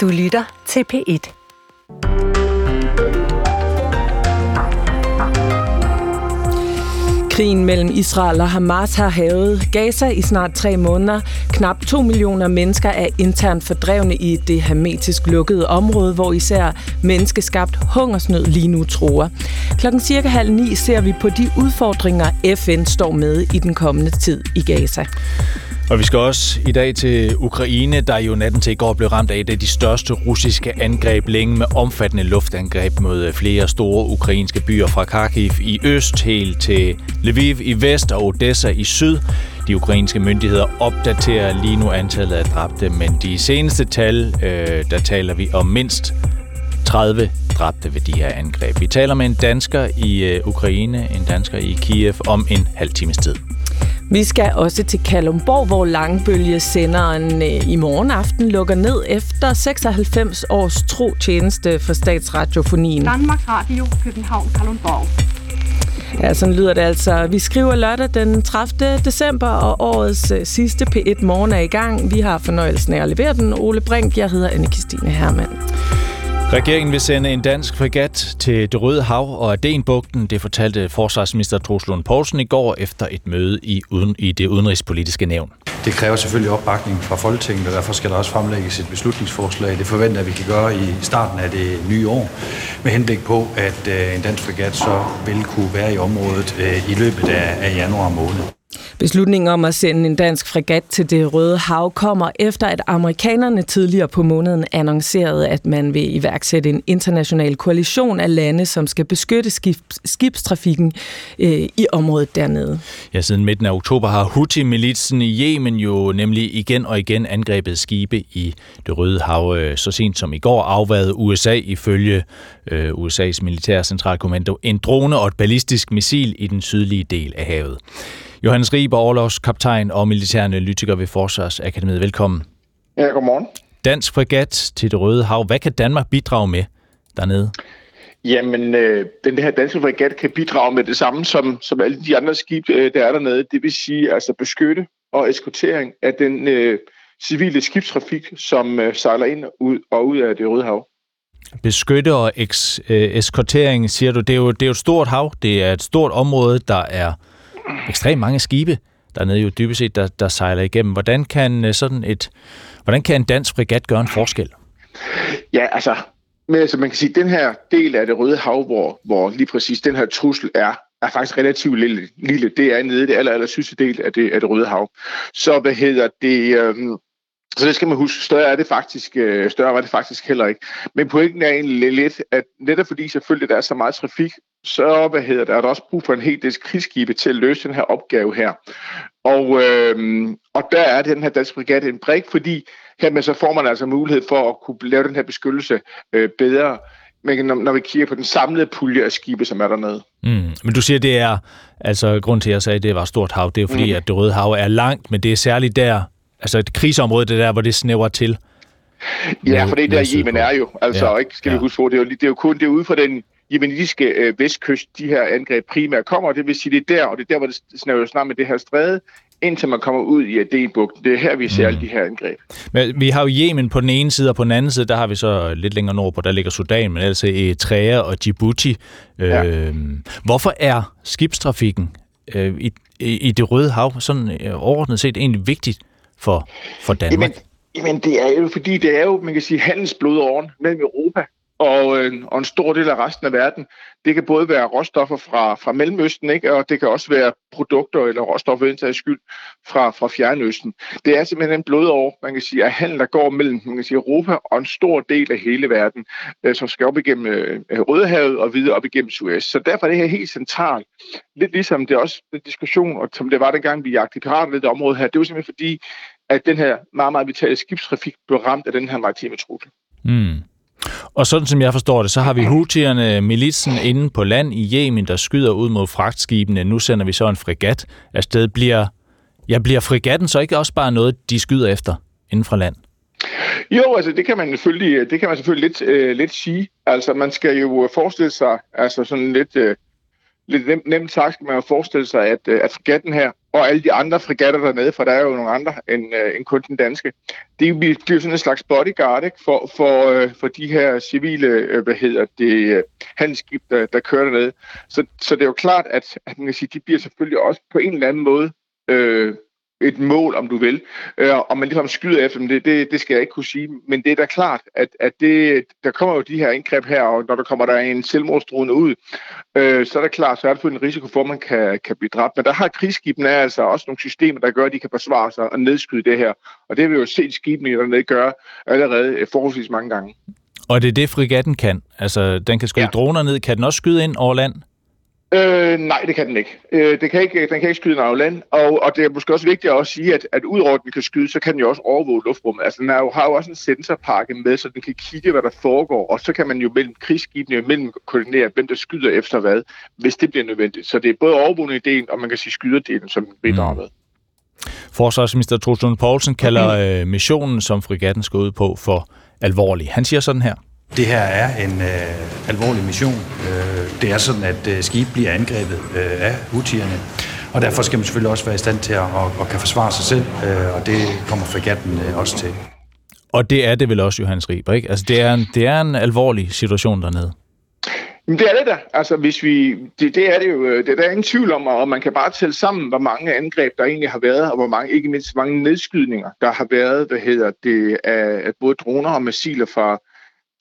Du lytter til P1. Krigen mellem Israel og Hamas har havet Gaza i snart tre måneder. Knap to millioner mennesker er internt fordrevne i det hermetisk lukkede område, hvor især menneskeskabt hungersnød lige nu truer. Klokken cirka halv ni ser vi på de udfordringer, FN står med i den kommende tid i Gaza. Og vi skal også i dag til Ukraine, der jo natten til i går blev ramt af et af de største russiske angreb længe med omfattende luftangreb mod øh, flere store ukrainske byer fra Kharkiv i øst helt til Lviv i vest og Odessa i syd. De ukrainske myndigheder opdaterer lige nu antallet af dræbte, men de seneste tal, øh, der taler vi om mindst 30 dræbte ved de her angreb. Vi taler med en dansker i øh, Ukraine, en dansker i Kiev, om en halv times tid. Vi skal også til Kalumborg, hvor Langbølge-senderen øh, i morgen aften lukker ned efter 96 års tro tjeneste for statsradiofonien. Danmarks Radio, København, Kalundborg. Ja, sådan lyder det altså. Vi skriver lørdag den 30. december, og årets øh, sidste P1 morgen er i gang. Vi har fornøjelsen af at levere den. Ole Brink, jeg hedder Anne-Kristine Hermann. Regeringen vil sende en dansk fregat til det Røde Hav og Adenbugten. Det fortalte forsvarsminister Troels Lund Poulsen i går efter et møde i, uden, i det udenrigspolitiske nævn. Det kræver selvfølgelig opbakning fra Folketinget, og derfor skal der også fremlægges et beslutningsforslag. Det forventer vi kan gøre i starten af det nye år, med henblik på, at øh, en dansk fregat så vil kunne være i området øh, i løbet af januar måned. Beslutningen om at sende en dansk fregat til det Røde Hav kommer efter, at amerikanerne tidligere på måneden annoncerede, at man vil iværksætte en international koalition af lande, som skal beskytte skibstrafikken øh, i området dernede. Ja, siden midten af oktober har Houthi-militsen i Yemen jo nemlig igen og igen angrebet skibe i det Røde Hav. Øh, så sent som i går afværede USA ifølge øh, USA's militære centralkommando en drone og et ballistisk missil i den sydlige del af havet. Johannes Riber, kaptajn og militæranalytiker ved Forsvarsakademiet. Velkommen. Ja, godmorgen. Dansk fregat til det Røde Hav. Hvad kan Danmark bidrage med dernede? Jamen, øh, den her danske fregat kan bidrage med det samme som, som alle de andre skib, øh, der er dernede. Det vil sige altså beskytte og eskortering af den øh, civile skibstrafik, som øh, sejler ind ud og ud af det Røde Hav. Beskytte og eks, øh, eskortering, siger du, det er, jo, det er jo et stort hav. Det er et stort område, der er ekstremt mange skibe dernede jo dybest set, der, der sejler igennem. Hvordan kan øh, sådan et, hvordan kan en dansk fregat gøre en forskel? Ja, altså, men altså, man kan sige, at den her del af det røde hav, hvor, hvor lige præcis den her trussel er, er faktisk relativt lille. lille. Det er nede i det aller, aller sidste del af det, af det røde hav. Så hvad hedder det... Øhm, så det skal man huske. Større er det faktisk, øh, større er det faktisk heller ikke. Men pointen er egentlig lidt, at netop fordi selvfølgelig der er så meget trafik, så hvad hedder det, er der også brug for en helt del krigsskibe til at løse den her opgave her. Og, øh, og der er den her danske brigade en brik, fordi hermed så får man altså mulighed for at kunne lave den her beskyttelse øh, bedre, men når, når vi kigger på den samlede pulje af skibe, som er dernede. Mm. Men du siger, det er, altså grund til, at jeg sagde, at det var et stort hav, det er jo fordi, mm. at det røde hav er langt, men det er særligt der, altså et krigsområde, det der, hvor det snæver til. Ja, for det er der Yemen er jo, altså ja, ikke, skal ja. vi huske på, det er, jo, det er jo kun det er ude for den jemenitiske øh, vestkyst, de her angreb primært kommer. Det vil sige, det er der, og det er der, hvor det snæver snart med det her stræde, indtil man kommer ud i Adenbugten. Det er her, vi ser mm. alle de her angreb. Men vi har jo Yemen på den ene side, og på den anden side, der har vi så lidt længere nordpå, der ligger Sudan, men altså Eritrea og Djibouti. Ja. Øh, hvorfor er skibstrafikken øh, i, i det røde hav sådan øh, overordnet set egentlig vigtigt for, for Danmark? Jamen, jamen, det er jo fordi, det er jo, man kan sige, handelsblodåren mellem Europa og, øh, og en stor del af resten af verden. Det kan både være råstoffer fra, fra Mellemøsten, ikke? og det kan også være produkter eller råstoffer indtaget skyld fra, fra Fjernøsten. Det er simpelthen en blodår, man kan sige, af handel, der går mellem man kan sige, Europa og en stor del af hele verden, øh, som skal op igennem øh, Rødehavet og videre op igennem Suez. Så derfor er det her helt centralt. Lidt ligesom det er også en diskussion, og som det var dengang, vi jagtede pirater i det område her, det var simpelthen fordi, at den her meget, meget vitale skibstrafik blev ramt af den her maritime trussel. Mm. Og sådan som jeg forstår det, så har vi hutierne, militsen inde på land i Yemen, der skyder ud mod fragtskibene. Nu sender vi så en fregat afsted. Bliver, ja, bliver fregatten så ikke også bare noget, de skyder efter inden fra land? Jo, altså det kan man selvfølgelig, det kan man selvfølgelig lidt, øh, lidt sige. Altså man skal jo forestille sig, altså sådan lidt, øh, lidt nemt, nemt sagt, skal man jo forestille sig, at, øh, at fregatten her og alle de andre fregatter dernede, for der er jo nogle andre end, øh, end kun den danske, det bliver sådan en slags bodyguard ikke, for, for, øh, for de her civile, øh, hvad hedder det, øh, handelsskib, der, der kører dernede. Så, så det er jo klart, at, at man kan sige, de bliver selvfølgelig også på en eller anden måde øh, et mål, om du vil. Øh, om man ligesom skyder efter dem, det, det, det skal jeg ikke kunne sige. Men det er da klart, at, at det, der kommer jo de her indgreb her, og når der kommer der en selvmordsdrone ud, øh, så er det klart, så er der en risiko for, at man kan, kan blive dræbt. Men der har krigsskibene altså også nogle systemer, der gør, at de kan forsvare sig og nedskyde det her. Og det har vi jo set skibene dernede gøre allerede forholdsvis mange gange. Og det er det, frigatten kan? Altså, den kan skyde ja. droner ned. Kan den også skyde ind over land? Øh, nej, det kan den ikke. Øh, det kan ikke den kan ikke skyde en land, og, og det er måske også vigtigt at også sige, at, at udover at den kan skyde, så kan den jo også overvåge luftrummet. Altså, den er jo, har jo også en sensorpakke med, så den kan kigge, hvad der foregår, og så kan man jo mellem krigsskibene og mellem koordinere, hvem der skyder efter hvad, hvis det bliver nødvendigt. Så det er både overvågning-ideen, og man kan sige skyderdelen, som bidrager med. Mm. Forsvarsminister Troels Poulsen kalder mm. missionen, som frigatten skal ud på, for alvorlig. Han siger sådan her. Det her er en øh, alvorlig mission. Øh, det er sådan, at øh, skib bliver angrebet øh, af hutierne, og derfor skal man selvfølgelig også være i stand til at og, og kan forsvare sig selv, øh, og det kommer fregatten øh, også til. Og det er det vel også, Johannes Rieber, ikke? Altså, det er en, det er en alvorlig situation dernede. Men det er det da. Altså, hvis vi, det, det er det jo. Øh, det er der ingen tvivl om, og man kan bare tælle sammen, hvor mange angreb der egentlig har været, og hvor mange, ikke mindst mange nedskydninger, der har været, hvad hedder det, af, af både droner og missiler fra,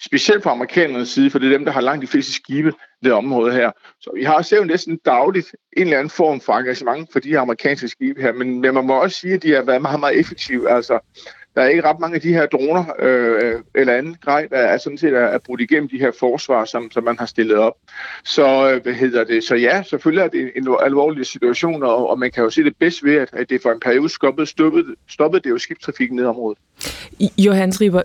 specielt fra amerikanernes side, for det er dem, der har langt de fleste skibe i det område her. Så vi har jo næsten dagligt en eller anden form for engagement for de her amerikanske skibe her, men, men man må også sige, at de har været meget, meget effektive. Altså, der er ikke ret mange af de her droner øh, eller andet grej, der er sådan set er, er brudt igennem de her forsvar, som, som man har stillet op. Så, øh, hvad hedder det? Så ja, selvfølgelig er det en, en alvorlig situation, og, og man kan jo se det bedst ved, at, at det for en periode stoppede, stoppede, stoppede det jo skibstrafikken ned området. Johannes Riber,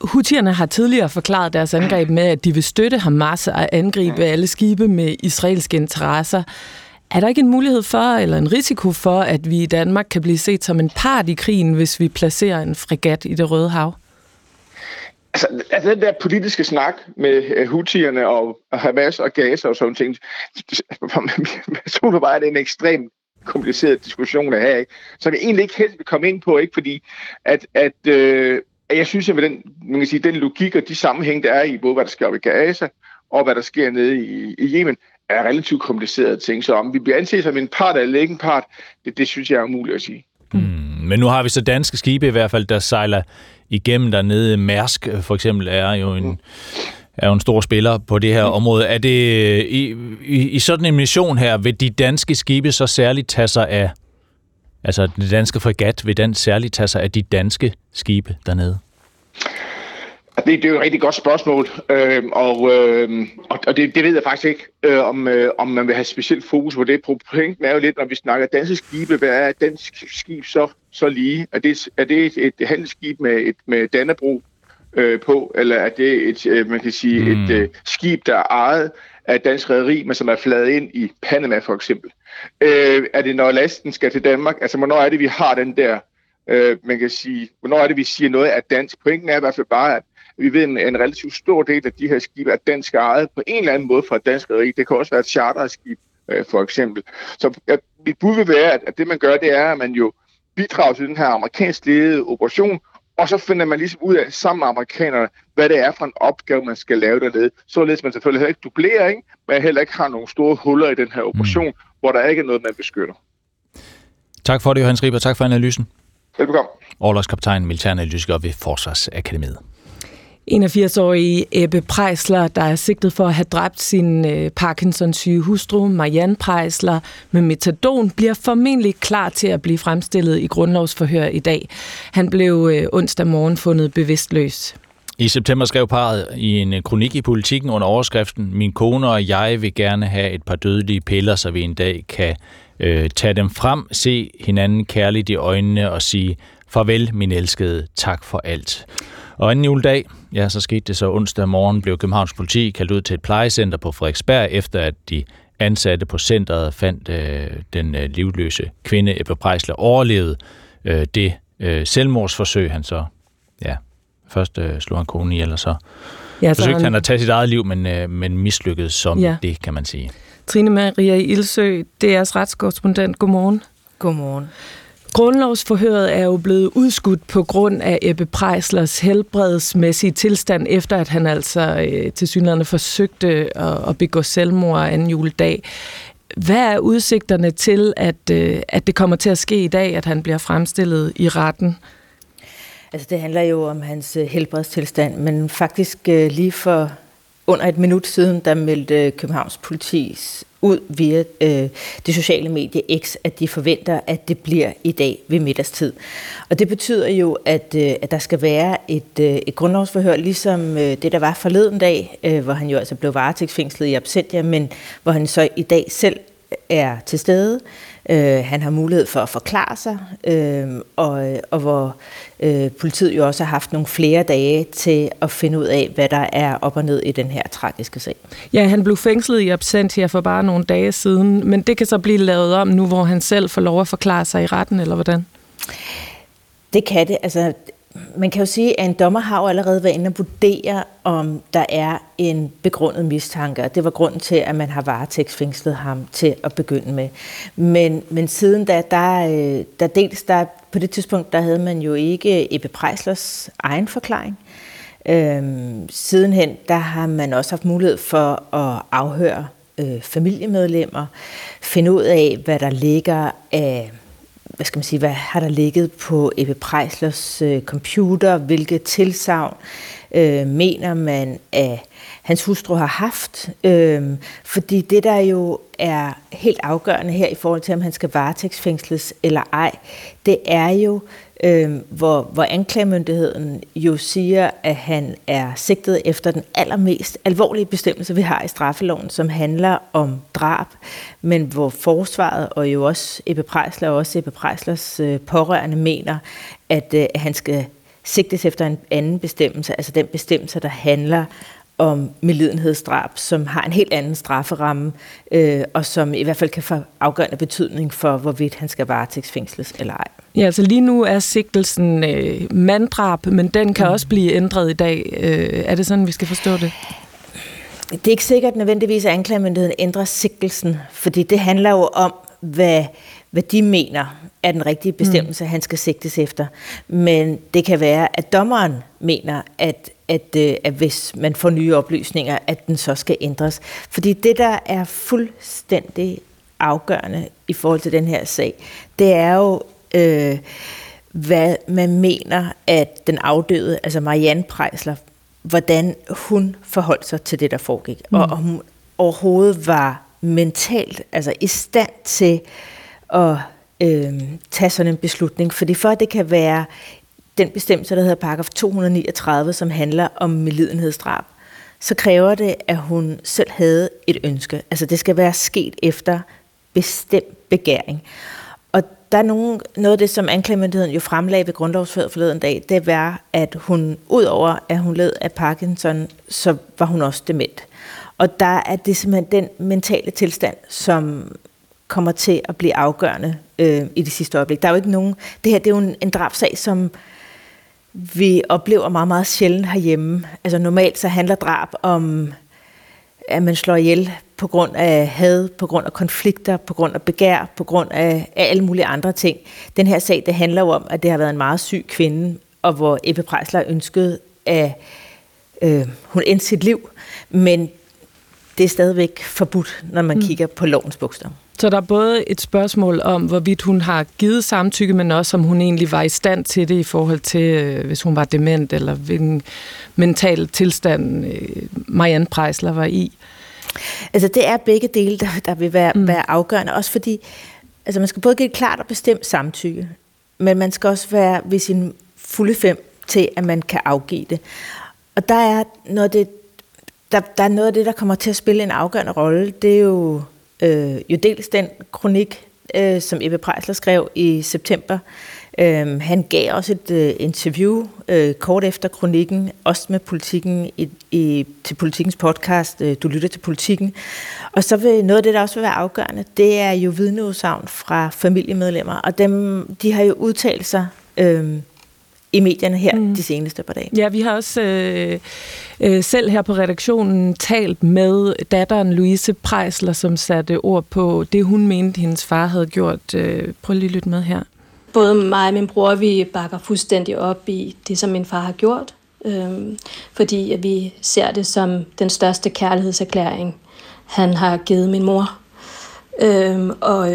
Houthierne har tidligere forklaret deres angreb med, at de vil støtte Hamas og angribe alle skibe med israelske interesser. Er der ikke en mulighed for, eller en risiko for, at vi i Danmark kan blive set som en part i krigen, hvis vi placerer en fregat i det Røde Hav? Altså, altså den der politiske snak med Houthierne og Hamas og Gaza og sådan ting, er bare, det en ekstremt kompliceret diskussion at have, ikke? som jeg egentlig ikke helt vil komme ind på, ikke fordi at, at øh, jeg synes, at med den, man kan sige, den logik og de sammenhæng, der er i både, hvad der sker i Gaza og hvad der sker nede i, i Yemen, er relativt komplicerede ting. Så om vi bliver anset som en part eller ikke en part, det, det synes jeg er umuligt at sige. Mm. Men nu har vi så danske skibe i hvert fald, der sejler igennem dernede. Mærsk for eksempel er jo en, mm. er jo en stor spiller på det her mm. område. Er det i, i, i sådan en mission her, vil de danske skibe så særligt tage sig af Altså, den danske fregat, vil den særligt tage sig af de danske skibe dernede? Det, det er jo et rigtig godt spørgsmål, øh, og, øh, og det, det ved jeg faktisk ikke, øh, om, øh, om man vil have specielt fokus på det. Problemet er jo lidt, når vi snakker danske skibe, hvad er dansk skib så, så lige? Er det, er det et, et handelsskib med, et, med Dannebro øh, på, eller er det et, øh, man kan sige, mm. et øh, skib, der er ejet af dansk rederi, men som er fladet ind i Panama for eksempel? Øh, er det, når lasten skal til Danmark? Altså, hvornår er det, vi har den der, øh, man kan sige, hvornår er det, vi siger noget af dansk? Pointen er i hvert fald bare, at vi ved, en, en relativt stor del af de her skibe er dansk ejet på en eller anden måde fra dansk rig. Det kan også være et charterskib, øh, for eksempel. Så ja, mit bud vil være, at, at det man gør, det er, at man jo bidrager til den her amerikansk ledede operation, og så finder man ligesom ud af sammen med amerikanerne, hvad det er for en opgave, man skal lave dernede. Således man selvfølgelig heller ikke dublerer, ikke? men heller ikke har nogle store huller i den her operation, mm hvor der ikke er noget, man beskytter. Tak for det, Johannes Riber. Tak for analysen. Velbekomme. Overlagskaptajn, militæranalytiker ved Forsvarsakademiet. 81-årige Ebbe Preisler, der er sigtet for at have dræbt sin øh, Parkinson-syge hustru, Marianne Preisler, med metadon, bliver formentlig klar til at blive fremstillet i grundlovsforhør i dag. Han blev øh, onsdag morgen fundet bevidstløs. I september skrev parret i en øh, kronik i politikken under overskriften Min kone og jeg vil gerne have et par dødelige piller, så vi en dag kan øh, tage dem frem, se hinanden kærligt i øjnene og sige Farvel, min elskede. Tak for alt. Og anden juledag, ja, så skete det så onsdag morgen, blev Københavns politi kaldt ud til et plejecenter på Frederiksberg, efter at de ansatte på centret fandt øh, den øh, livløse kvinde, Ebbe Prejsler overlevede øh, det øh, selvmordsforsøg, han så, ja, først øh, slog han konen ihjel, og så ja, så forsøgte han... han at tage sit eget liv, men, øh, men mislykkedes som ja. det, kan man sige. Trine Maria Ilsø, DR's retskorrespondent, godmorgen. Godmorgen. Grundlovsforhøret er jo blevet udskudt på grund af Ebbe Preislers helbredsmæssige tilstand, efter at han altså øh, til synligheden forsøgte at, at begå selvmord anden juledag. Hvad er udsigterne til, at, øh, at det kommer til at ske i dag, at han bliver fremstillet i retten? Altså det handler jo om hans øh, helbredstilstand, men faktisk øh, lige for under et minut siden, der meldte øh, Københavns politi ud via øh, det sociale medie X, at de forventer, at det bliver i dag ved middagstid. Og det betyder jo, at, øh, at der skal være et, øh, et grundlovsforhør, ligesom øh, det, der var forleden dag, øh, hvor han jo altså blev varetægtsfængslet i absentia, men hvor han så i dag selv er til stede. Øh, han har mulighed for at forklare sig, øh, og, og hvor øh, politiet jo også har haft nogle flere dage til at finde ud af, hvad der er op og ned i den her tragiske sag. Ja, han blev fængslet i absentia for bare nogle dage siden, men det kan så blive lavet om nu, hvor han selv får lov at forklare sig i retten, eller hvordan? Det kan det. Altså, man kan jo sige, at en dommer har jo allerede været inde og vurdere, om der er en begrundet mistanke, og det var grunden til, at man har varetægtsfængslet ham til at begynde med. Men, men siden da, der, øh, der dels der, på det tidspunkt, der havde man jo ikke Ebbe Preislers egen forklaring. Øhm, sidenhen, der har man også haft mulighed for at afhøre øh, familiemedlemmer, finde ud af, hvad der ligger af hvad skal man sige, hvad har der ligget på Ebbe Preislers øh, computer, hvilke tilsavn øh, mener man, at hans hustru har haft. Øh, fordi det, der jo er helt afgørende her i forhold til, om han skal varetægtsfængsles eller ej, det er jo, øh, øh, hvor, hvor anklagemyndigheden jo siger, at han er sigtet efter den allermest alvorlige bestemmelse, vi har i straffeloven, som handler om drab, men hvor forsvaret og jo også Ebbe Prejsler og også Ebbe Prejslers øh, pårørende mener, at øh, han skal sigtes efter en anden bestemmelse, altså den bestemmelse, der handler om medlidenhedsdrab, som har en helt anden strafferamme, øh, og som i hvert fald kan få afgørende betydning for, hvorvidt han skal varetægtsfængsles eller ej. Ja, altså lige nu er sigtelsen øh, manddrab, men den kan mm. også blive ændret i dag. Øh, er det sådan, vi skal forstå det? Det er ikke sikkert nødvendigvis, at anklagemyndigheden ændrer sigtelsen, fordi det handler jo om, hvad, hvad de mener er den rigtige bestemmelse, mm. han skal sigtes efter. Men det kan være, at dommeren mener, at, at, øh, at hvis man får nye oplysninger, at den så skal ændres. Fordi det, der er fuldstændig afgørende i forhold til den her sag, det er jo, øh, hvad man mener, at den afdøde, altså Marianne Prejsler, hvordan hun forholdt sig til det, der foregik. Mm. Og om hun overhovedet var mentalt, altså i stand til at øh, tage sådan en beslutning. Fordi for at det kan være den bestemmelse, der hedder paragraf 239, som handler om medlidenhedsdrab, så kræver det, at hun selv havde et ønske. Altså det skal være sket efter bestemt begæring. Der er nogen, noget af det, som anklagemyndigheden jo fremlagde ved grundlovsføret forleden dag, det var, at hun, udover at hun led af Parkinson, så var hun også dement. Og der er det simpelthen den mentale tilstand, som kommer til at blive afgørende øh, i det sidste øjeblik. Der er jo ikke nogen... Det her det er jo en, en drabsag, som vi oplever meget, meget sjældent herhjemme. Altså normalt så handler drab om, at man slår ihjel på grund af had, på grund af konflikter, på grund af begær, på grund af, af alle mulige andre ting. Den her sag, det handler jo om, at det har været en meget syg kvinde, og hvor Ebbe Prejsler ønskede, at øh, hun endte sit liv, men det er stadigvæk forbudt, når man mm. kigger på lovens bogstav. Så der er både et spørgsmål om, hvorvidt hun har givet samtykke, men også om hun egentlig var i stand til det i forhold til, øh, hvis hun var dement, eller hvilken mental tilstand øh, Marianne Preisler var i. Altså det er begge dele, der, der vil være, mm. være afgørende, også fordi altså man skal både give et klart og bestemt samtykke, men man skal også være ved sin fulde fem til, at man kan afgive det. Og der er noget af det, der, der er noget af det, der kommer til at spille en afgørende rolle. Det er jo øh, jo dels den kronik, øh, som Ebbe Prejsler skrev i september. Øh, han gav også et øh, interview øh, kort efter kronikken, også med politikken i, i, til politikens podcast, øh, Du lytter til politikken. Og så vil noget af det, der også vil være afgørende, det er jo vidneudsagn fra familiemedlemmer, og dem, de har jo udtalt sig øh, i medierne her mm. de seneste par dage. Ja, vi har også øh, øh, selv her på redaktionen talt med datteren Louise Preisler, som satte ord på det, hun mente, hendes far havde gjort. Øh, prøv lige at lytte med her. Både mig og min bror, vi bakker fuldstændig op i det, som min far har gjort. Øh, fordi at vi ser det som den største kærlighedserklæring, han har givet min mor. Øh, og,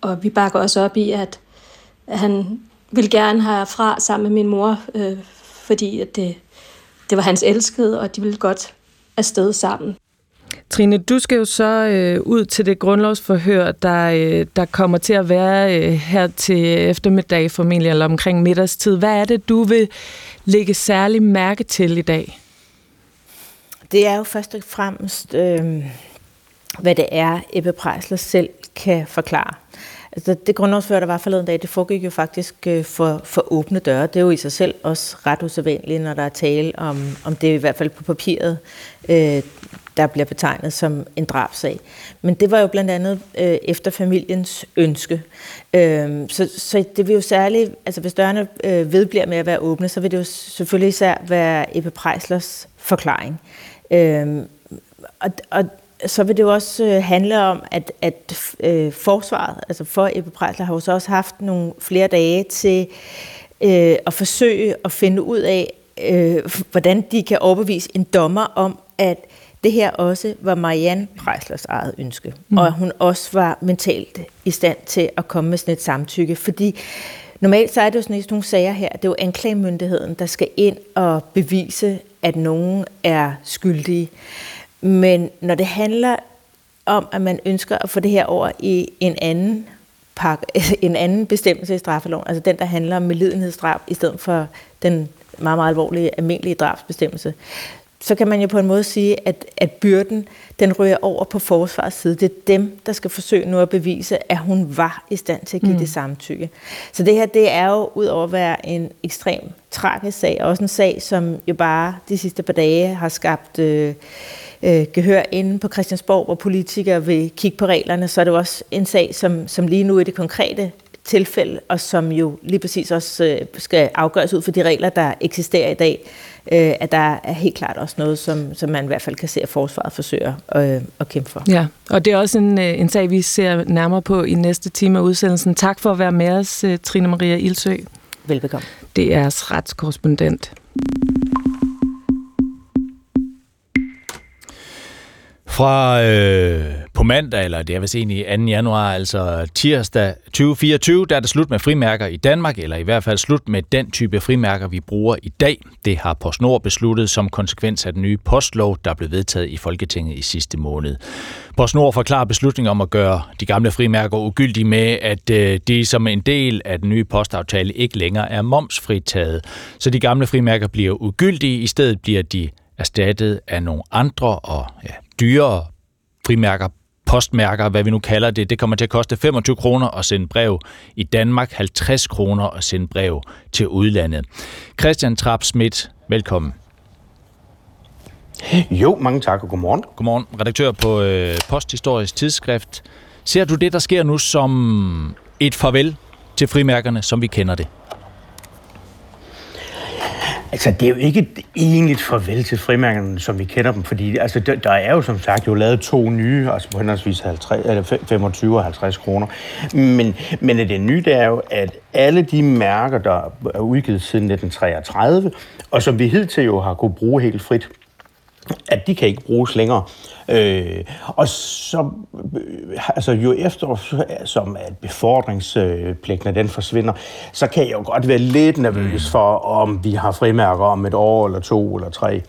og vi bakker også op i, at han ville gerne have fra sammen med min mor, øh, fordi at det, det var hans elskede, og de ville godt afsted sammen. Trine, du skal jo så øh, ud til det grundlovsforhør, der, øh, der kommer til at være øh, her til eftermiddag formentlig, eller omkring middagstid. Hvad er det, du vil lægge særlig mærke til i dag? Det er jo først og fremmest, øh, hvad det er, Ebbe Prejsler selv kan forklare. Altså, det grundlovsfører, der var forleden dag, det foregik jo faktisk øh, for, for åbne døre. Det er jo i sig selv også ret usædvanligt, når der er tale om, om det i hvert fald på papiret, øh, der bliver betegnet som en drabsag. Men det var jo blandt andet øh, efter familiens ønske. Øh, så, så det vil jo særligt, altså hvis dørene øh, vedbliver med at være åbne, så vil det jo selvfølgelig især være Ebbe Preislers forklaring. Øh, og, og så vil det jo også øh, handle om, at, at øh, forsvaret, altså for Ebbe Preisler, har jo så også haft nogle flere dage til øh, at forsøge at finde ud af, øh, hvordan de kan overbevise en dommer om, at det her også var Marianne Preislers eget ønske, mm. og at hun også var mentalt i stand til at komme med sådan et samtykke, fordi normalt så er det jo sådan nogle sager her, det er jo anklagemyndigheden, der skal ind og bevise, at nogen er skyldige. Men når det handler om, at man ønsker at få det her over i en anden pakke, en anden bestemmelse i straffeloven, altså den, der handler om medlidenhedsdrab, i stedet for den meget, meget alvorlige almindelige drabsbestemmelse, så kan man jo på en måde sige, at, at byrden, den ryger over på forsvarets side. Det er dem, der skal forsøge nu at bevise, at hun var i stand til at give mm. det samtykke. Så det her, det er jo ud over at være en ekstrem tragisk sag, og også en sag, som jo bare de sidste par dage har skabt øh, øh, gehør inde på Christiansborg, hvor politikere vil kigge på reglerne, så er det jo også en sag, som, som lige nu i det konkrete tilfælde, og som jo lige præcis også øh, skal afgøres ud for de regler, der eksisterer i dag, øh, at der er helt klart også noget, som, som man i hvert fald kan se, at forsvaret forsøger øh, at kæmpe for. Ja, og det er også en, en sag, vi ser nærmere på i næste time af udsendelsen. Tak for at være med os, Trine Maria Ilsø. Velbekomme. Det er retskorrespondent. Fra øh, på mandag, eller det er vist egentlig 2. januar, altså tirsdag 2024, der er det slut med frimærker i Danmark, eller i hvert fald slut med den type frimærker, vi bruger i dag. Det har PostNord besluttet som konsekvens af den nye postlov, der blev vedtaget i Folketinget i sidste måned. PostNord forklarer beslutningen om at gøre de gamle frimærker ugyldige med, at øh, de som en del af den nye postaftale ikke længere er momsfritaget. Så de gamle frimærker bliver ugyldige, i stedet bliver de erstattet af nogle andre og ja, dyrere frimærker, postmærker, hvad vi nu kalder det. Det kommer til at koste 25 kroner at sende brev i Danmark, 50 kroner at sende brev til udlandet. Christian Trapp Schmidt, velkommen. Jo, mange tak og godmorgen. Godmorgen, redaktør på øh, Posthistorisk Tidsskrift. Ser du det, der sker nu, som et farvel til frimærkerne, som vi kender det? Altså, det er jo ikke et egentligt farvel til frimærkerne, som vi kender dem, fordi altså, der, der er jo som sagt jo lavet to nye, altså på henholdsvis 50, eller 25 og 50 kroner. Men, men det nye, det er jo, at alle de mærker, der er udgivet siden 1933, og som vi hidtil jo har kunne bruge helt frit, at de kan ikke bruges længere. Øh, og så, altså jo efter, som at befordringspligten den forsvinder, så kan jeg jo godt være lidt nervøs mm. for, om vi har frimærker om et år, eller to, eller tre.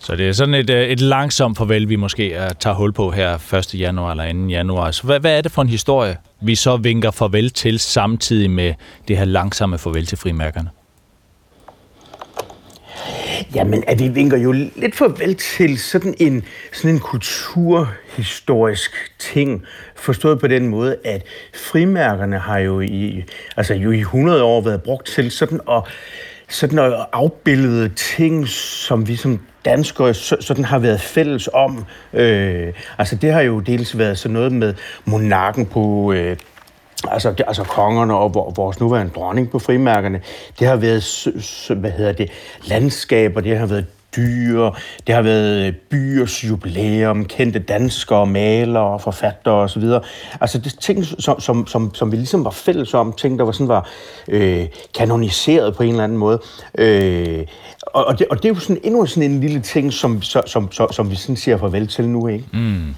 Så det er sådan et, øh, et langsomt farvel, vi måske tager hul på her 1. januar eller 2. januar. Så hvad, hvad er det for en historie, vi så vinker farvel til samtidig med det her langsomme farvel til frimærkerne? Jamen, at vi vinker jo lidt farvel til sådan en, sådan en kulturhistorisk ting, forstået på den måde, at frimærkerne har jo i, altså jo i 100 år været brugt til sådan at, sådan at afbillede ting, som vi som danskere sådan har været fælles om. Øh, altså det har jo dels været sådan noget med monarken på øh, altså, det, altså kongerne og vores nuværende dronning på frimærkerne, det har været, hvad hedder det, landskaber, det har været dyr, det har været øh, byers jubilæum, kendte danskere, malere, forfattere osv. Altså det ting, som, som, som, som vi ligesom var fælles om, ting, der var sådan var øh, kanoniseret på en eller anden måde. Øh, og, og, det, og det er jo sådan endnu sådan en lille ting, som, som, som, som, som vi sådan siger farvel til nu, ikke? Mm.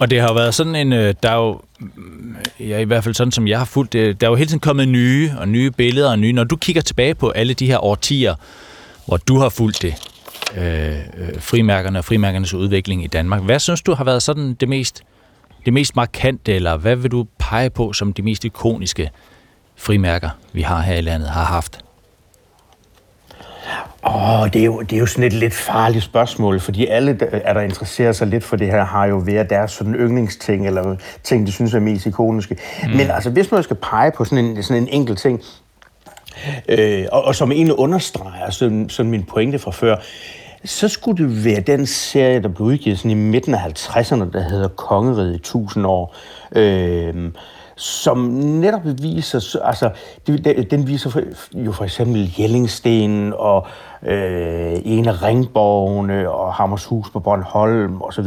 Og det har jo været sådan en, øh, der er jo, mm, ja, i hvert fald sådan som jeg har fulgt det, der er jo hele tiden kommet nye og nye billeder og nye. Når du kigger tilbage på alle de her årtier, hvor du har fulgt det, øh, øh frimærkerne og frimærkernes udvikling i Danmark, hvad synes du har været sådan det mest, det mest markante, eller hvad vil du pege på som de mest ikoniske frimærker, vi har her i landet, har haft? Åh, oh, det, er jo, det er jo sådan et lidt farligt spørgsmål, fordi alle, der, der interesserer sig lidt for det her, har jo været deres sådan yndlingsting, eller ting, de synes er mest ikoniske. Mm. Men altså, hvis man skal pege på sådan en, sådan en enkelt ting, øh, og, og som egentlig understreger sådan, sådan min pointe fra før, så skulle det være den serie, der blev udgivet sådan i midten af 50'erne, der hedder Kongeriget i 1000 år. Øh, som netop viser, altså, den viser jo for eksempel Jellingsten og øh, en af ringborgene og Hammershus på Bornholm osv.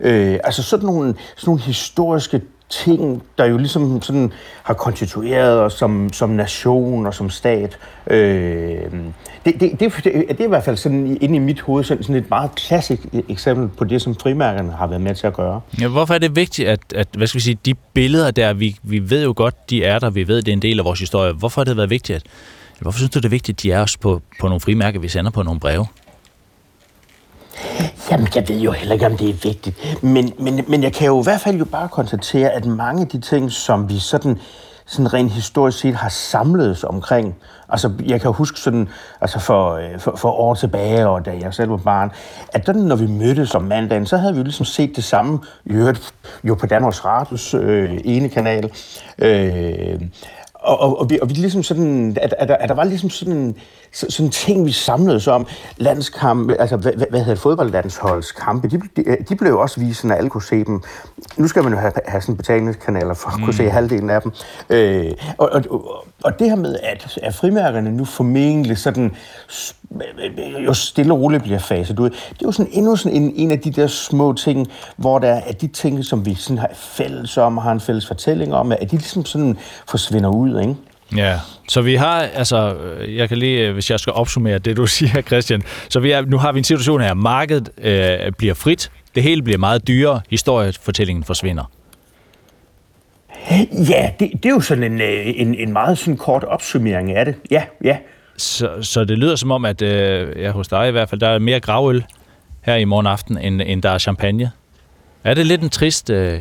Øh, altså sådan nogle, sådan nogle historiske ting, der jo ligesom sådan har konstitueret os som, som nation og som stat. Øh, det, det, det, det er i hvert fald sådan inde i mit hoved sådan, sådan et meget klassisk e- eksempel på det, som frimærkerne har været med til at gøre. Ja, hvorfor er det vigtigt, at, at hvad skal vi sige, de billeder der, vi, vi ved jo godt, de er der, vi ved, det er en del af vores historie. Hvorfor har det været vigtigt, at, hvorfor synes du, det er vigtigt, at de er også på, på nogle frimærker, vi sender på nogle breve? Jamen, jeg ved jo heller ikke, om det er vigtigt. Men, men, men jeg kan jo i hvert fald jo bare konstatere, at mange af de ting, som vi sådan, sådan rent historisk set har samlet omkring, altså jeg kan huske sådan, altså for, øh, for, for år tilbage, og da jeg selv var barn, at den, når vi mødtes om mandagen, så havde vi jo ligesom set det samme, jo på Danmarks Radios øh, ene kanal, øh, og, og, og, vi, og vi ligesom sådan, at, at, at der var ligesom sådan, sådan en ting, vi samlede os om. Landskampe, altså hvad, hvad hedder fodboldlandsholdskampe, de, de, de blev også vist, når alle kunne se dem. Nu skal man jo have, have sådan betalingskanaler for at kunne se mm. halvdelen af dem. Øh, og, og, og det her med, at, at frimærkerne nu formentlig sådan jo stille og roligt bliver faset ud. Det er jo sådan endnu sådan en, en af de der små ting, hvor der er de ting, som vi sådan har fælles om og har en fælles fortælling om, at de ligesom sådan forsvinder ud, ikke? Ja, så vi har, altså, jeg kan lige, hvis jeg skal opsummere det, du siger, Christian, så vi er, nu har vi en situation her, markedet øh, bliver frit, det hele bliver meget dyrere, historiefortællingen forsvinder. Ja, det, det er jo sådan en, øh, en, en meget sådan kort opsummering af det. Ja, ja. Så, så det lyder som om, at øh, ja, hos dig i hvert fald, der er mere gravøl her i morgen aften, end, end der er champagne. Er det lidt en trist... Øh,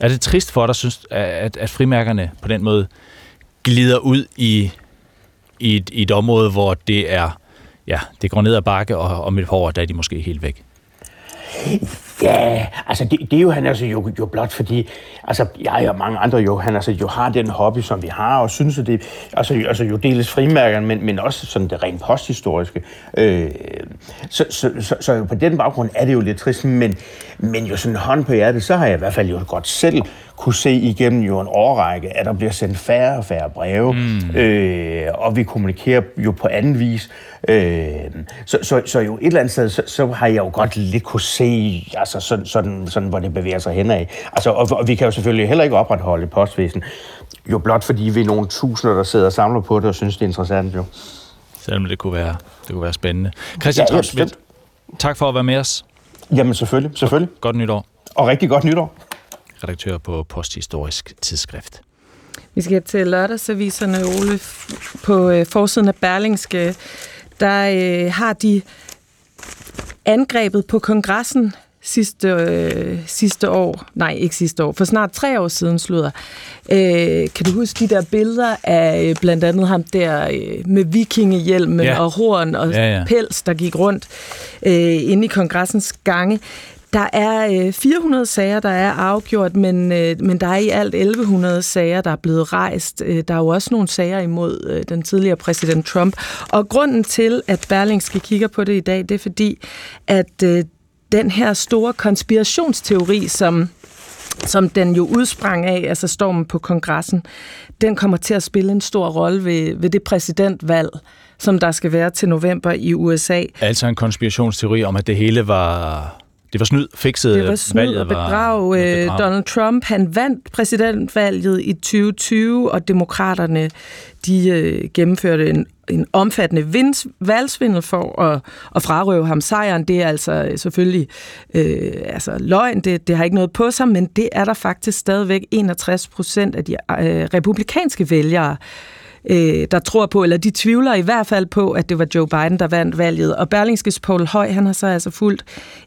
er det trist for dig, synes, at, at frimærkerne på den måde glider ud i, i, et, i et område, hvor det er ja, det går ned ad bakke, og om et par år, der er de måske helt væk? Ja, altså det, det er jo han altså jo, jo blot fordi, altså jeg og mange andre jo, han altså jo har den hobby, som vi har, og synes, at det, altså, altså jo deles frimærkerne, men, men også sådan det rent posthistoriske. Øh, så, så, så, så, på den baggrund er det jo lidt trist, men, men jo sådan hånd på hjertet, så har jeg i hvert fald jo godt selv kunne se igennem jo en årrække, at der bliver sendt færre og færre breve, mm. øh, og vi kommunikerer jo på anden vis. Øh, så, så, så jo et eller andet sted, så, så har jeg jo godt lidt kunne se, altså sådan, sådan, sådan hvor det bevæger sig henad. Altså, og, og vi kan jo selvfølgelig heller ikke opretholde et postvæsen, jo blot fordi vi er nogle tusinder, der sidder og samler på det og synes, det er interessant jo. Selvom det kunne være, det kunne være spændende. Christian ja, ja, tak for at være med os. Jamen selvfølgelig, selvfølgelig. Godt nytår. Og rigtig godt nytår redaktør på Posthistorisk Tidsskrift. Vi skal til lørdagsaviserne, Ole. På øh, forsiden af Berlingske, der øh, har de angrebet på kongressen sidste, øh, sidste år, nej ikke sidste år, for snart tre år siden slutter. Øh, kan du huske de der billeder af øh, blandt andet ham der øh, med vikingehjelmen ja. og horn og ja, ja. pels, der gik rundt øh, inde i kongressens gange? Der er 400 øh, sager, der er afgjort, men, øh, men der er i alt 1100 sager, der er blevet rejst. Øh, der er jo også nogle sager imod den tidligere præsident Trump. Og grunden til, at Berlingske kigger på det i dag, det er fordi, at den her store konspirationsteori, som som den jo udsprang af, altså stormen på kongressen, den kommer til at spille en stor rolle ved, ved det præsidentvalg, som der skal være til november i USA. Altså en konspirationsteori om, at det hele var det var snyd, fikset Det var snyd og bedrag. Var, øh, bedrag. Donald Trump, han vandt præsidentvalget i 2020, og demokraterne, de øh, gennemførte en, en omfattende vins, valgsvindel for at, at frarøve ham sejren. Det er altså selvfølgelig øh, altså løgn, det, det har ikke noget på sig, men det er der faktisk stadigvæk 61 procent af de øh, republikanske vælgere, øh, der tror på, eller de tvivler i hvert fald på, at det var Joe Biden, der vandt valget. Og Berlingskes Paul Høj, han har så altså fulgt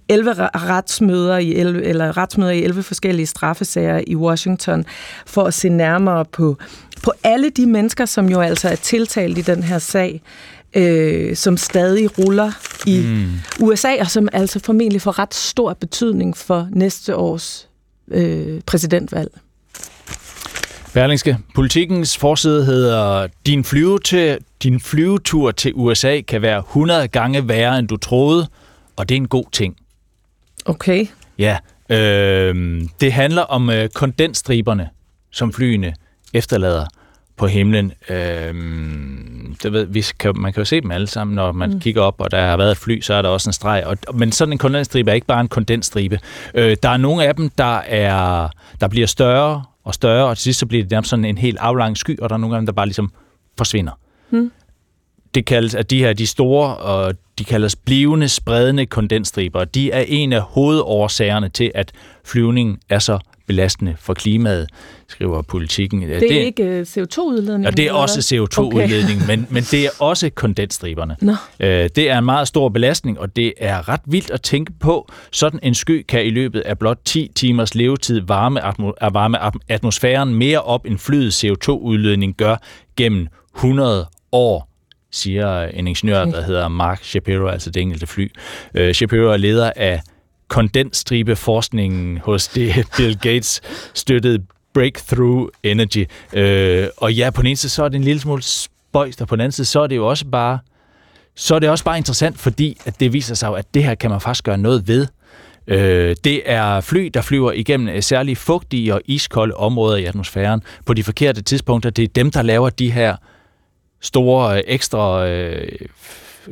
11 retsmøder i 11, eller retsmøder i 11 forskellige straffesager i Washington, for at se nærmere på, på alle de mennesker, som jo altså er tiltalt i den her sag, øh, som stadig ruller i mm. USA, og som altså formentlig får ret stor betydning for næste års øh, præsidentvalg. Berlingske. Politikens forside hedder, din, flyve til, din flyvetur til USA kan være 100 gange værre, end du troede, og det er en god ting. Okay. Ja, øh, det handler om øh, kondensstriberne, som flyene efterlader på himlen. Øh, det ved, vi kan, man kan jo se dem alle sammen, når man mm. kigger op, og der har været et fly, så er der også en streg. Og, men sådan en kondensstribe er ikke bare en kondensstribe. Øh, der er nogle af dem, der, er, der bliver større og større, og til sidst så bliver det nærmest sådan en helt aflang sky, og der er nogle dem, der bare ligesom forsvinder. Hmm. Det kaldes, at de her de store, og de kaldes blivende, spredende kondensstriber. De er en af hovedårsagerne til, at flyvningen er så belastende for klimaet, skriver politikken. Det er det, ikke øh, CO2-udledning? Ja, det er også CO2-udledning, okay. men, men det er også kondensstriberne. No. Øh, det er en meget stor belastning, og det er ret vildt at tænke på. Sådan en sky kan i løbet af blot 10 timers levetid varme, atmo- varme atmosfæren mere op, end flyets CO2-udledning gør gennem 100 år siger en ingeniør, der hedder Mark Shapiro, altså det enkelte fly. Uh, Shapiro er leder af kondensstribe forskningen hos det Bill Gates støttede Breakthrough Energy. Øh, og ja, på den ene side, så er det en lille smule spøjst, og på den anden side, så er det jo også bare, så er det også bare interessant, fordi at det viser sig at det her kan man faktisk gøre noget ved. Øh, det er fly, der flyver igennem øh, særligt fugtige og iskolde områder i atmosfæren på de forkerte tidspunkter. Det er dem, der laver de her store øh, ekstra øh,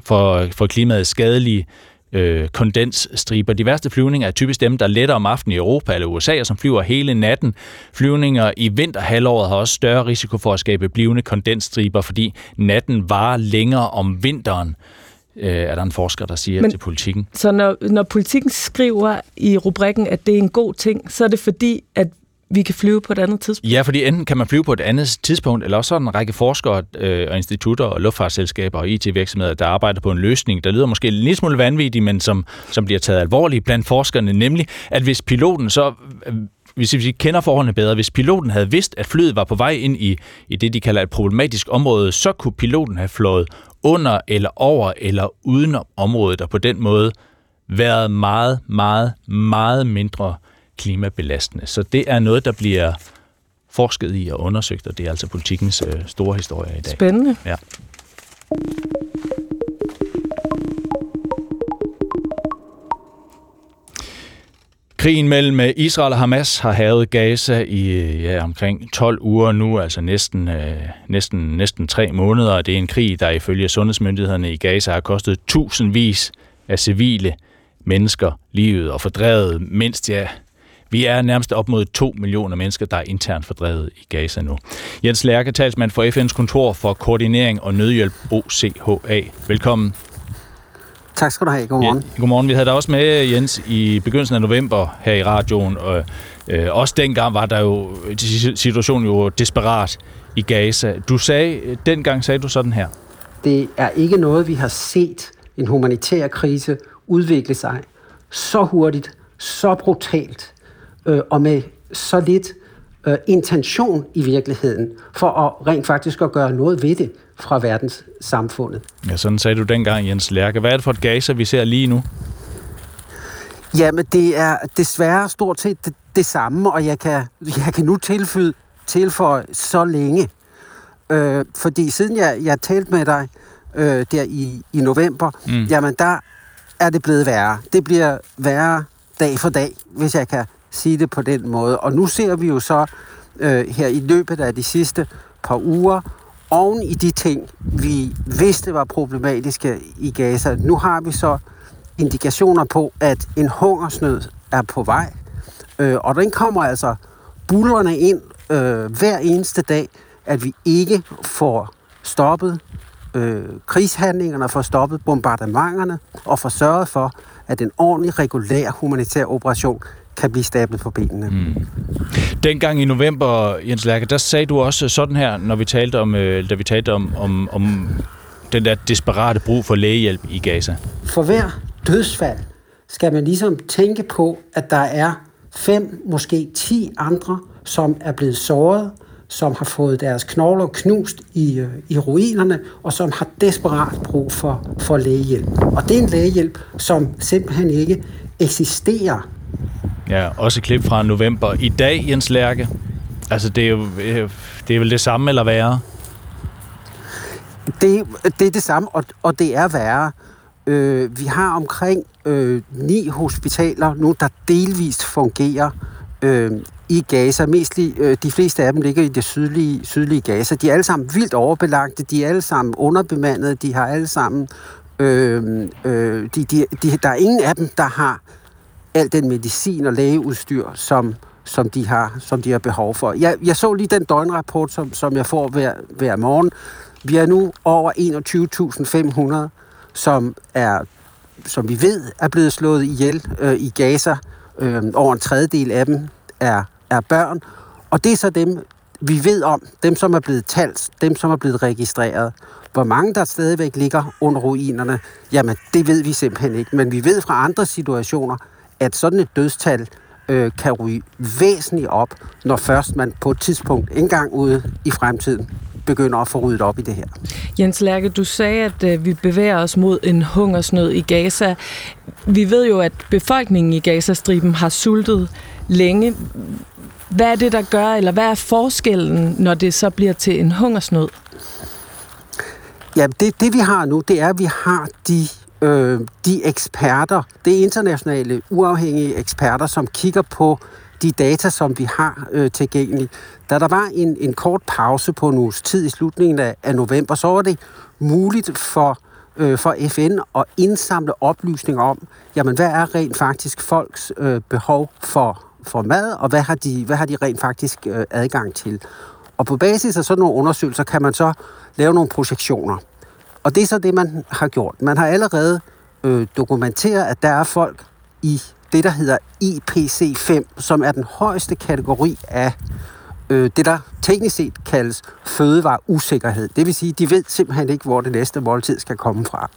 for, for klimaet skadelige øh, kondensstriber. De værste flyvninger er typisk dem, der letter om aftenen i Europa eller USA, og som flyver hele natten. Flyvninger i vinterhalvåret har også større risiko for at skabe blivende kondensstriber, fordi natten varer længere om vinteren øh, er der en forsker, der siger Men, til politikken. Så når, når politikken skriver i rubrikken, at det er en god ting, så er det fordi, at vi kan flyve på et andet tidspunkt? Ja, fordi enten kan man flyve på et andet tidspunkt, eller også er der en række forskere øh, og institutter og luftfartsselskaber og IT-virksomheder, der arbejder på en løsning, der lyder måske en lille smule vanvittig, men som, som bliver taget alvorligt blandt forskerne, nemlig at hvis piloten så øh, hvis vi kender forholdene bedre, hvis piloten havde vidst, at flyet var på vej ind i, i det, de kalder et problematisk område, så kunne piloten have flået under eller over eller uden området, og på den måde været meget, meget, meget mindre klimabelastende. Så det er noget, der bliver forsket i og undersøgt, og det er altså politikens øh, store historie i dag. Spændende. Ja. Krigen mellem øh, Israel og Hamas har havet Gaza i øh, ja, omkring 12 uger nu, altså næsten, øh, næsten, næsten tre måneder. Det er en krig, der ifølge sundhedsmyndighederne i Gaza har kostet tusindvis af civile mennesker livet og fordrevet mindst ja, vi er nærmest op mod 2 millioner mennesker, der er internt fordrevet i Gaza nu. Jens Lærke, talsmand for FN's kontor for koordinering og nødhjælp OCHA. Velkommen. Tak skal du have. Godmorgen. Ja, godmorgen. Vi havde dig også med, Jens, i begyndelsen af november her i radioen. Og, øh, også dengang var der jo situationen jo desperat i Gaza. Du sagde, dengang sagde du sådan her. Det er ikke noget, vi har set en humanitær krise udvikle sig så hurtigt, så brutalt øh, og med så lidt øh, intention i virkeligheden for at rent faktisk at gøre noget ved det fra verdens samfundet. Ja, sådan sagde du dengang, Jens Lærke. Hvad er det for et Gaza, vi ser lige nu? Jamen, det er desværre stort set det, det samme, og jeg kan, jeg kan nu tilføje, tilføje så længe. Øh, fordi siden jeg, jeg talte med dig øh, der i, i november, mm. jamen der er det blevet værre. Det bliver værre dag for dag, hvis jeg kan sige det på den måde. Og nu ser vi jo så øh, her i løbet af de sidste par uger, oven i de ting, vi vidste var problematiske i Gaza, nu har vi så indikationer på, at en hungersnød er på vej. Øh, og den kommer altså bullerne ind øh, hver eneste dag, at vi ikke får stoppet øh, krigshandlingerne, får stoppet bombardementerne og får sørget for, at en ordentlig, regulær humanitær operation kan blive stablet på benene. Mm. Dengang i november, Jens Lærke, der sagde du også sådan her, når vi talte om, øh, da vi talte om, om, om den der desperate brug for lægehjælp i Gaza. For hver dødsfald skal man ligesom tænke på, at der er fem, måske ti andre, som er blevet såret, som har fået deres knogler knust i, øh, i ruinerne, og som har desperat brug for, for lægehjælp. Og det er en lægehjælp, som simpelthen ikke eksisterer. Ja, også et klip fra november. I dag, Jens Lærke, altså det er jo øh, det er vel det samme eller værre? Det, det er det samme, og, og det er værre. Øh, vi har omkring øh, ni hospitaler nu, der delvist fungerer øh, i Gaza. Mest øh, de fleste af dem ligger i det sydlige, sydlige Gaza. De er alle sammen vildt overbelagte, de er alle sammen underbemandede, de har alle sammen... Øh, øh, de, de, de, der er ingen af dem, der har al den medicin og lægeudstyr, som, som, de, har, som de har behov for. Jeg, jeg så lige den døgnrapport, som, som jeg får hver, hver morgen. Vi er nu over 21.500, som er som vi ved, er blevet slået ihjel øh, i Gaza. Øh, over en tredjedel af dem er, er børn. Og det er så dem, vi ved om, dem som er blevet talt, dem som er blevet registreret. Hvor mange der stadigvæk ligger under ruinerne, jamen det ved vi simpelthen ikke. Men vi ved fra andre situationer, at sådan et dødstal øh, kan ryge væsentligt op, når først man på et tidspunkt engang ude i fremtiden begynder at få ryddet op i det her. Jens Lærke, du sagde, at øh, vi bevæger os mod en hungersnød i Gaza. Vi ved jo, at befolkningen i Gazastriben har sultet længe. Hvad er det, der gør, eller hvad er forskellen, når det så bliver til en hungersnød? Ja, det, det vi har nu, det er, at vi har de, øh, de eksperter, det er internationale uafhængige eksperter, som kigger på de data, som vi har øh, tilgængeligt. Da der var en, en kort pause på en uges tid i slutningen af, af november, så var det muligt for, øh, for FN at indsamle oplysninger om, jamen hvad er rent faktisk folks øh, behov for, for mad, og hvad har de, hvad har de rent faktisk øh, adgang til. Og på basis af sådan nogle undersøgelser kan man så lave nogle projektioner. Og det er så det, man har gjort. Man har allerede øh, dokumenteret, at der er folk i det, der hedder IPC5, som er den højeste kategori af øh, det, der teknisk set kaldes fødevareusikkerhed. Det vil sige, de ved simpelthen ikke, hvor det næste måltid skal komme fra.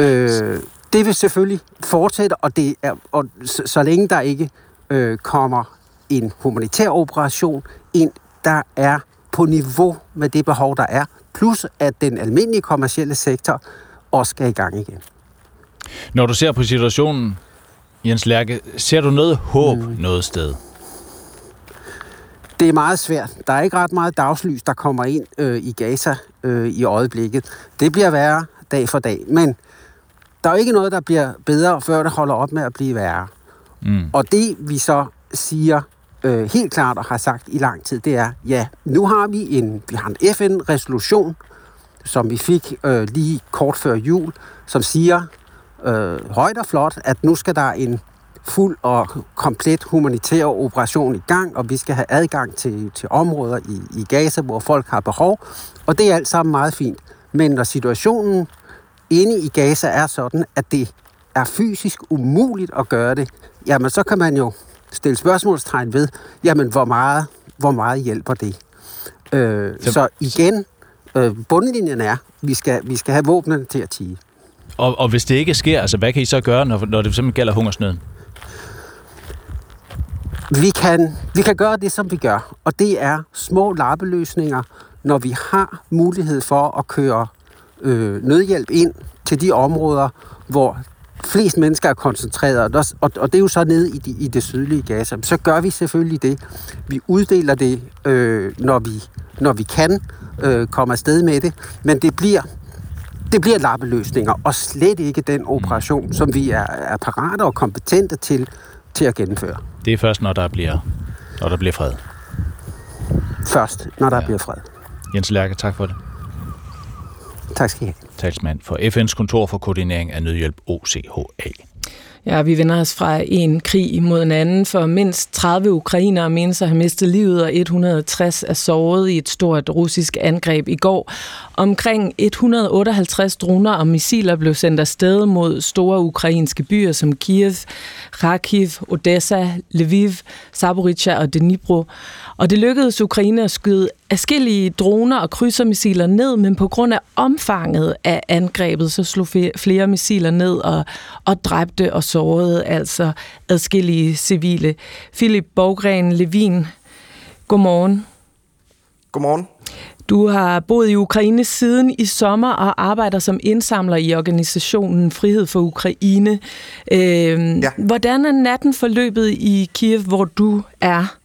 Øh, det vil selvfølgelig fortsætte, og, det er, og så, så længe der ikke øh, kommer en humanitær operation ind, der er på niveau med det behov, der er, plus at den almindelige kommercielle sektor også skal i gang igen. Når du ser på situationen, Jens Lærke, ser du noget håb mm. noget sted? Det er meget svært. Der er ikke ret meget dagslys, der kommer ind øh, i Gaza øh, i øjeblikket. Det bliver værre dag for dag. Men der er ikke noget, der bliver bedre, før det holder op med at blive værre. Mm. Og det vi så siger øh, helt klart og har sagt i lang tid, det er, ja, nu har vi en, vi har en FN-resolution, som vi fik øh, lige kort før jul, som siger øh, højt og flot, at nu skal der en fuld og komplet humanitær operation i gang, og vi skal have adgang til, til områder i, i Gaza, hvor folk har behov. Og det er alt sammen meget fint. Men når situationen inde i Gaza er sådan, at det er fysisk umuligt at gøre det, jamen så kan man jo stille spørgsmålstegn ved, jamen hvor meget, hvor meget hjælper det? Øh, så, så igen, øh, bundlinjen er, vi skal, vi skal have våbnene til at tige. Og, og hvis det ikke sker, altså hvad kan I så gøre, når, når det simpelthen gælder hungersnøden? Vi kan, vi kan gøre det, som vi gør, og det er små lappeløsninger, når vi har mulighed for at køre øh, nødhjælp ind til de områder, hvor flest mennesker er koncentreret, og, og, og det er jo så nede i, de, i det sydlige Gaza. Så gør vi selvfølgelig det. Vi uddeler det, øh, når, vi, når vi kan øh, komme afsted med det, men det bliver det bliver lappeløsninger, og slet ikke den operation, som vi er, er parate og kompetente til, til at gennemføre. Det er først, når der bliver, når der bliver fred. Først, når der ja. bliver fred. Jens Lærke, tak for det. Tak skal I have. Talsmand for FN's kontor for koordinering af nødhjælp OCHA. Ja, vi vender os fra en krig mod en anden, for mindst 30 ukrainere menes at have mistet livet, og 160 er såret i et stort russisk angreb i går. Omkring 158 droner og missiler blev sendt afsted mod store ukrainske byer som Kiev, Kharkiv, Odessa, Lviv, Zaporizhia og Dnipro. Og det lykkedes Ukraine at skyde afskillige droner og krydsermissiler ned, men på grund af omfanget af angrebet, så slog flere missiler ned og, og dræbte og sårede altså adskillige civile. Philip Borgren Levin, godmorgen. Godmorgen. Du har boet i Ukraine siden i sommer og arbejder som indsamler i organisationen Frihed for Ukraine. Øh, ja. Hvordan er natten forløbet i Kiev, hvor du er?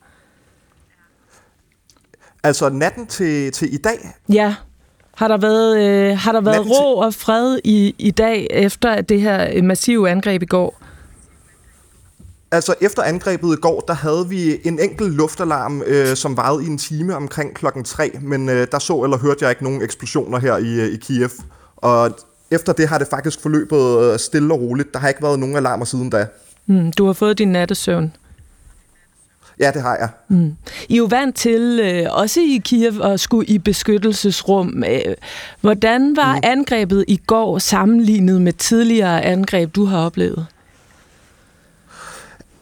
Altså natten til, til i dag? Ja. Har der været, øh, har der været ro og fred i, i dag efter det her massive angreb i går? Altså efter angrebet i går, der havde vi en enkelt luftalarm, øh, som varede i en time omkring klokken 3, men øh, der så eller hørte jeg ikke nogen eksplosioner her i, øh, i Kiev. Og efter det har det faktisk forløbet øh, stille og roligt. Der har ikke været nogen alarmer siden da. Mm, du har fået din nattesøvn. Ja, det har jeg. Mm. I er jo vant til, øh, også i Kiev, at skulle i beskyttelsesrum. Øh, hvordan var mm. angrebet i går sammenlignet med tidligere angreb, du har oplevet?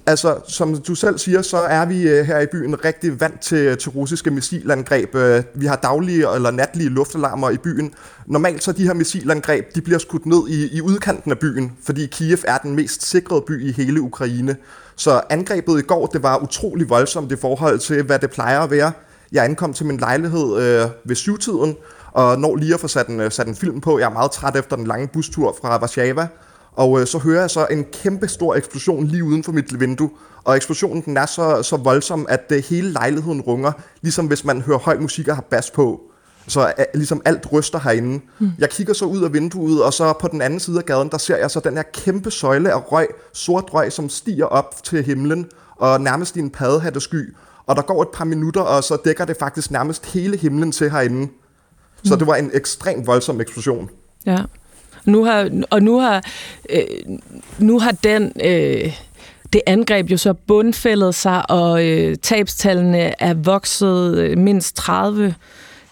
Altså, som du selv siger, så er vi øh, her i byen rigtig vant til, til russiske missilangreb. Øh, vi har daglige eller natlige luftalarmer i byen. Normalt så de her missilangreb, de bliver skudt ned i, i udkanten af byen, fordi Kiev er den mest sikrede by i hele Ukraine. Så angrebet i går, det var utrolig voldsomt i forhold til, hvad det plejer at være. Jeg ankom til min lejlighed øh, ved syvtiden, og når lige at få sat en, øh, sat en film på. Jeg er meget træt efter den lange bustur fra Warszawa. Og øh, så hører jeg så en kæmpe stor eksplosion lige uden for mit vindue. Og eksplosionen den er så, så voldsom, at øh, hele lejligheden runger, ligesom hvis man hører høj musik og har bas på. Så øh, ligesom alt ryster herinde. Mm. Jeg kigger så ud af vinduet, og så på den anden side af gaden, der ser jeg så den her kæmpe søjle af røg, sort røg, som stiger op til himlen, og nærmest i en paddehattesky. Og der går et par minutter, og så dækker det faktisk nærmest hele himlen til herinde. Mm. Så det var en ekstremt voldsom eksplosion. Ja. Nu har, og nu har, øh, nu har den... Øh det angreb jo så bundfældet sig, og øh, tabstallene er vokset øh, mindst 30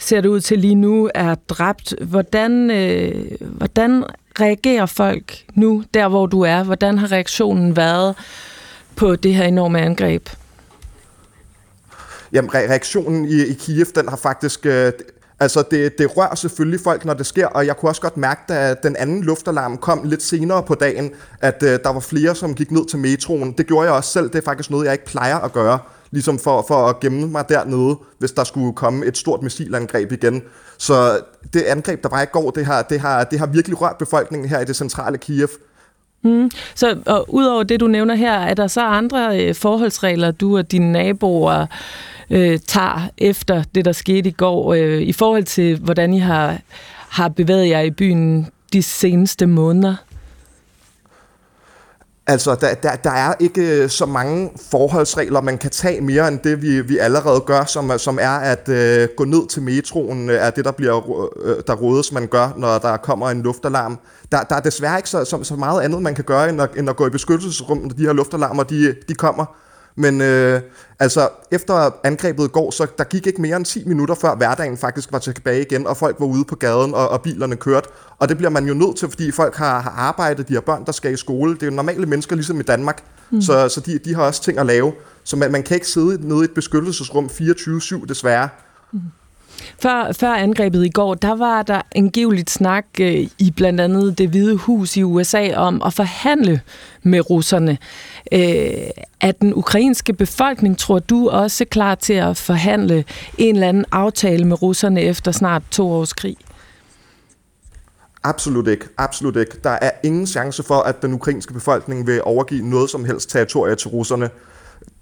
ser det ud til lige nu, er dræbt. Hvordan, øh, hvordan reagerer folk nu, der hvor du er? Hvordan har reaktionen været på det her enorme angreb? Jamen, reaktionen i, i Kiev, den har faktisk... Øh, altså, det, det rører selvfølgelig folk, når det sker, og jeg kunne også godt mærke, da den anden luftalarm kom lidt senere på dagen, at øh, der var flere, som gik ned til metroen. Det gjorde jeg også selv. Det er faktisk noget, jeg ikke plejer at gøre ligesom for, for at gemme mig dernede, hvis der skulle komme et stort missilangreb igen. Så det angreb, der var i går, det har, det har, det har virkelig rørt befolkningen her i det centrale Kiev. Mm. Så og udover det, du nævner her, er der så andre øh, forholdsregler, du og dine naboer øh, tager efter det, der skete i går, øh, i forhold til, hvordan I har, har bevæget jer i byen de seneste måneder? Altså, der, der, der er ikke øh, så mange forholdsregler, man kan tage mere end det, vi, vi allerede gør, som, som er at øh, gå ned til metroen, øh, er det, der bliver øh, øh, der rådes, man gør, når der kommer en luftalarm. Der, der er desværre ikke så, så, så meget andet, man kan gøre, end at, end at gå i beskyttelsesrum, når de her luftalarmer de, de kommer. Men øh, altså, efter angrebet går, så der gik ikke mere end 10 minutter før hverdagen faktisk var tilbage igen, og folk var ude på gaden, og, og bilerne kørte. Og det bliver man jo nødt til, fordi folk har, har arbejdet, de har børn, der skal i skole. Det er jo normale mennesker, ligesom i Danmark. Mm. Så, så de, de har også ting at lave. Så man, man kan ikke sidde nede i et beskyttelsesrum 24-7, desværre. Mm. Før, før angrebet i går, der var der angiveligt snak øh, i blandt andet det hvide hus i USA om at forhandle med russerne. Øh, er den ukrainske befolkning, tror du, også klar til at forhandle en eller anden aftale med russerne efter snart to års krig? Absolut ikke. Absolut ikke. Der er ingen chance for, at den ukrainske befolkning vil overgive noget som helst territorie til russerne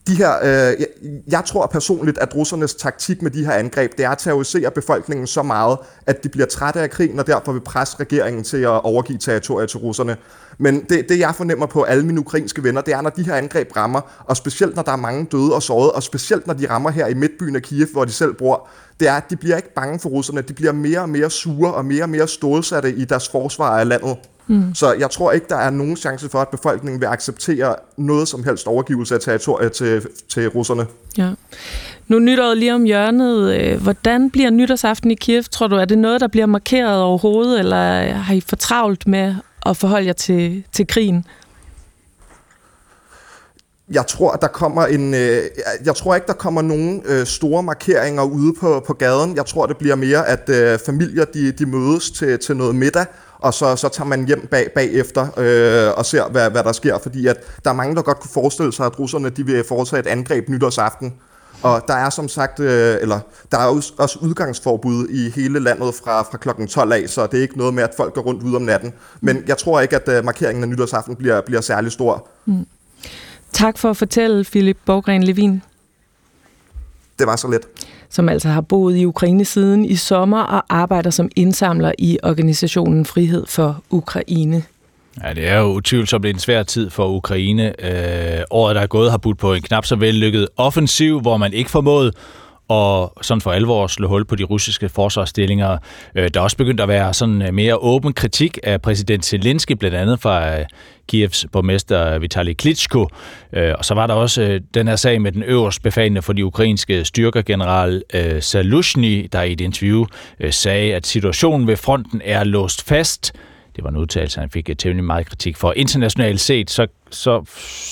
de her, øh, jeg, jeg tror personligt, at russernes taktik med de her angreb, det er at terrorisere befolkningen så meget, at de bliver trætte af krigen, og derfor vil presse regeringen til at overgive territorier til russerne. Men det, det, jeg fornemmer på alle mine ukrainske venner, det er, når de her angreb rammer, og specielt når der er mange døde og sårede, og specielt når de rammer her i midtbyen af Kiev, hvor de selv bor, det er, at de bliver ikke bange for russerne, de bliver mere og mere sure og mere og mere stålsatte i deres forsvar af landet. Mm. Så jeg tror ikke, der er nogen chance for, at befolkningen vil acceptere noget som helst overgivelse af territoriet til, til russerne. Ja. Nu nytåret lige om hjørnet. Øh, hvordan bliver nytårsaften i Kiev, tror du? Er det noget, der bliver markeret overhovedet, eller har I fortravlt med at forholde jer til, til krigen? Jeg tror, at der kommer en. Øh, jeg tror ikke, der kommer nogen øh, store markeringer ude på, på gaden. Jeg tror, det bliver mere, at øh, familier de, de mødes til, til noget middag, og så, så tager man hjem bag, bagefter øh, og ser, hvad, hvad der sker. Fordi at der er mange, der godt kunne forestille sig, at russerne de vil foretage et angreb nytårsaften. Og der er som sagt, øh, eller der er også udgangsforbud i hele landet fra, fra klokken 12 af, så det er ikke noget med, at folk går rundt ude om natten. Men jeg tror ikke, at øh, markeringen af nytårsaften bliver, bliver særlig stor. Mm. Tak for at fortælle, Philip Borgren Levin. Det var så let. Som altså har boet i Ukraine siden i sommer og arbejder som indsamler i organisationen Frihed for Ukraine. Ja, det er jo utvivlsomt en svær tid for Ukraine. Øh, året, der er gået, har budt på en knap så vellykket offensiv, hvor man ikke formåede og sådan for alvor slå hul på de russiske forsvarsstillinger. Øh, der er også begyndt at være sådan øh, mere åben kritik af præsident Zelensky, blandt andet fra øh, Kievs borgmester øh, Vitali Klitschko. Øh, og så var der også den her sag med den øverst befalende for de ukrainske styrker, general Salushny, der i et interview sagde, at situationen ved fronten er låst fast, det var en udtalelse, han fik øh, temmelig meget kritik for. Internationalt set, så, så,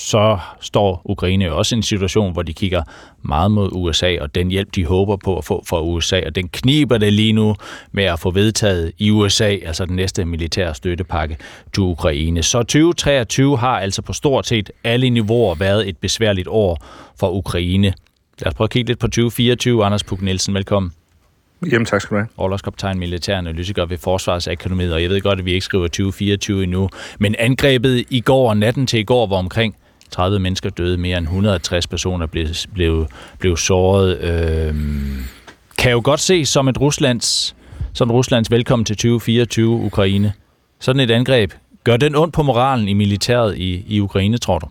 så står Ukraine jo også i en situation, hvor de kigger meget mod USA, og den hjælp, de håber på at få fra USA, og den kniber det lige nu med at få vedtaget i USA, altså den næste militære støttepakke til Ukraine. Så 2023 har altså på stort set alle niveauer været et besværligt år for Ukraine. Lad os prøve at kigge lidt på 2024. Anders Puk Nielsen, velkommen. Jamen, tak skal du have. Overlovskaptajn, militær analytiker ved Forsvarsakademiet, og jeg ved godt, at vi ikke skriver 2024 endnu, men angrebet i går og natten til i går var omkring 30 mennesker døde, mere end 160 personer blev, blev, blev såret. øh, kan jo godt se som et Ruslands, som Ruslands velkommen til 2024 Ukraine. Sådan et angreb, gør den ondt på moralen i militæret i, i Ukraine, tror du?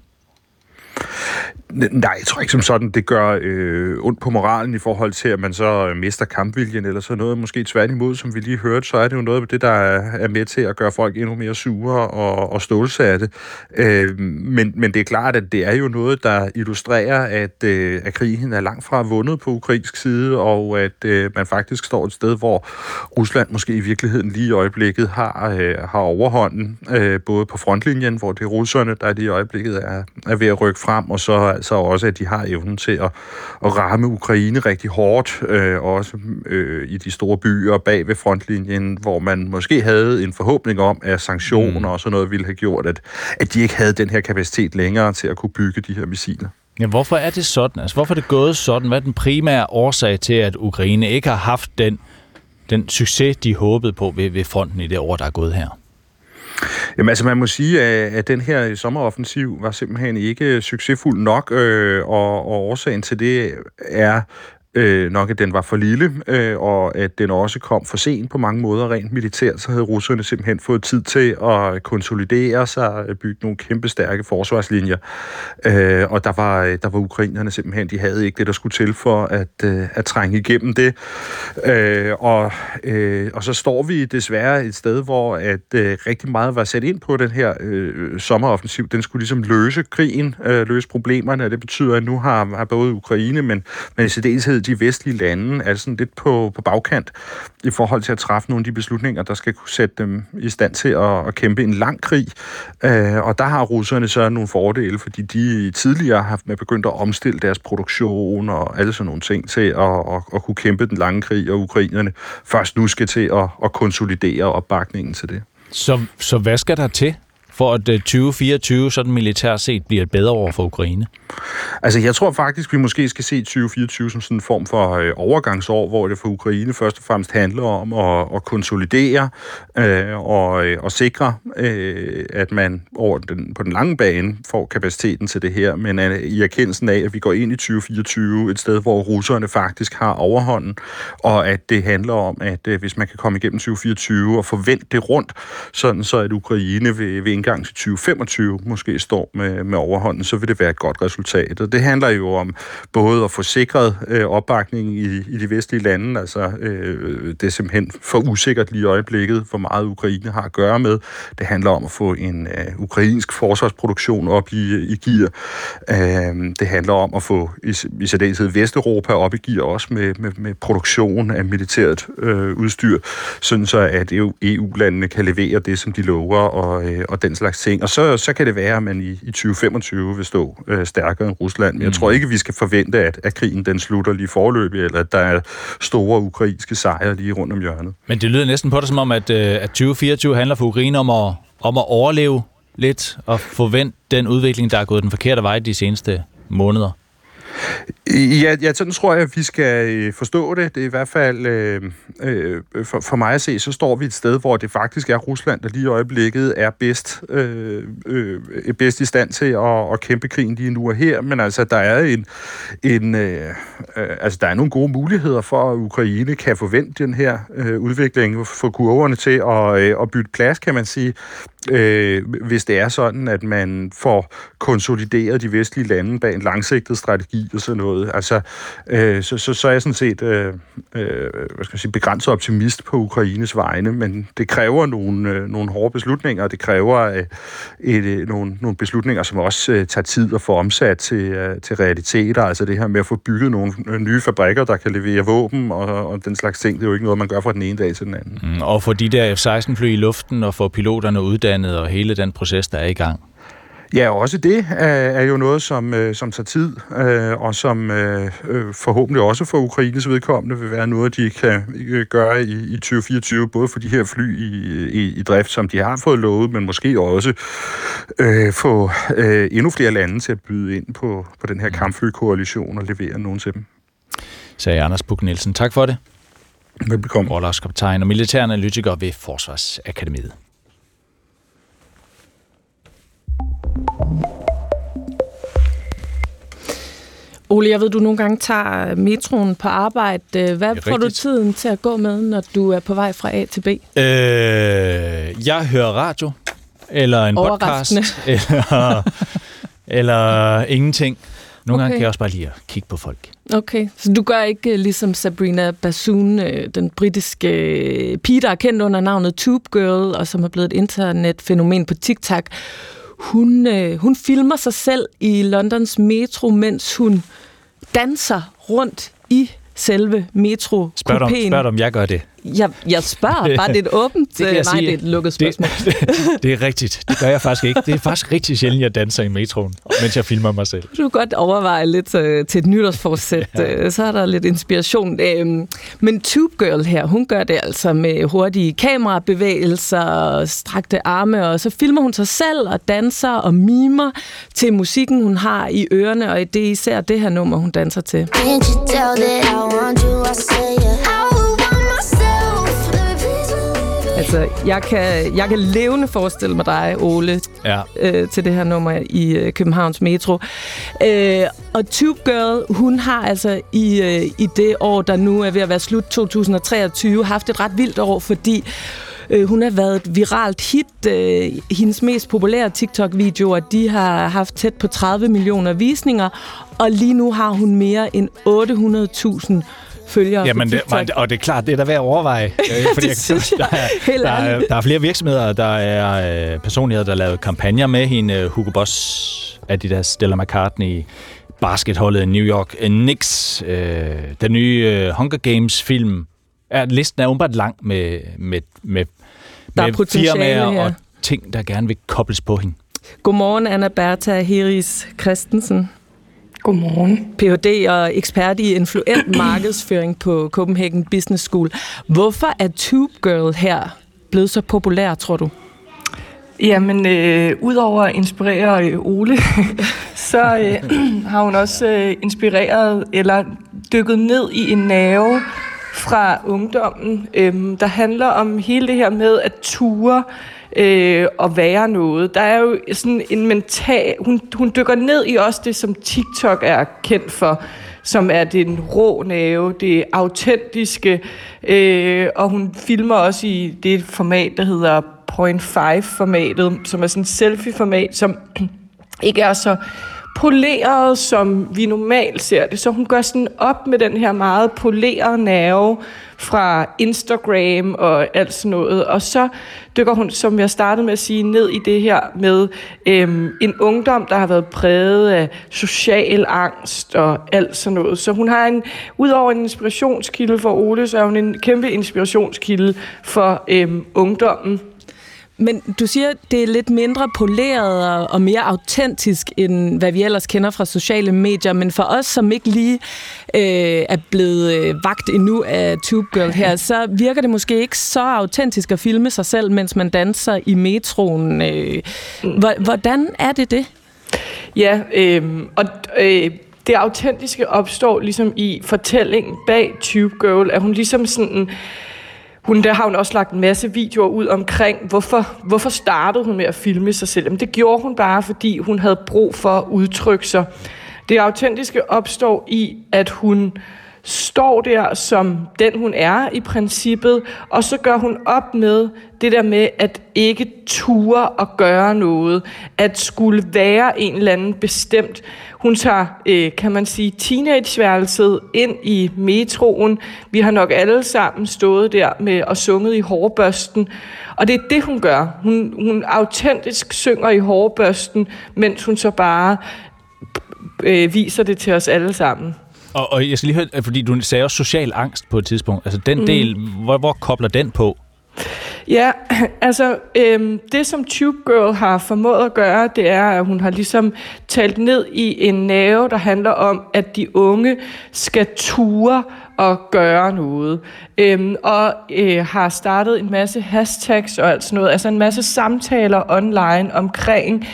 Nej, jeg tror ikke som sådan, det gør øh, ondt på moralen i forhold til, at man så øh, mister kampviljen eller sådan noget. Måske tværtimod, som vi lige hørte, så er det jo noget af det, der er med til at gøre folk endnu mere sure og, og stålsatte. Øh, men, men det er klart, at det er jo noget, der illustrerer, at, øh, at krigen er langt fra vundet på ukrainsk side, og at øh, man faktisk står et sted, hvor Rusland måske i virkeligheden lige i øjeblikket har, øh, har overhånden, øh, både på frontlinjen, hvor det er russerne, der lige i øjeblikket er, er ved at rykke frem, og så altså også, at de har evnen til at, at ramme Ukraine rigtig hårdt, øh, også øh, i de store byer bag ved frontlinjen, hvor man måske havde en forhåbning om, at sanktioner mm. og sådan noget ville have gjort, at, at de ikke havde den her kapacitet længere til at kunne bygge de her missiler. Ja, hvorfor er det sådan? Altså, hvorfor er det gået sådan? Hvad er den primære årsag til, at Ukraine ikke har haft den, den succes, de håbede på ved, ved fronten i det år, der er gået her? Jamen altså, man må sige, at, den her sommeroffensiv var simpelthen ikke succesfuld nok, øh, og, og årsagen til det er øh, nok, at den var for lille, øh, og at den også kom for sent på mange måder. Rent militært, så havde russerne simpelthen fået tid til at konsolidere sig, øh, bygge nogle kæmpe stærke forsvarslinjer, øh, og der var, øh, der var ukrainerne simpelthen, de havde ikke det, der skulle til for at, øh, at trænge igennem det, øh, og, øh, og så står vi desværre et sted, hvor at øh, rigtig meget var sat ind på den her øh, sommeroffensiv, den skulle ligesom løse krigen, øh, løse problemerne, og det betyder, at nu har, har både Ukraine, men, men i særdeleshed de vestlige lande er sådan lidt på, på bagkant i forhold til at træffe nogle af de beslutninger, der skal kunne sætte dem i stand til at, at kæmpe en lang krig. Øh, og der har russerne så nogle fordele, fordi de tidligere har begyndt at omstille deres produktion og alle sådan nogle ting til at, at, at kunne kæmpe den lange krig, og ukrainerne først nu skal til at, at konsolidere opbakningen til det. Så, så hvad skal der til for at øh, 2024 sådan militært set bliver et bedre år for Ukraine? Altså, jeg tror faktisk, vi måske skal se 2024 som sådan en form for øh, overgangsår, hvor det for Ukraine først og fremmest handler om at, at konsolidere øh, og, øh, og sikre, øh, at man over den, på den lange bane får kapaciteten til det her, men øh, i erkendelsen af, at vi går ind i 2024 et sted, hvor russerne faktisk har overhånden, og at det handler om, at øh, hvis man kan komme igennem 2024 og forvente det rundt, sådan så at Ukraine vil, vil indgang til 2025 måske står med, med overhånden, så vil det være et godt resultat. Og det handler jo om både at få sikret øh, opbakningen i, i de vestlige lande, altså øh, det er simpelthen for usikkert lige i øjeblikket, hvor meget Ukraine har at gøre med. Det handler om at få en øh, ukrainsk forsvarsproduktion op i, i gear. Øh, det handler om at få i, i særdeleshed Vesteuropa op i gear også med, med, med produktion af militært øh, udstyr, sådan så at EU-landene e kan levere det, som de lover og, øh, og den slags ting. Og så, så kan det være, at man i, i 2025 vil stå øh, stærkere end Rusland. Men jeg tror ikke, vi skal forvente, at, at krigen den slutter lige forløbig, eller at der er store ukrainske sejre lige rundt om hjørnet. Men det lyder næsten på det som om, at, øh, at 2024 handler for Ukraine om at, om at overleve lidt og forvente den udvikling, der er gået den forkerte vej de seneste måneder. Ja, ja, sådan tror jeg, at vi skal øh, forstå det. Det er i hvert fald, øh, øh, for, for mig at se, så står vi et sted, hvor det faktisk er Rusland, der lige i øjeblikket er bedst, øh, øh, bedst i stand til at, at kæmpe krigen lige nu og her. Men altså, der er en, en øh, øh, altså, der er nogle gode muligheder for, at Ukraine kan forvente den her øh, udvikling, for kurverne til at, øh, at bytte plads, kan man sige øh, hvis det er sådan, at man får konsolideret de vestlige lande bag en langsigtet strategi og sådan noget. Altså, øh, så, så, så er jeg sådan set øh, øh, hvad skal jeg sige, begrænset optimist på Ukraines vegne, men det kræver nogle, øh, nogle hårde beslutninger, og det kræver øh, et, øh, nogle, nogle beslutninger, som også øh, tager tid at få omsat til, øh, til realiteter. Altså det her med at få bygget nogle øh, nye fabrikker, der kan levere våben og, og den slags ting, det er jo ikke noget, man gør fra den ene dag til den anden. Mm, og få de der F-16-fly i luften og få piloterne uddannet uddannet og hele den proces, der er i gang? Ja, også det er, er jo noget, som, øh, som tager tid, øh, og som øh, øh, forhåbentlig også for Ukraines vedkommende vil være noget, de kan øh, gøre i, i 2024, både for de her fly i, i, i drift, som de har fået lovet, men måske også øh, få øh, endnu flere lande til at byde ind på, på den her kampflykoalition og levere nogen til dem. Sagde Anders Buk Nielsen. Tak for det. Velbekomme. Orlagskaptajn og militæranalytiker ved Forsvarsakademiet. Ole, jeg ved, du nogle gange tager metroen på arbejde. Hvad får du tiden til at gå med, når du er på vej fra A til B? Øh, jeg hører radio, eller en podcast, eller, eller ingenting. Nogle okay. gange kan jeg også bare lide at kigge på folk. Okay, så du gør ikke uh, ligesom Sabrina Bassoon, den britiske pige, der er kendt under navnet Tube Girl, og som er blevet et internetfænomen på TikTok. Hun, øh, hun filmer sig selv i Londons metro, mens hun danser rundt i selve metro Spørg om, spørg om jeg gør det. Jeg, jeg spørger bare, det er et åbent, det nej, sige, det er et lukket spørgsmål. Det, det, det er rigtigt, det gør jeg faktisk ikke. Det er faktisk rigtig sjældent, jeg danser i metroen, mens jeg filmer mig selv. Du kan godt overveje lidt uh, til et nytårsforsæt, ja. uh, så er der lidt inspiration. Uh, men Tube Girl her, hun gør det altså med hurtige kamerabevægelser, strakte arme, og så filmer hun sig selv og danser og mimer til musikken, hun har i ørerne, og det er især det her nummer, hun danser til. Can't you tell that I want you, I say yeah. Altså, jeg kan, jeg kan levende forestille mig dig, Ole, ja. øh, til det her nummer i øh, Københavns Metro. Øh, og Tube Girl, hun har altså i, øh, i det år, der nu er ved at være slut 2023, haft et ret vildt år, fordi øh, hun har været et viralt hit. Øh, hendes mest populære TikTok-videoer, de har haft tæt på 30 millioner visninger, og lige nu har hun mere end 800.000 følgere Jamen, det, og det er klart, det er da værd at overveje. Øh, fordi det jeg, der, er, der, er, der er flere virksomheder, der er øh, personligheder, der har lavet kampagner med hende. Øh, Hugo Boss, Adidas, Stella McCartney, basketholdet New York Knicks, øh, den nye øh, Hunger Games-film. Er, listen er umiddelbart lang med, med, med, der med firmaer her. og ting, der gerne vil kobles på hende. Godmorgen, Anna Bertha Heris Christensen. Godmorgen. Ph.D. og ekspert i influent markedsføring på Copenhagen Business School. Hvorfor er Tube Girl her blevet så populær, tror du? Jamen, øh, udover at inspirere øh, Ole, så øh, har hun også øh, inspireret eller dykket ned i en nerve fra ungdommen, øh, der handler om hele det her med at ture øh, øh, og være noget. Der er jo sådan en mental... Hun, hun dykker ned i også det, som TikTok er kendt for, som er den rå nerve, det autentiske, øh, og hun filmer også i det format, der hedder Point 5-formatet, som er sådan et selfie-format, som ikke er så poleret, som vi normalt ser det. Så hun gør sådan op med den her meget polerede nerve fra Instagram og alt sådan noget. Og så dykker hun, som jeg startede med at sige, ned i det her med øhm, en ungdom, der har været præget af social angst og alt sådan noget. Så hun har en, udover en inspirationskilde for Ole, så er hun en kæmpe inspirationskilde for øhm, ungdommen. Men du siger, det er lidt mindre poleret og mere autentisk, end hvad vi ellers kender fra sociale medier. Men for os, som ikke lige øh, er blevet øh, vagt endnu af Tube Girl her, så virker det måske ikke så autentisk at filme sig selv, mens man danser i metroen. Øh, hvordan er det det? Ja, øh, og... Øh, det autentiske opstår ligesom i fortællingen bag Tube Girl, at hun ligesom sådan hun, der har hun også lagt en masse videoer ud omkring, hvorfor, hvorfor startede hun med at filme sig selv. Men det gjorde hun bare, fordi hun havde brug for at udtrykke sig. Det autentiske opstår i, at hun står der som den, hun er i princippet, og så gør hun op med det der med at ikke ture og gøre noget, at skulle være en eller anden bestemt. Hun tager, øh, kan man sige, teenageværelset ind i metroen. Vi har nok alle sammen stået der med og sunget i hårbørsten, og det er det, hun gør. Hun, hun autentisk synger i hårbørsten, mens hun så bare øh, viser det til os alle sammen. Og, og jeg skal lige høre, fordi du sagde også social angst på et tidspunkt. Altså den mm. del, hvor, hvor kobler den på? Ja, altså øhm, det som Tube Girl har formået at gøre, det er, at hun har ligesom talt ned i en nerve, der handler om, at de unge skal ture og gøre noget. Øhm, og øh, har startet en masse hashtags og alt sådan noget, altså en masse samtaler online omkring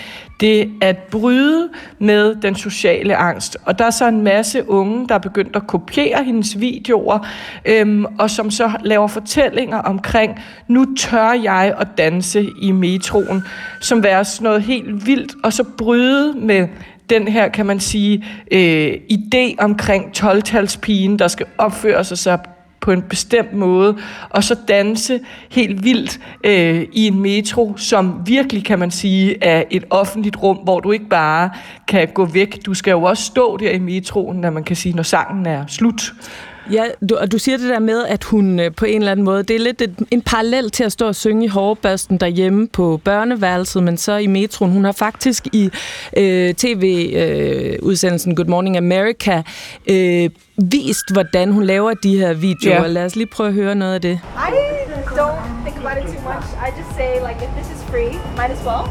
det at bryde med den sociale angst. Og der er så en masse unge, der er begyndt at kopiere hendes videoer, øhm, og som så laver fortællinger omkring, nu tør jeg at danse i metroen, som være sådan noget helt vildt, og så bryde med den her, kan man sige, øh, idé omkring 12-talspigen, der skal opføre sig så på en bestemt måde, og så danse helt vildt øh, i en metro, som virkelig, kan man sige, er et offentligt rum, hvor du ikke bare kan gå væk. Du skal jo også stå der i metroen, når man kan sige, når sangen er slut. Ja, du, og du siger det der med, at hun øh, på en eller anden måde, det er lidt et, en parallel til at stå og synge i hårbørsten derhjemme på børneværelset, men så i metroen. Hun har faktisk i øh, tv-udsendelsen øh, Good Morning America øh, vist, hvordan hun laver de her videoer. Yeah. Lad os lige prøve at høre noget af det. I don't think about it too much. I just say, like, if this is free, might as well.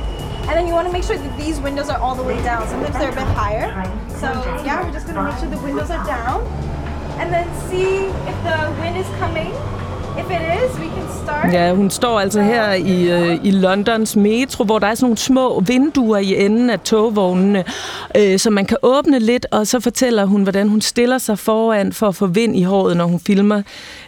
And then you want to make sure that these windows are all the way down. Sometimes they're a bit higher. So yeah, we're just going to make sure the windows are down. And then see if the wind is coming. If it is, we can start. Ja, hun står altså her i, øh, i Londons metro, hvor der er sådan nogle små vinduer i enden af togvognene, øh, som man kan åbne lidt, og så fortæller hun, hvordan hun stiller sig foran for at få vind i håret, når hun filmer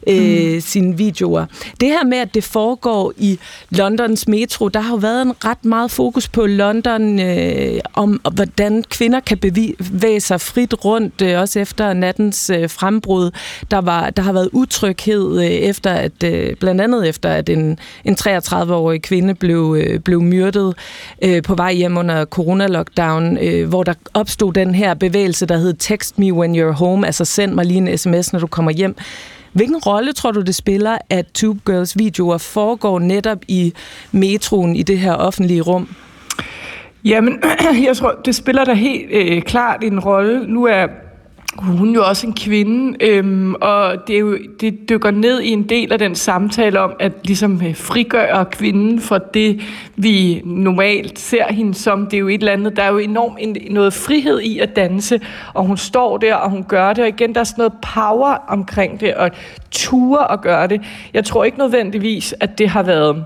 øh, mm. sine videoer. Det her med, at det foregår i Londons metro, der har jo været en ret meget fokus på London, øh, om hvordan kvinder kan bevæge sig frit rundt, øh, også efter nattens øh, frembrud. Der, var, der har været utryghed øh, efter, at øh, blandt andet efter, at en, en 33-årig kvinde blev, øh, blev myrdet øh, på vej hjem under corona-lockdown, øh, hvor der opstod den her bevægelse, der hed Text me when you're home, altså send mig lige en sms, når du kommer hjem. Hvilken rolle tror du, det spiller, at Tube Girls videoer foregår netop i metroen i det her offentlige rum? Jamen, jeg tror, det spiller da helt øh, klart en rolle. Nu er hun er jo også en kvinde, øhm, og det, er jo, det dykker ned i en del af den samtale om at ligesom øh, frigøre kvinden for det, vi normalt ser hende som. Det er jo et eller andet, der er jo enormt en, noget frihed i at danse, og hun står der, og hun gør det, og igen, der er sådan noget power omkring det, og ture at gøre det. Jeg tror ikke nødvendigvis, at det har været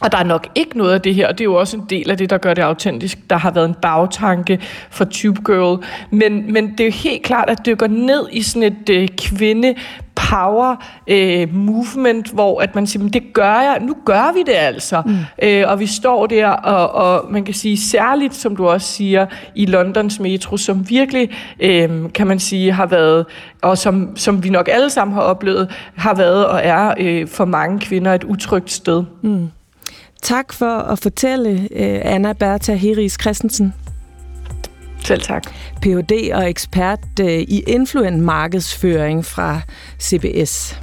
og der er nok ikke noget af det her, og det er jo også en del af det, der gør det autentisk. Der har været en bagtanke for Tube Girl, men, men det er jo helt klart, at det går ned i sådan et øh, kvinde power øh, movement, hvor at man siger, det gør jeg, nu gør vi det altså. Mm. Øh, og vi står der, og, og man kan sige særligt, som du også siger, i Londons metro, som virkelig, øh, kan man sige, har været, og som, som vi nok alle sammen har oplevet, har været og er øh, for mange kvinder et utrygt sted. Mm. Tak for at fortælle, øh, Anna Bertha Heris Christensen. Selv tak. Ph.D. og ekspert øh, i influent markedsføring fra CBS.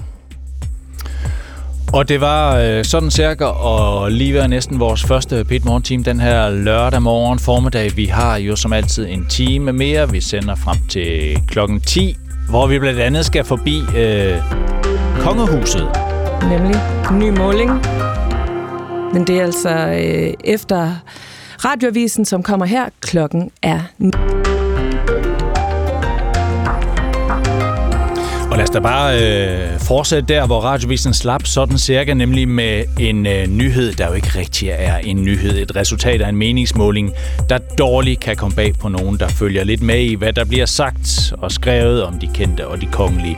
Og det var øh, sådan cirka og lige være næsten vores første Pit Morgen Team den her lørdag morgen formiddag. Vi har jo som altid en time mere. Vi sender frem til klokken 10, hvor vi blandt andet skal forbi øh, Kongehuset. Nemlig ny måling. Men det er altså øh, efter radioavisen, som kommer her. Klokken er 9. Og lad os da bare øh, fortsætte der, hvor radiovisen slap sådan cirka, nemlig med en øh, nyhed, der jo ikke rigtig er en nyhed. Et resultat af en meningsmåling, der dårligt kan komme bag på nogen, der følger lidt med i, hvad der bliver sagt og skrevet om de kendte og de kongelige.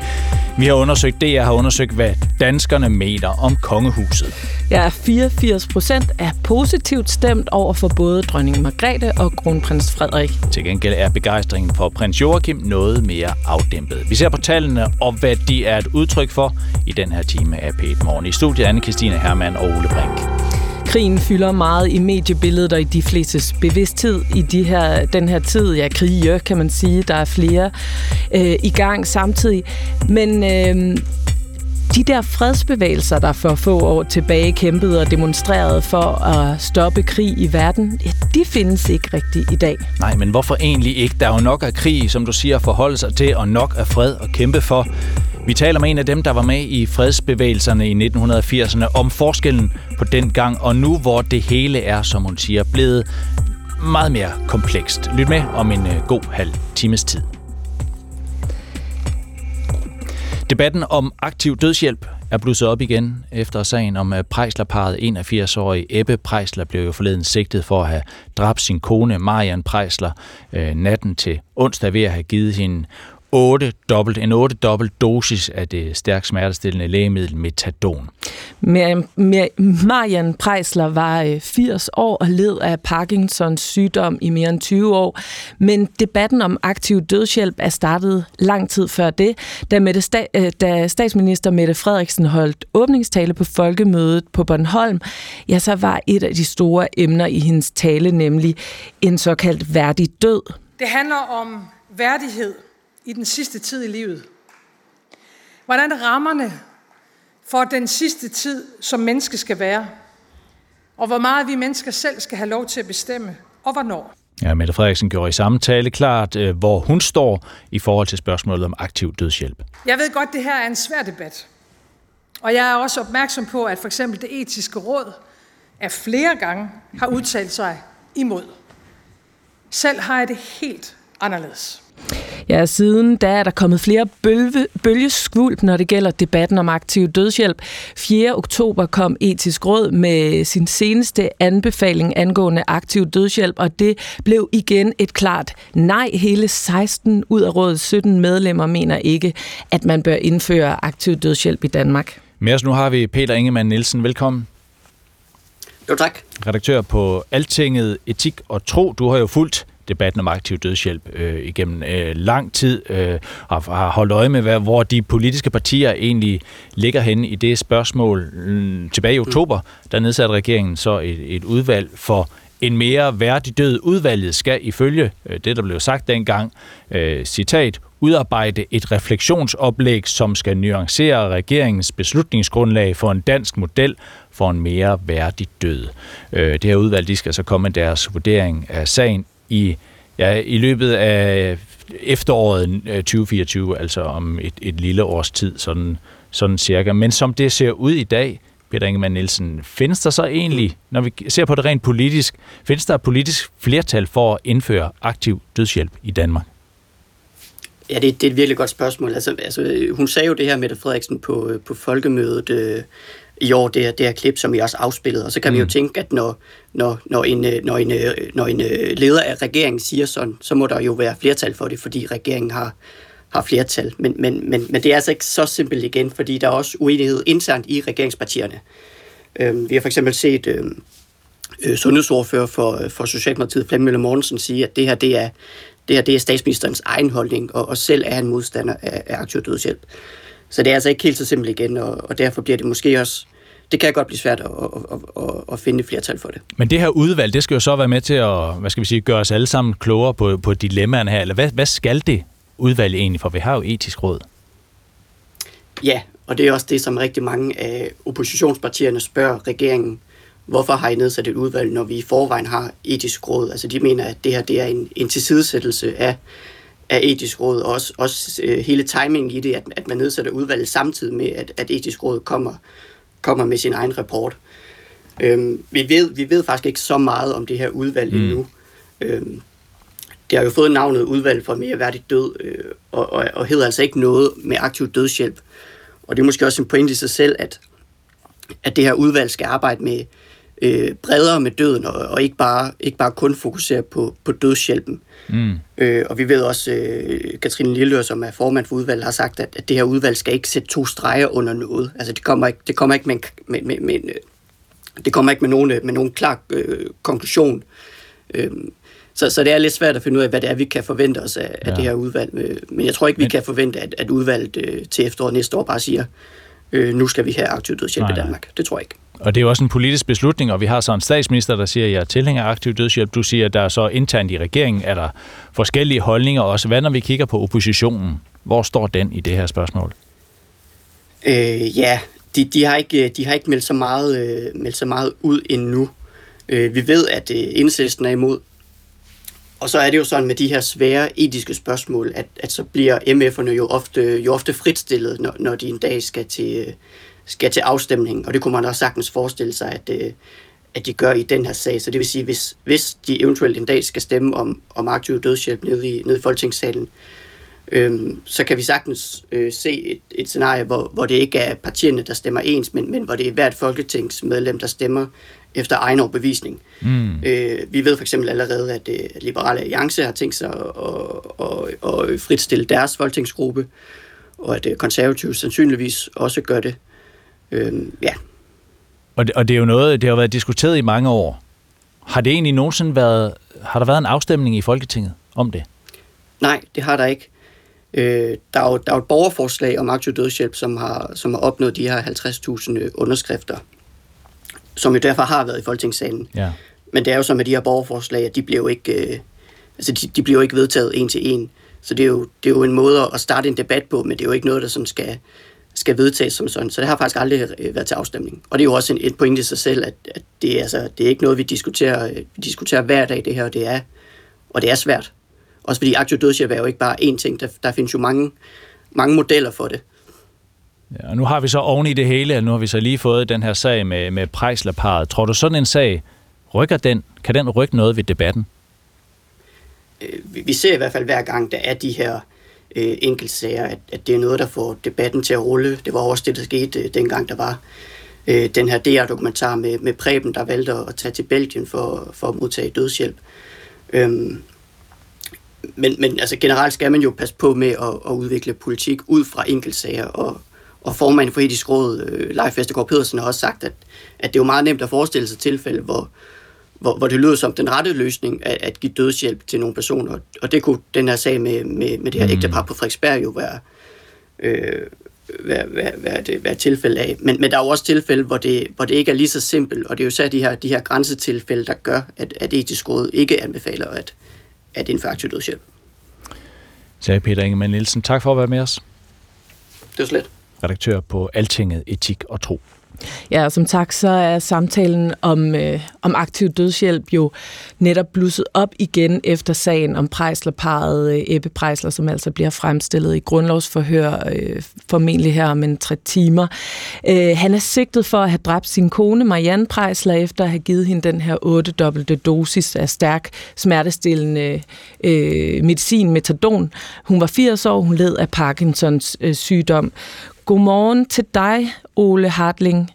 Vi har undersøgt det, jeg har undersøgt, hvad danskerne mener om kongehuset. Ja, 84 procent er positivt stemt over for både dronning Margrethe og kronprins Frederik. Til gengæld er begejstringen for prins Joachim noget mere afdæmpet. Vi ser på tallene og hvad de er et udtryk for i den her time af P1 Morgen. I studiet anne Christine Hermann og Ole Brink. Krigen fylder meget i mediebilledet og i de flestes bevidsthed i de her, den her tid. Ja, krige, kan man sige. Der er flere øh, i gang samtidig. Men øh, de der fredsbevægelser, der for få år tilbage kæmpede og demonstrerede for at stoppe krig i verden, ja, de findes ikke rigtigt i dag. Nej, men hvorfor egentlig ikke? Der er jo nok af krig, som du siger, at forholde sig til, og nok af fred at kæmpe for. Vi taler med en af dem, der var med i fredsbevægelserne i 1980'erne, om forskellen på den gang og nu, hvor det hele er, som hun siger, blevet meget mere komplekst. Lyt med om en øh, god halv times tid. Debatten om aktiv dødshjælp er blusset op igen efter sagen om øh, Prejslerparet 81-årige Ebbe Prejsler blev jo forleden sigtet for at have dræbt sin kone Marian Prejsler øh, natten til onsdag ved at have givet hende 8 dobbelt, en 8 dobbelt dosis af det stærkt smertestillende lægemiddel metadon. Marian Prejsler var 80 øh, år og led af Parkinsons sygdom i mere end 20 år, men debatten om aktiv dødshjælp er startet lang tid før det, da, Mette sta- øh, da statsminister Mette Frederiksen holdt åbningstale på folkemødet på Bornholm, ja, så var et af de store emner i hendes tale nemlig en såkaldt værdig død. Det handler om værdighed i den sidste tid i livet. Hvordan rammerne for den sidste tid som menneske skal være. Og hvor meget vi mennesker selv skal have lov til at bestemme, og hvornår. Ja, Mette Frederiksen gjorde i samme tale klart, øh, hvor hun står i forhold til spørgsmålet om aktiv dødshjælp. Jeg ved godt, det her er en svær debat. Og jeg er også opmærksom på, at for eksempel det etiske råd af flere gange har udtalt sig imod. Selv har jeg det helt anderledes. Ja, siden da er der kommet flere bølge, bølgeskvulp, når det gælder debatten om aktiv dødshjælp. 4. oktober kom Etisk Råd med sin seneste anbefaling angående aktiv dødshjælp, og det blev igen et klart nej. Hele 16 ud af rådets 17 medlemmer mener ikke, at man bør indføre aktiv dødshjælp i Danmark. Med os nu har vi Peter Ingemann Nielsen. Velkommen. Jo, tak. Redaktør på Altinget Etik og Tro. Du har jo fulgt debatten om aktiv dødshjælp øh, igennem øh, lang tid, øh, og har holdt øje med, hvad, hvor de politiske partier egentlig ligger henne i det spørgsmål. Mm, tilbage i oktober, der nedsatte regeringen så et, et udvalg for en mere værdig død. Udvalget skal ifølge øh, det, der blev sagt dengang, øh, citat, udarbejde et refleksionsoplæg, som skal nuancere regeringens beslutningsgrundlag for en dansk model for en mere værdig død. Øh, det her udvalg de skal så komme med deres vurdering af sagen i, ja, i løbet af efteråret øh, 2024, altså om et, et lille års tid, sådan, sådan cirka. Men som det ser ud i dag, Peter Ingemann Nielsen, findes der så egentlig, når vi ser på det rent politisk, findes der et politisk flertal for at indføre aktiv dødshjælp i Danmark? Ja, det, det er et virkelig godt spørgsmål. Altså, altså, hun sagde jo det her, Mette Frederiksen, på, øh, på folkemødet, øh, i år, det her, det her klip, som I også afspillede. Og så kan mm. man jo mm. tænke, at når, når, når, en, øh, når, en, øh, når en øh, leder af regeringen siger sådan, så må der jo være flertal for det, fordi regeringen har, har flertal. Men, men, men, men det er altså ikke så simpelt igen, fordi der er også uenighed internt i regeringspartierne. Øh, vi har for eksempel set øh, øh, sundhedsordfører for, for Socialdemokratiet, Flemming Møller Mortensen, sige, at det her, det er, det her det er statsministerens egen holdning, og, og selv er han modstander af, af aktiv dødshjælp. Så det er altså ikke helt så simpelt igen, og, og derfor bliver det måske også det kan godt blive svært at, at, at, at finde flertal for det. Men det her udvalg, det skal jo så være med til at hvad skal vi sige, gøre os alle sammen klogere på, på dilemmaerne her. Eller hvad, hvad skal det udvalg egentlig, for vi har jo etisk råd? Ja, og det er også det, som rigtig mange af oppositionspartierne spørger regeringen, hvorfor har I nedsat et udvalg, når vi i forvejen har etisk råd? Altså de mener, at det her det er en, en tilsidesættelse af, af etisk råd, og også, også øh, hele timingen i det, at, at man nedsætter udvalget samtidig med, at, at etisk råd kommer, kommer med sin egen rapport. Øhm, vi, ved, vi ved faktisk ikke så meget om det her udvalg mm. endnu. Øhm, det har jo fået navnet udvalg for mere værdig død, øh, og, og, og hedder altså ikke noget med aktiv dødshjælp. Og det er måske også en pointe i sig selv, at, at det her udvalg skal arbejde med øh, bredere med døden, og, og ikke, bare, ikke bare kun fokusere på, på dødshjælpen. Mm. Øh, og vi ved også, øh, Katrine Lillør, som er formand for udvalget, har sagt, at, at det her udvalg skal ikke sætte to streger under noget. Altså det kommer ikke, det kommer ikke med, en, med, med, med, øh, det kommer ikke med nogen, med nogen klar øh, konklusion. Øh, så, så det er lidt svært at finde ud af, hvad det er, vi kan forvente os af, ja. af det her udvalg. Øh, men jeg tror ikke, vi Men... kan forvente, at, at udvalget øh, til efteråret næste år bare siger, øh, nu skal vi have aktiv dødshjælp i Danmark. Det tror jeg ikke. Og det er jo også en politisk beslutning, og vi har så en statsminister, der siger, at jeg er tilhænger af aktiv dødshjælp. Du siger, at der er så internt i regeringen, er der forskellige holdninger også. Hvad når vi kigger på oppositionen? Hvor står den i det her spørgsmål? Øh, ja, de, de, har ikke, de har ikke meldt så meget, øh, meldt så meget ud endnu. Øh, vi ved, at øh, er imod. Og så er det jo sådan med de her svære etiske spørgsmål, at, at så bliver MF'erne jo ofte, jo ofte fritstillet, når, når de en dag skal til, øh, skal til afstemning, og det kunne man også sagtens forestille sig, at, øh, at de gør i den her sag. Så det vil sige, hvis, hvis de eventuelt en dag skal stemme om, om aktiv dødshjælp nede i, nede i Folketingssalen, øhm, så kan vi sagtens øh, se et, et scenarie, hvor, hvor det ikke er partierne, der stemmer ens, men, men hvor det er hvert folketingsmedlem, der stemmer efter egen overbevisning. Mm. Øh, vi ved for eksempel allerede, at øh, Liberale Alliance har tænkt sig at, at, at, at fritstille deres folketingsgruppe, og at øh, konservative sandsynligvis også gør det. Øhm, ja. Og det, og det er jo noget, det har været diskuteret i mange år. Har det egentlig nogensinde været, har der været en afstemning i Folketinget om det? Nej, det har der ikke. Øh, der, er jo, der er jo et borgerforslag om aktiv dødshjælp, som har, som har opnået de her 50.000 øh, underskrifter, som jo derfor har været i Folketingssalen. Ja. Men det er jo så med de her borgerforslag, at de bliver jo ikke, øh, altså de, de bliver jo ikke vedtaget en til en. Så det er, jo, det er jo en måde at starte en debat på, men det er jo ikke noget, der sådan skal, skal vedtages som sådan. Så det har faktisk aldrig øh, været til afstemning. Og det er jo også en, et point i sig selv, at, at det, er, altså, det er ikke noget, vi diskuterer, øh, vi diskuterer hver dag, det her, og det er, og det er svært. Også fordi aktiv dødshjælp er jo ikke bare én ting. Der, der findes jo mange, mange modeller for det. Ja, og nu har vi så oven i det hele, nu har vi så lige fået den her sag med, med Prejslerparet. Tror du sådan en sag, rykker den, kan den rykke noget ved debatten? Øh, vi ser i hvert fald hver gang, der er de her øh, Øh, enkeltsager, at, at det er noget, der får debatten til at rulle. Det var også det, der skete øh, dengang, der var øh, den her DR-dokumentar med, med Preben, der valgte at tage til Belgien for, for at modtage dødshjælp. Øhm, men, men altså generelt skal man jo passe på med at, at udvikle politik ud fra enkeltsager, og, og formanden for etisk råd, øh, Leif Vestergaard Pedersen, har også sagt, at, at det er jo meget nemt at forestille sig tilfælde, hvor, hvor, hvor det lyder som den rette løsning at, at give dødshjælp til nogle personer. Og det kunne den her sag med, med, med det her mm. ægtepar på Frederiksberg jo være, øh, være, være, være, det, være tilfælde af. Men, men der er jo også tilfælde, hvor det, hvor det ikke er lige så simpelt, og det er jo så de her, de her grænsetilfælde, der gør, at, at etisk råd ikke anbefaler at, at indføre aktiv dødshjælp. Sagde Peter Ingemann Nielsen. Tak for at være med os. Det var slet. Redaktør på Altinget Etik og Tro. Ja, som tak, så er samtalen om, øh, om aktiv dødshjælp jo netop blusset op igen efter sagen om Prejslerparet øh, Ebbe Prejsler, som altså bliver fremstillet i grundlovsforhør øh, formentlig her om en tre timer. Øh, han er sigtet for at have dræbt sin kone Marianne Prejsler efter at have givet hende den her otte dobbelte dosis af stærk smertestillende øh, medicin, metadon. Hun var 80 år, hun led af Parkinsons øh, sygdom. Godmorgen til dig, Ole Hartling.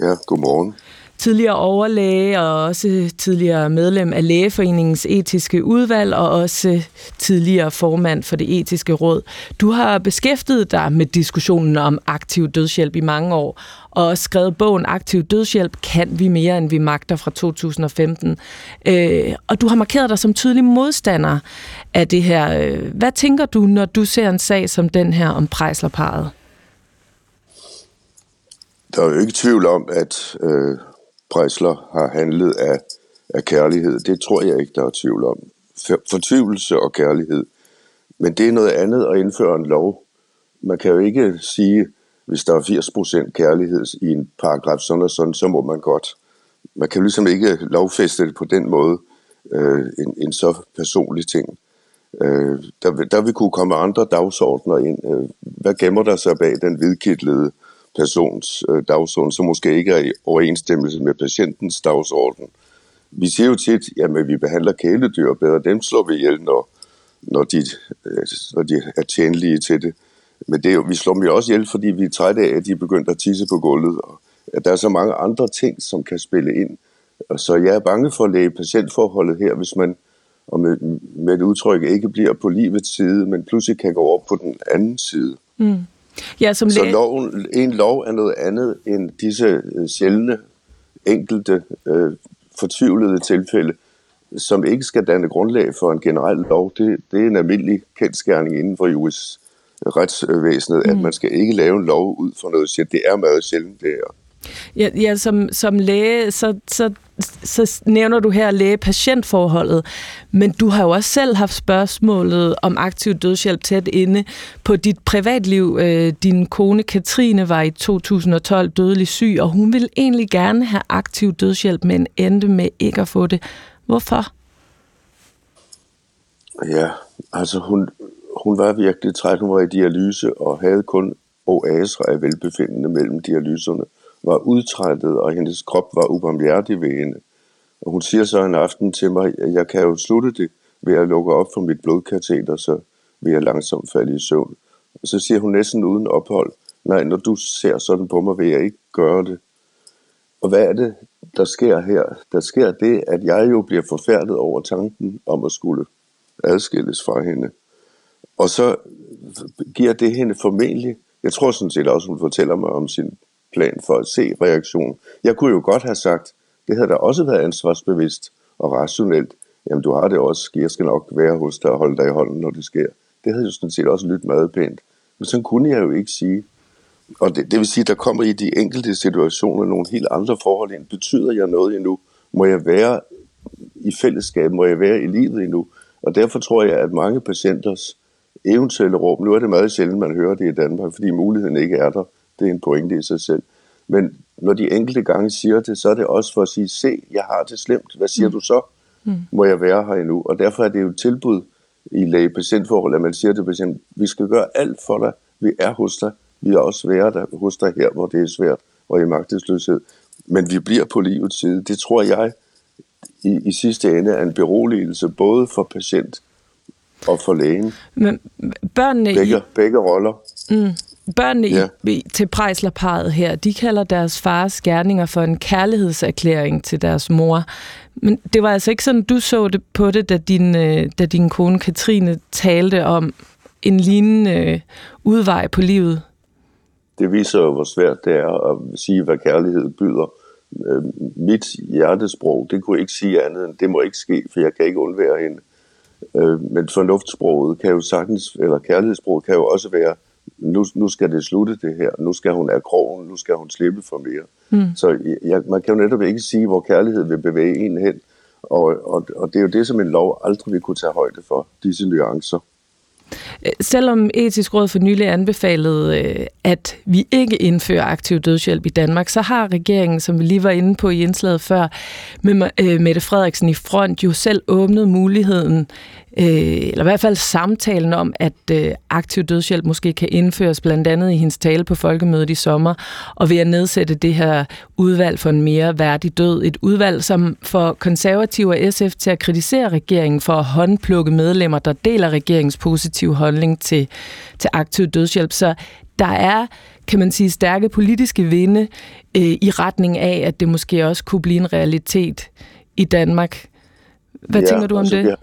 Ja, godmorgen. Tidligere overlæge og også tidligere medlem af Lægeforeningens etiske udvalg og også tidligere formand for det etiske råd. Du har beskæftiget dig med diskussionen om aktiv dødshjælp i mange år, og skrevet bogen Aktiv dødshjælp kan vi mere end vi magter fra 2015. Øh, og du har markeret dig som tydelig modstander af det her. Hvad tænker du, når du ser en sag som den her om Prejslerparet? Der er jo ikke tvivl om, at øh, Prejsler har handlet af, af kærlighed. Det tror jeg ikke, der er tvivl om. For, Fortvivlelse og kærlighed. Men det er noget andet at indføre en lov. Man kan jo ikke sige, hvis der er 80% kærlighed i en paragraf sådan og sådan, så må man godt. Man kan jo ligesom ikke lovfæste det på den måde, øh, en, en så personlig ting. Øh, der, der vil kunne komme andre dagsordner ind. Øh, hvad gemmer der sig bag den hvidkittlede persons øh, dagsorden, som måske ikke er i overensstemmelse med patientens dagsorden? Vi siger jo tit, at vi behandler kæledyr bedre. Dem slår vi ihjel, når, når, de, øh, når de er tjenlige til det. Men det er jo, vi slår dem jo også ihjel, fordi vi er trætte af, at de er begyndt at tisse på gulvet. Og at der er så mange andre ting, som kan spille ind. Og så jeg er bange for at læge patientforholdet her, hvis man og med, med et udtryk ikke bliver på livets side, men pludselig kan gå over på den anden side. Mm. Ja, som så loven, en lov er noget andet end disse øh, sjældne, enkelte, øh, fortvivlede tilfælde, som ikke skal danne grundlag for en generel lov. Det, det er en almindelig kendskærning inden for US retsvæsenet, mm. at man skal ikke lave en lov ud for noget sjældent. Det er meget sjældent, det her. Ja, ja som, som læge, så, så, så nævner du her læge-patientforholdet, men du har jo også selv haft spørgsmålet om aktiv dødshjælp tæt inde på dit privatliv. Øh, din kone Katrine var i 2012 dødelig syg, og hun ville egentlig gerne have aktiv dødshjælp, men endte med ikke at få det. Hvorfor? Ja, altså hun, hun var virkelig træt. Hun var i dialyse og havde kun oaser af velbefindende mellem dialyserne var udtrættet, og hendes krop var ubarmhjertig ved hende. Og hun siger så en aften til mig, at jeg kan jo slutte det ved at lukke op for mit blodkateter, så vil jeg langsomt falde i søvn. Og så siger hun næsten uden ophold, nej, når du ser sådan på mig, vil jeg ikke gøre det. Og hvad er det, der sker her? Der sker det, at jeg jo bliver forfærdet over tanken om at skulle adskilles fra hende. Og så giver det hende formentlig, jeg tror sådan set også, hun fortæller mig om sin plan for at se reaktionen. Jeg kunne jo godt have sagt, det havde da også været ansvarsbevidst og rationelt. Jamen, du har det også. Jeg skal nok være hos dig og holde dig i hånden, når det sker. Det havde jo sådan set også lyttet meget pænt. Men sådan kunne jeg jo ikke sige. Og det, det vil sige, at der kommer i de enkelte situationer nogle helt andre forhold ind. Betyder jeg noget endnu? Må jeg være i fællesskab? Må jeg være i livet endnu? Og derfor tror jeg, at mange patienters eventuelle råb, nu er det meget sjældent, man hører det i Danmark, fordi muligheden ikke er der, det er en pointe i sig selv. Men når de enkelte gange siger det, så er det også for at sige, se, jeg har det slemt. Hvad siger mm. du så? Mm. Må jeg være her endnu? Og derfor er det jo et tilbud i læge-patientforhold, at man siger til patienten, vi skal gøre alt for dig. Vi er hos dig. Vi er også være der, hos dig her, hvor det er svært og i magtesløshed. Men vi bliver på livets side. Det tror jeg i, i sidste ende er en beroligelse, både for patient og for lægen. Men børnene... Begge, i... begge roller. Mm. Børnene ja. i, til Prejslerparet her, de kalder deres fars gerninger for en kærlighedserklæring til deres mor. Men det var altså ikke sådan, du så det på det, da din, øh, da din kone Katrine talte om en lignende øh, udvej på livet. Det viser jo, hvor svært det er at sige, hvad kærlighed byder. Øh, mit hjertesprog, det kunne ikke sige andet end, det må ikke ske, for jeg kan ikke undvære hende. Men fornuftsproget kan jo sagtens, eller kærlighedssproget kan jo også være, nu, nu skal det slutte det her, nu skal hun af krogen, nu skal hun slippe for mere. Mm. Så jeg, man kan jo netop ikke sige, hvor kærlighed vil bevæge en hen, og, og, og det er jo det, som en lov aldrig vil kunne tage højde for, disse nuancer. Selvom etisk råd for nylig anbefalede, øh, at vi ikke indfører aktiv dødshjælp i Danmark, så har regeringen, som vi lige var inde på i indslaget før, med øh, Mette Frederiksen i front jo selv åbnet muligheden øh, eller i hvert fald samtalen om, at øh, aktiv dødshjælp måske kan indføres blandt andet i hendes tale på folkemødet i sommer, og ved at nedsætte det her udvalg for en mere værdig død. Et udvalg, som får konservative og SF til at kritisere regeringen for at håndplukke medlemmer, der deler regeringens positive holdning til, til aktiv dødshjælp. Så der er kan man sige, stærke politiske vinde øh, i retning af, at det måske også kunne blive en realitet i Danmark. Hvad ja, tænker du om altså, det? Jeg,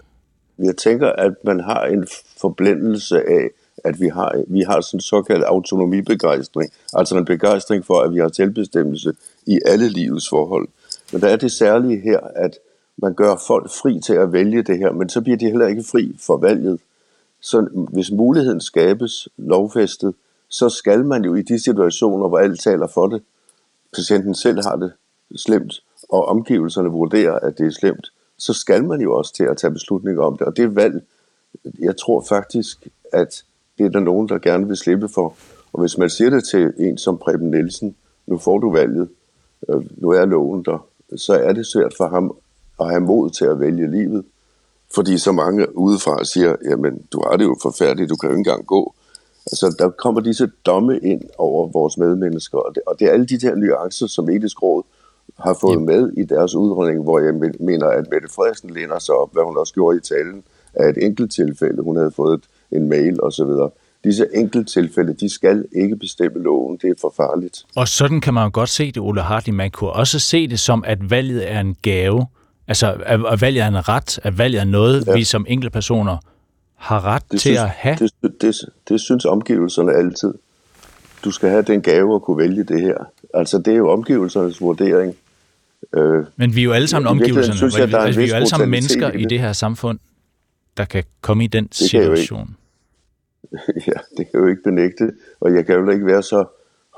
jeg tænker, at man har en forblændelse af, at vi har, vi har sådan en såkaldt autonomibegejstring, altså en begejstring for, at vi har selvbestemmelse i alle livets forhold. Men der er det særlige her, at man gør folk fri til at vælge det her, men så bliver de heller ikke fri for valget. Så hvis muligheden skabes lovfæstet, så skal man jo i de situationer, hvor alt taler for det, patienten selv har det slemt, og omgivelserne vurderer, at det er slemt, så skal man jo også til at tage beslutninger om det. Og det valg, jeg tror faktisk, at det er der nogen, der gerne vil slippe for. Og hvis man siger det til en som Preben Nielsen, nu får du valget, øh, nu er loven der, så er det svært for ham at have mod til at vælge livet. Fordi så mange udefra siger, jamen du har det jo forfærdeligt, du kan jo ikke engang gå. Altså der kommer disse domme ind over vores medmennesker, og det, og det er alle de der nuancer, som etisk råd har fået yep. med i deres udrulling, hvor jeg mener, at Mette Frederiksen læner sig op, hvad hun også gjorde i talen, af et enkelt tilfælde. Hun havde fået en mail osv. Disse enkelte tilfælde, de skal ikke bestemme loven. Det er for farligt. Og sådan kan man jo godt se det, Ole Hartling. Man kunne også se det som, at valget er en gave. Altså, at valget er en ret, at valget er noget, ja. vi som enkelte personer har ret det til synes, at have. Det, det, det, det synes omgivelserne altid. Du skal have den gave at kunne vælge det her. Altså, det er jo omgivelsernes vurdering. Øh, Men vi er jo alle sammen omgivelserne. Synes jeg, der er altså, vi er jo alle sammen mennesker i det. her samfund, der kan komme i den det situation. ja, det kan jo ikke benægte. Og jeg kan jo ikke være så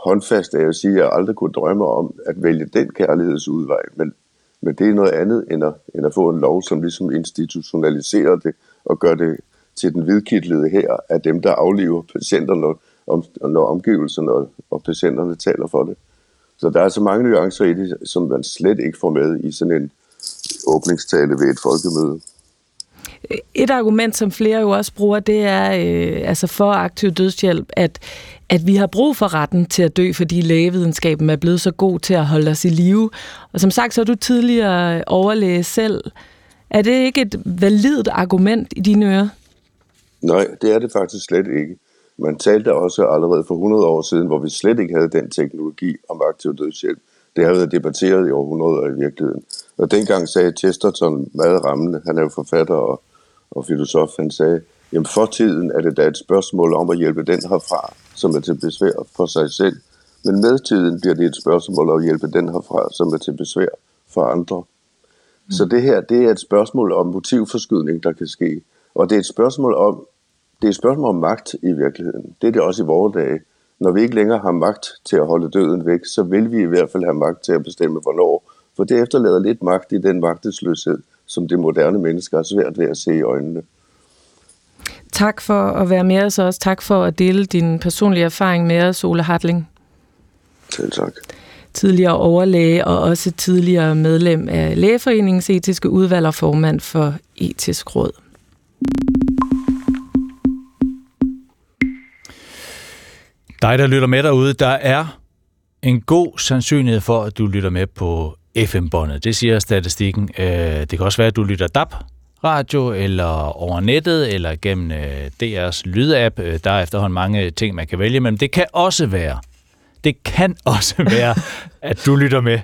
håndfast at sige, at jeg aldrig kunne drømme om at vælge den kærlighedsudvej. Men, men det er noget andet end at, end at få en lov, som ligesom institutionaliserer det og gør det til den hvidkittlede her af dem, der afliver patienterne, når, om, når omgivelserne og, og patienterne taler for det. Så der er så mange nuancer i det, som man slet ikke får med i sådan en åbningstale ved et folkemøde. Et argument, som flere jo også bruger, det er øh, altså for aktiv dødshjælp, at, at vi har brug for retten til at dø, fordi lægevidenskaben er blevet så god til at holde os i live. Og som sagt, så er du tidligere overlæge selv. Er det ikke et validt argument i dine ører? Nej, det er det faktisk slet ikke. Man talte også allerede for 100 år siden, hvor vi slet ikke havde den teknologi om aktiv dødshjælp. Det har været debatteret i århundreder i virkeligheden. Og dengang sagde Chesterton meget rammende, han er jo forfatter og, og filosof, han sagde, jamen for tiden er det da et spørgsmål om at hjælpe den herfra, som er til besvær for sig selv. Men med tiden bliver det et spørgsmål om at hjælpe den herfra, som er til besvær for andre. Mm. Så det her, det er et spørgsmål om motivforskydning, der kan ske. Og det er et spørgsmål om, det er et spørgsmål om magt i virkeligheden. Det er det også i vores dage. Når vi ikke længere har magt til at holde døden væk, så vil vi i hvert fald have magt til at bestemme, hvornår. For det efterlader lidt magt i den magtesløshed, som det moderne menneske har svært ved at se i øjnene. Tak for at være med os, og også tak for at dele din personlige erfaring med os, Ole Hartling. Selv tak. Tidligere overlæge og også tidligere medlem af Lægeforeningens etiske udvalg og formand for Etisk Råd. Dig, der lytter med derude, der er en god sandsynlighed for, at du lytter med på FM-båndet. Det siger statistikken. Øh, det kan også være, at du lytter DAB radio, eller over nettet, eller gennem øh, DR's lydapp. Øh, der er efterhånden mange ting, man kan vælge, men det kan også være, det kan også være, at du lytter med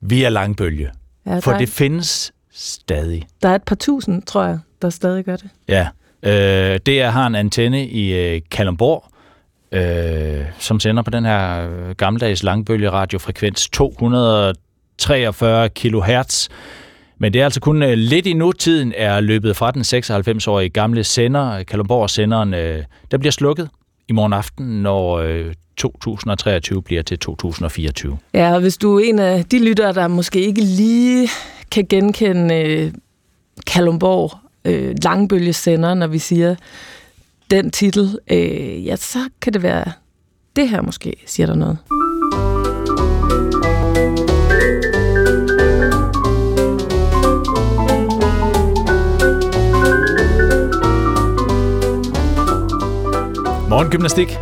via langbølge. Ja, For det findes stadig. Der er et par tusind, tror jeg, der stadig gør det. Ja. Øh, DR har en antenne i øh, Kalundborg, øh, som sender på den her øh, gammeldags langbølgeradiofrekvens 243 kHz. Men det er altså kun øh, lidt i nutiden er løbet fra den 96-årige gamle sender, øh, Kalundborg-senderen, øh, der bliver slukket i morgen aften, når øh, 2023 bliver til 2024. Ja, og hvis du er en af de lyttere, der måske ikke lige kan genkende øh, Kalundborg øh, langbølgesender, når vi siger den titel, øh, ja, så kan det være, det her måske siger der noget. Morgengymnastik.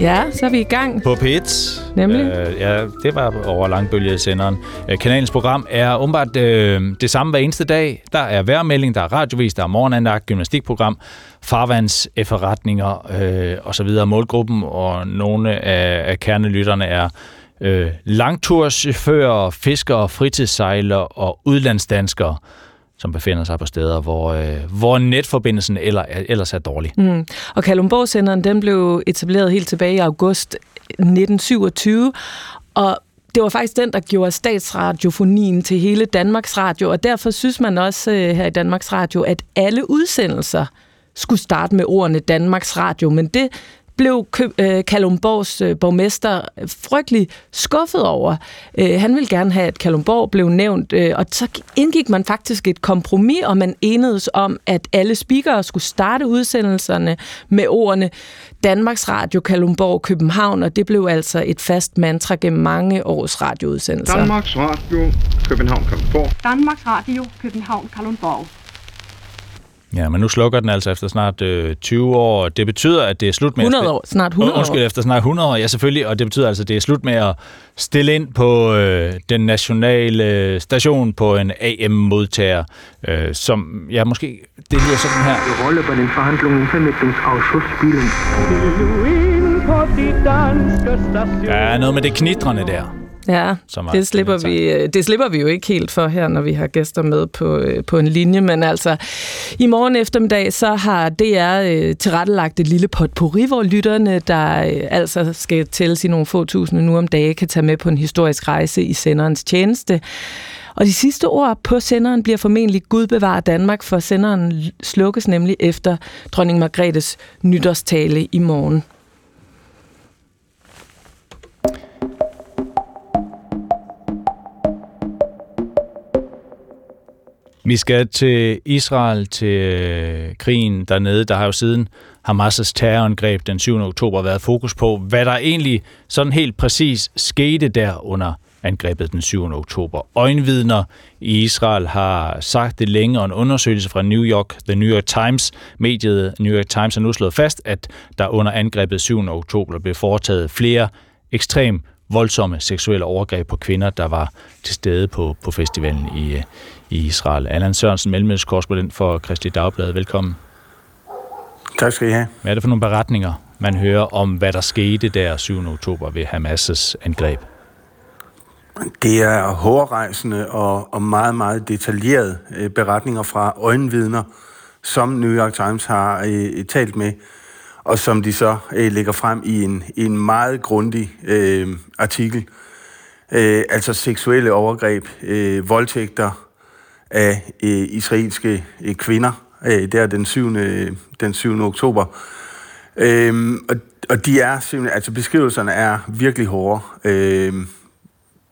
Ja, så er vi i gang. På P1. Nemlig? Øh, ja, det var over langbølgesenderen. Øh, kanalens program er åbenbart øh, det samme hver eneste dag. Der er værmelding, der er radiovis, der er morgenandagt, gymnastikprogram, farvands efterretninger øh, osv. Målgruppen og nogle af, af kernelytterne er øh, langturschauffører, fiskere, fritidssejlere og udlandsdanskere som befinder sig på steder, hvor, øh, hvor netforbindelsen eller, ellers er dårlig. Mm. Og Kalumborg-senderen den blev etableret helt tilbage i august 1927, og det var faktisk den, der gjorde statsradiofonien til hele Danmarks Radio, og derfor synes man også øh, her i Danmarks Radio, at alle udsendelser skulle starte med ordene Danmarks Radio, men det blev øh, Kalumborgs øh, borgmester frygtelig skuffet over. Øh, han ville gerne have, at Kalumborg blev nævnt, og så indgik man faktisk et kompromis, og man enedes om, at alle speakere skulle starte udsendelserne med ordene Danmarks Radio, Kalumborg, København, og det blev altså et fast mantra gennem mange års radioudsendelser. Danmarks Radio, København, Kalundborg. Danmarks Radio, København, Kalundborg. Ja, men nu slukker den altså efter snart øh, 20 år. Det betyder, at det er slut med... 100 år. Snart 100 år. Undskyld, efter snart 100 år. Ja, selvfølgelig. Og det betyder altså, at det er slut med at stille ind på øh, den nationale station på en AM-modtager, øh, som, ja, måske... Det lyder sådan her. Rolle bei den Verhandlungen im Vermittlungsausschuss spielen. Der er noget med det knitrende der. Ja, som det slipper, vi, øh, det slipper vi jo ikke helt for her, når vi har gæster med på, øh, på en linje, men altså i morgen eftermiddag, så har DR øh, tilrettelagt et lille potpourri, hvor lytterne, der altså skal tælles i nogle få tusinde nu om dage, kan tage med på en historisk rejse i senderens tjeneste. Og de sidste ord på senderen bliver formentlig Gud bevarer Danmark, for senderen slukkes nemlig efter dronning Margrethes nytårstale i morgen. Vi skal til Israel, til øh, krigen dernede. Der har jo siden Hamas' terrorangreb den 7. oktober været fokus på, hvad der egentlig sådan helt præcis skete der under angrebet den 7. oktober. Øjenvidner i Israel har sagt det længe, og en undersøgelse fra New York, The New York Times, mediet New York Times har nu slået fast, at der under angrebet 7. oktober blev foretaget flere ekstrem voldsomme seksuelle overgreb på kvinder, der var til stede på, på festivalen i, øh, i Israel. Allan Sørensen, mellemøstkorrespondent for Kristi Dagblad. Velkommen. Tak skal I have. Hvad er det for nogle beretninger, man hører om, hvad der skete der 7. oktober ved Hamas' angreb? Det er hårdrejsende og, og meget, meget detaljerede øh, beretninger fra øjenvidner, som New York Times har øh, talt med, og som de så øh, lægger frem i en, i en meget grundig øh, artikel. Øh, altså seksuelle overgreb, øh, voldtægter, af øh, israelske øh, kvinder, øh, der den 7. den 7. oktober. Øhm, og, og de er simpelthen, altså beskrivelserne er virkelig hårde. Øhm,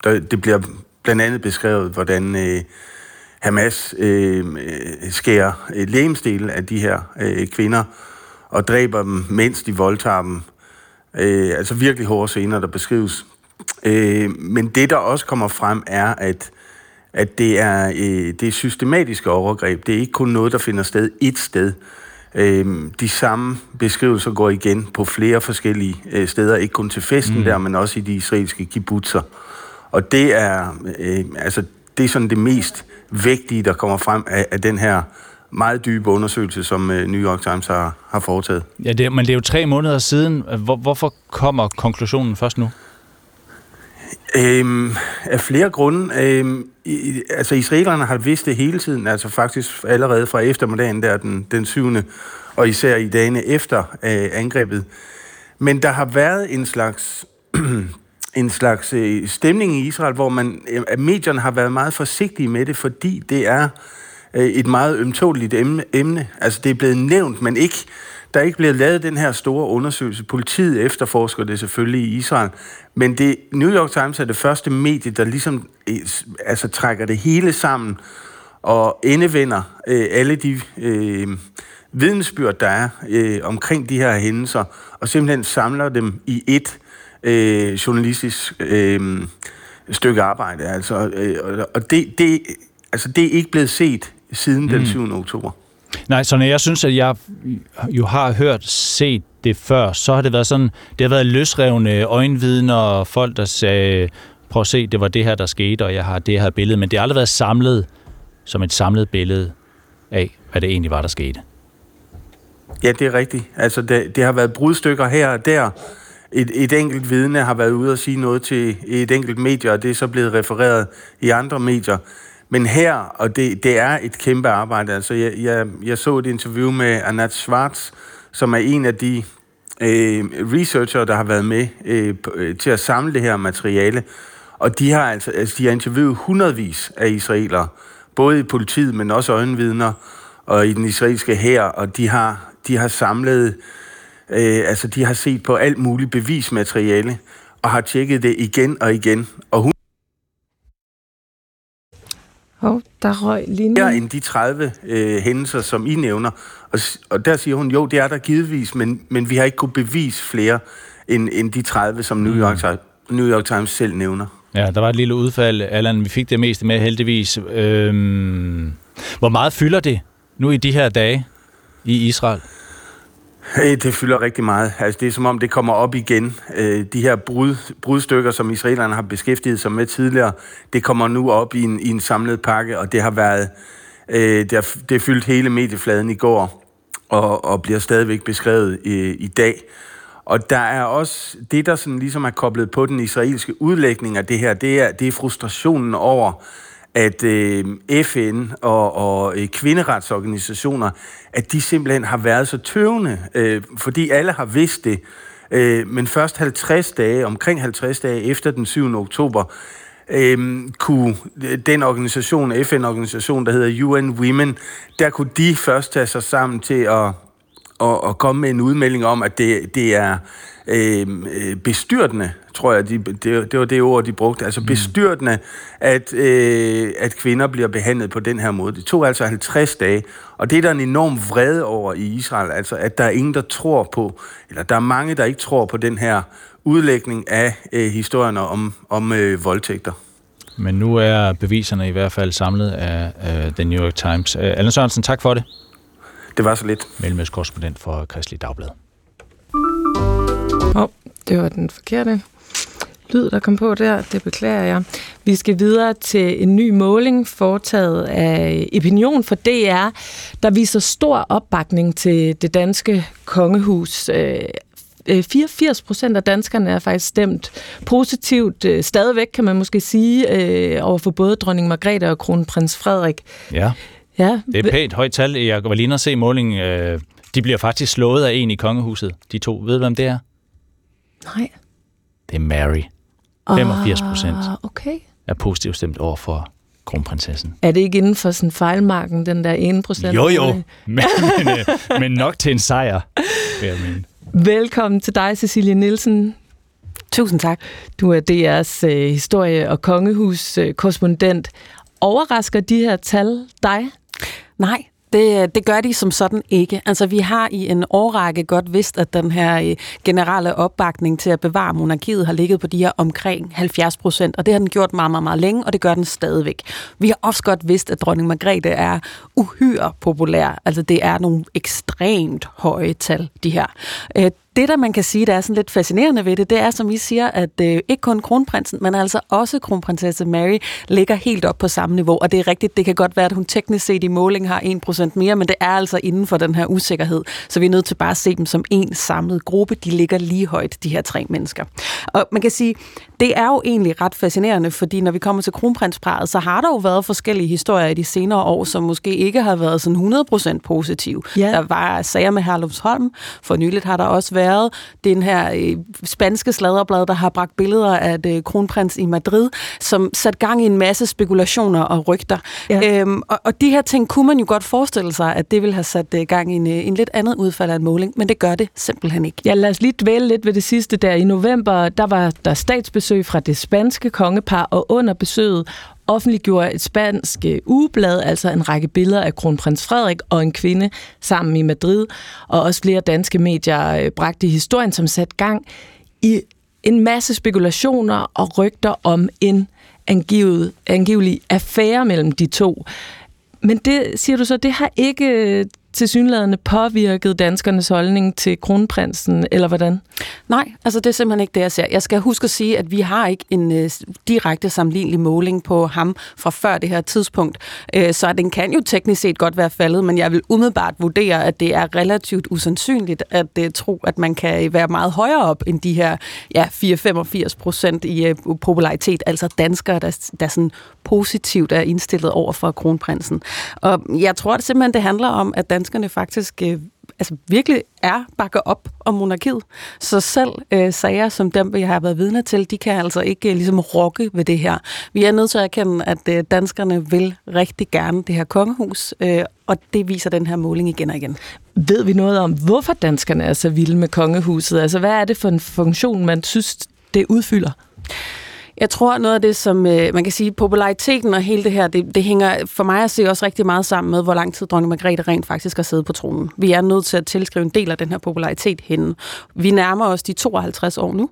der, det bliver blandt andet beskrevet, hvordan øh, Hamas øhm, øh, skærer øh, lægemsdele af de her øh, kvinder og dræber dem, mens de voldtager dem. Øh, altså virkelig hårde scener, der beskrives. Øh, men det, der også kommer frem, er, at at det er, øh, det er systematiske overgreb. Det er ikke kun noget, der finder sted et sted. Øh, de samme beskrivelser går igen på flere forskellige øh, steder, ikke kun til festen mm. der, men også i de israelske kibbutzer. Og det er, øh, altså, det er sådan det mest vigtige, der kommer frem af, af den her meget dybe undersøgelse, som øh, New York Times har, har foretaget. Ja, det, men det er jo tre måneder siden. Hvor, hvorfor kommer konklusionen først nu? Øhm, af flere grunde. Øhm, i, altså israelerne har vidst det hele tiden, altså faktisk allerede fra eftermiddagen der den, den 7. og især i dagene efter øh, angrebet. Men der har været en slags en slags øh, stemning i Israel, hvor man, øh, medierne har været meget forsigtige med det, fordi det er øh, et meget ømtåligt emne. Altså det er blevet nævnt, men ikke der er ikke blevet lavet den her store undersøgelse. Politiet efterforsker det selvfølgelig i Israel, men det, New York Times er det første medie, der ligesom altså, trækker det hele sammen og endevender øh, alle de øh, vidensbyrd, der er øh, omkring de her hændelser, og simpelthen samler dem i et øh, journalistisk øh, stykke arbejde. Altså, øh, og det, det, altså, det er ikke blevet set siden mm. den 7. oktober. Nej, så når jeg synes, at jeg jo har hørt, set det før, så har det været sådan, det har været løsrevne øjenvidner og folk, der sagde, prøv at se, det var det her, der skete, og jeg har det her billede, men det har aldrig været samlet som et samlet billede af, hvad det egentlig var, der skete. Ja, det er rigtigt. Altså, det, det har været brudstykker her og der. Et, et enkelt vidne har været ude og sige noget til et enkelt medie, og det er så blevet refereret i andre medier. Men her, og det, det er et kæmpe arbejde, altså jeg, jeg, jeg så et interview med Anat Schwartz, som er en af de øh, researcher, der har været med øh, øh, til at samle det her materiale. Og de har altså, altså de har interviewet hundredvis af israelere, både i politiet, men også øjenvidner, og i den israelske hær, og de har, de har samlet, øh, altså de har set på alt muligt bevismateriale, og har tjekket det igen og igen. Og hun oh, der røg linjen. Mere end de 30 øh, hændelser, som I nævner. Og, og der siger hun, jo, det er der givetvis, men, men vi har ikke kunnet bevise flere end, end de 30, som New York, mm. New York Times selv nævner. Ja, der var et lille udfald, Allan. Vi fik det meste med, heldigvis. Øhm, hvor meget fylder det nu i de her dage i Israel? Hey, det fylder rigtig meget. Altså, det er som om, det kommer op igen. Øh, de her brud, brudstykker, som israelerne har beskæftiget sig med tidligere, det kommer nu op i en, i en samlet pakke, og det har været... Øh, det, har, det fyldt hele mediefladen i går, og, og bliver stadigvæk beskrevet i, i dag. Og der er også det, der sådan ligesom er koblet på den israelske udlægning af det her, det er, det er frustrationen over, at øh, FN og, og øh, kvinderetsorganisationer, at de simpelthen har været så tøvende, øh, fordi alle har vidst det. Øh, men først 50 dage, omkring 50 dage efter den 7. oktober, øh, kunne øh, den organisation, FN-organisation, der hedder UN Women, der kunne de først tage sig sammen til at, at, at komme med en udmelding om, at det, det er øh, bestyrtende, tror jeg, de, det, det var det ord, de brugte, altså mm. bestyrtende, at, øh, at kvinder bliver behandlet på den her måde. Det tog altså 50 dage, og det er der en enorm vrede over i Israel, altså at der er ingen, der tror på, eller der er mange, der ikke tror på den her udlægning af øh, historierne om, om øh, voldtægter. Men nu er beviserne i hvert fald samlet af øh, The New York Times. Øh, Allan Sørensen, tak for det. Det var så lidt. Mellemøstkorrespondent for Kristelig Dagblad. Åh, oh, det var den forkerte lyd, der kom på der. Det beklager jeg. Vi skal videre til en ny måling foretaget af Opinion for DR, der viser stor opbakning til det danske kongehus. 84 øh, procent af danskerne er faktisk stemt positivt, øh, stadigvæk kan man måske sige, øh, over for både dronning Margrethe og kronprins Frederik. Ja, ja. det er pænt højt tal. Jeg var lige at se målingen. De bliver faktisk slået af en i kongehuset, de to. Ved du, hvem det er? Nej. Det er Mary. 85 procent ah, okay. er positivt stemt over for kronprinsessen. Er det ikke inden for sådan fejlmarken, den der 1 procent? Jo, jo, men, men, øh, men nok til en sejr, vil jeg mene. Velkommen til dig, Cecilie Nielsen. Tusind tak. Du er DR's øh, historie- og kongehus-korrespondent. Overrasker de her tal dig? Nej, det, det gør de som sådan ikke. Altså, vi har i en årrække godt vidst, at den her øh, generelle opbakning til at bevare monarkiet har ligget på de her omkring 70 procent, og det har den gjort meget, meget, meget længe, og det gør den stadigvæk. Vi har også godt vidst, at dronning Margrethe er uhyre populær. Altså, det er nogle ekstremt høje tal, de her. Øh, det, der man kan sige, der er sådan lidt fascinerende ved det, det er, som I siger, at øh, ikke kun kronprinsen, men altså også kronprinsesse Mary ligger helt op på samme niveau. Og det er rigtigt, det kan godt være, at hun teknisk set i måling har 1% mere, men det er altså inden for den her usikkerhed. Så vi er nødt til bare at se dem som en samlet gruppe. De ligger lige højt, de her tre mennesker. Og man kan sige, det er jo egentlig ret fascinerende, fordi når vi kommer til kronprinsparet, så har der jo været forskellige historier i de senere år, som måske ikke har været sådan 100% positive. Ja. Der var sager med Herlufsholm. For nyligt har der også været den her øh, spanske sladderblad, der har bragt billeder af det kronprins i Madrid, som sat gang i en masse spekulationer og rygter. Ja. Øhm, og, og de her ting kunne man jo godt forestille sig, at det ville have sat øh, gang i en, øh, en lidt andet udfald af en måling, men det gør det simpelthen ikke. Ja, lad os lige dvæle lidt ved det sidste der. I november, der var der statsbesøg besøg fra det spanske kongepar, og under besøget offentliggjorde et spansk øh, ugeblad, altså en række billeder af kronprins Frederik og en kvinde sammen i Madrid, og også flere danske medier øh, bragte historien, som satte gang i en masse spekulationer og rygter om en angivet, angivelig affære mellem de to. Men det, siger du så, det har ikke øh, tilsyneladende påvirket danskernes holdning til kronprinsen, eller hvordan? Nej, altså det er simpelthen ikke det, jeg ser. Jeg skal huske at sige, at vi har ikke en øh, direkte sammenlignelig måling på ham fra før det her tidspunkt. Øh, så den kan jo teknisk set godt være faldet, men jeg vil umiddelbart vurdere, at det er relativt usandsynligt at øh, tro, at man kan være meget højere op end de her ja, 4-85 procent i øh, popularitet, altså danskere, der, der sådan positivt er indstillet over for kronprinsen. Og jeg tror at det simpelthen, det handler om, at danskerne faktisk øh, altså virkelig er bakker op om monarkiet. Så selv øh, sager som dem, vi har været vidne til, de kan altså ikke øh, ligesom rokke ved det her. Vi er nødt til at erkende, at øh, danskerne vil rigtig gerne det her kongehus, øh, og det viser den her måling igen og igen. Ved vi noget om, hvorfor danskerne er så vilde med kongehuset? Altså, hvad er det for en funktion, man synes, det udfylder? Jeg tror, noget af det, som øh, man kan sige, populariteten og hele det her, det, det hænger for mig at se også rigtig meget sammen med, hvor lang tid dronning Margrethe rent faktisk har siddet på tronen. Vi er nødt til at tilskrive en del af den her popularitet hende. Vi nærmer os de 52 år nu,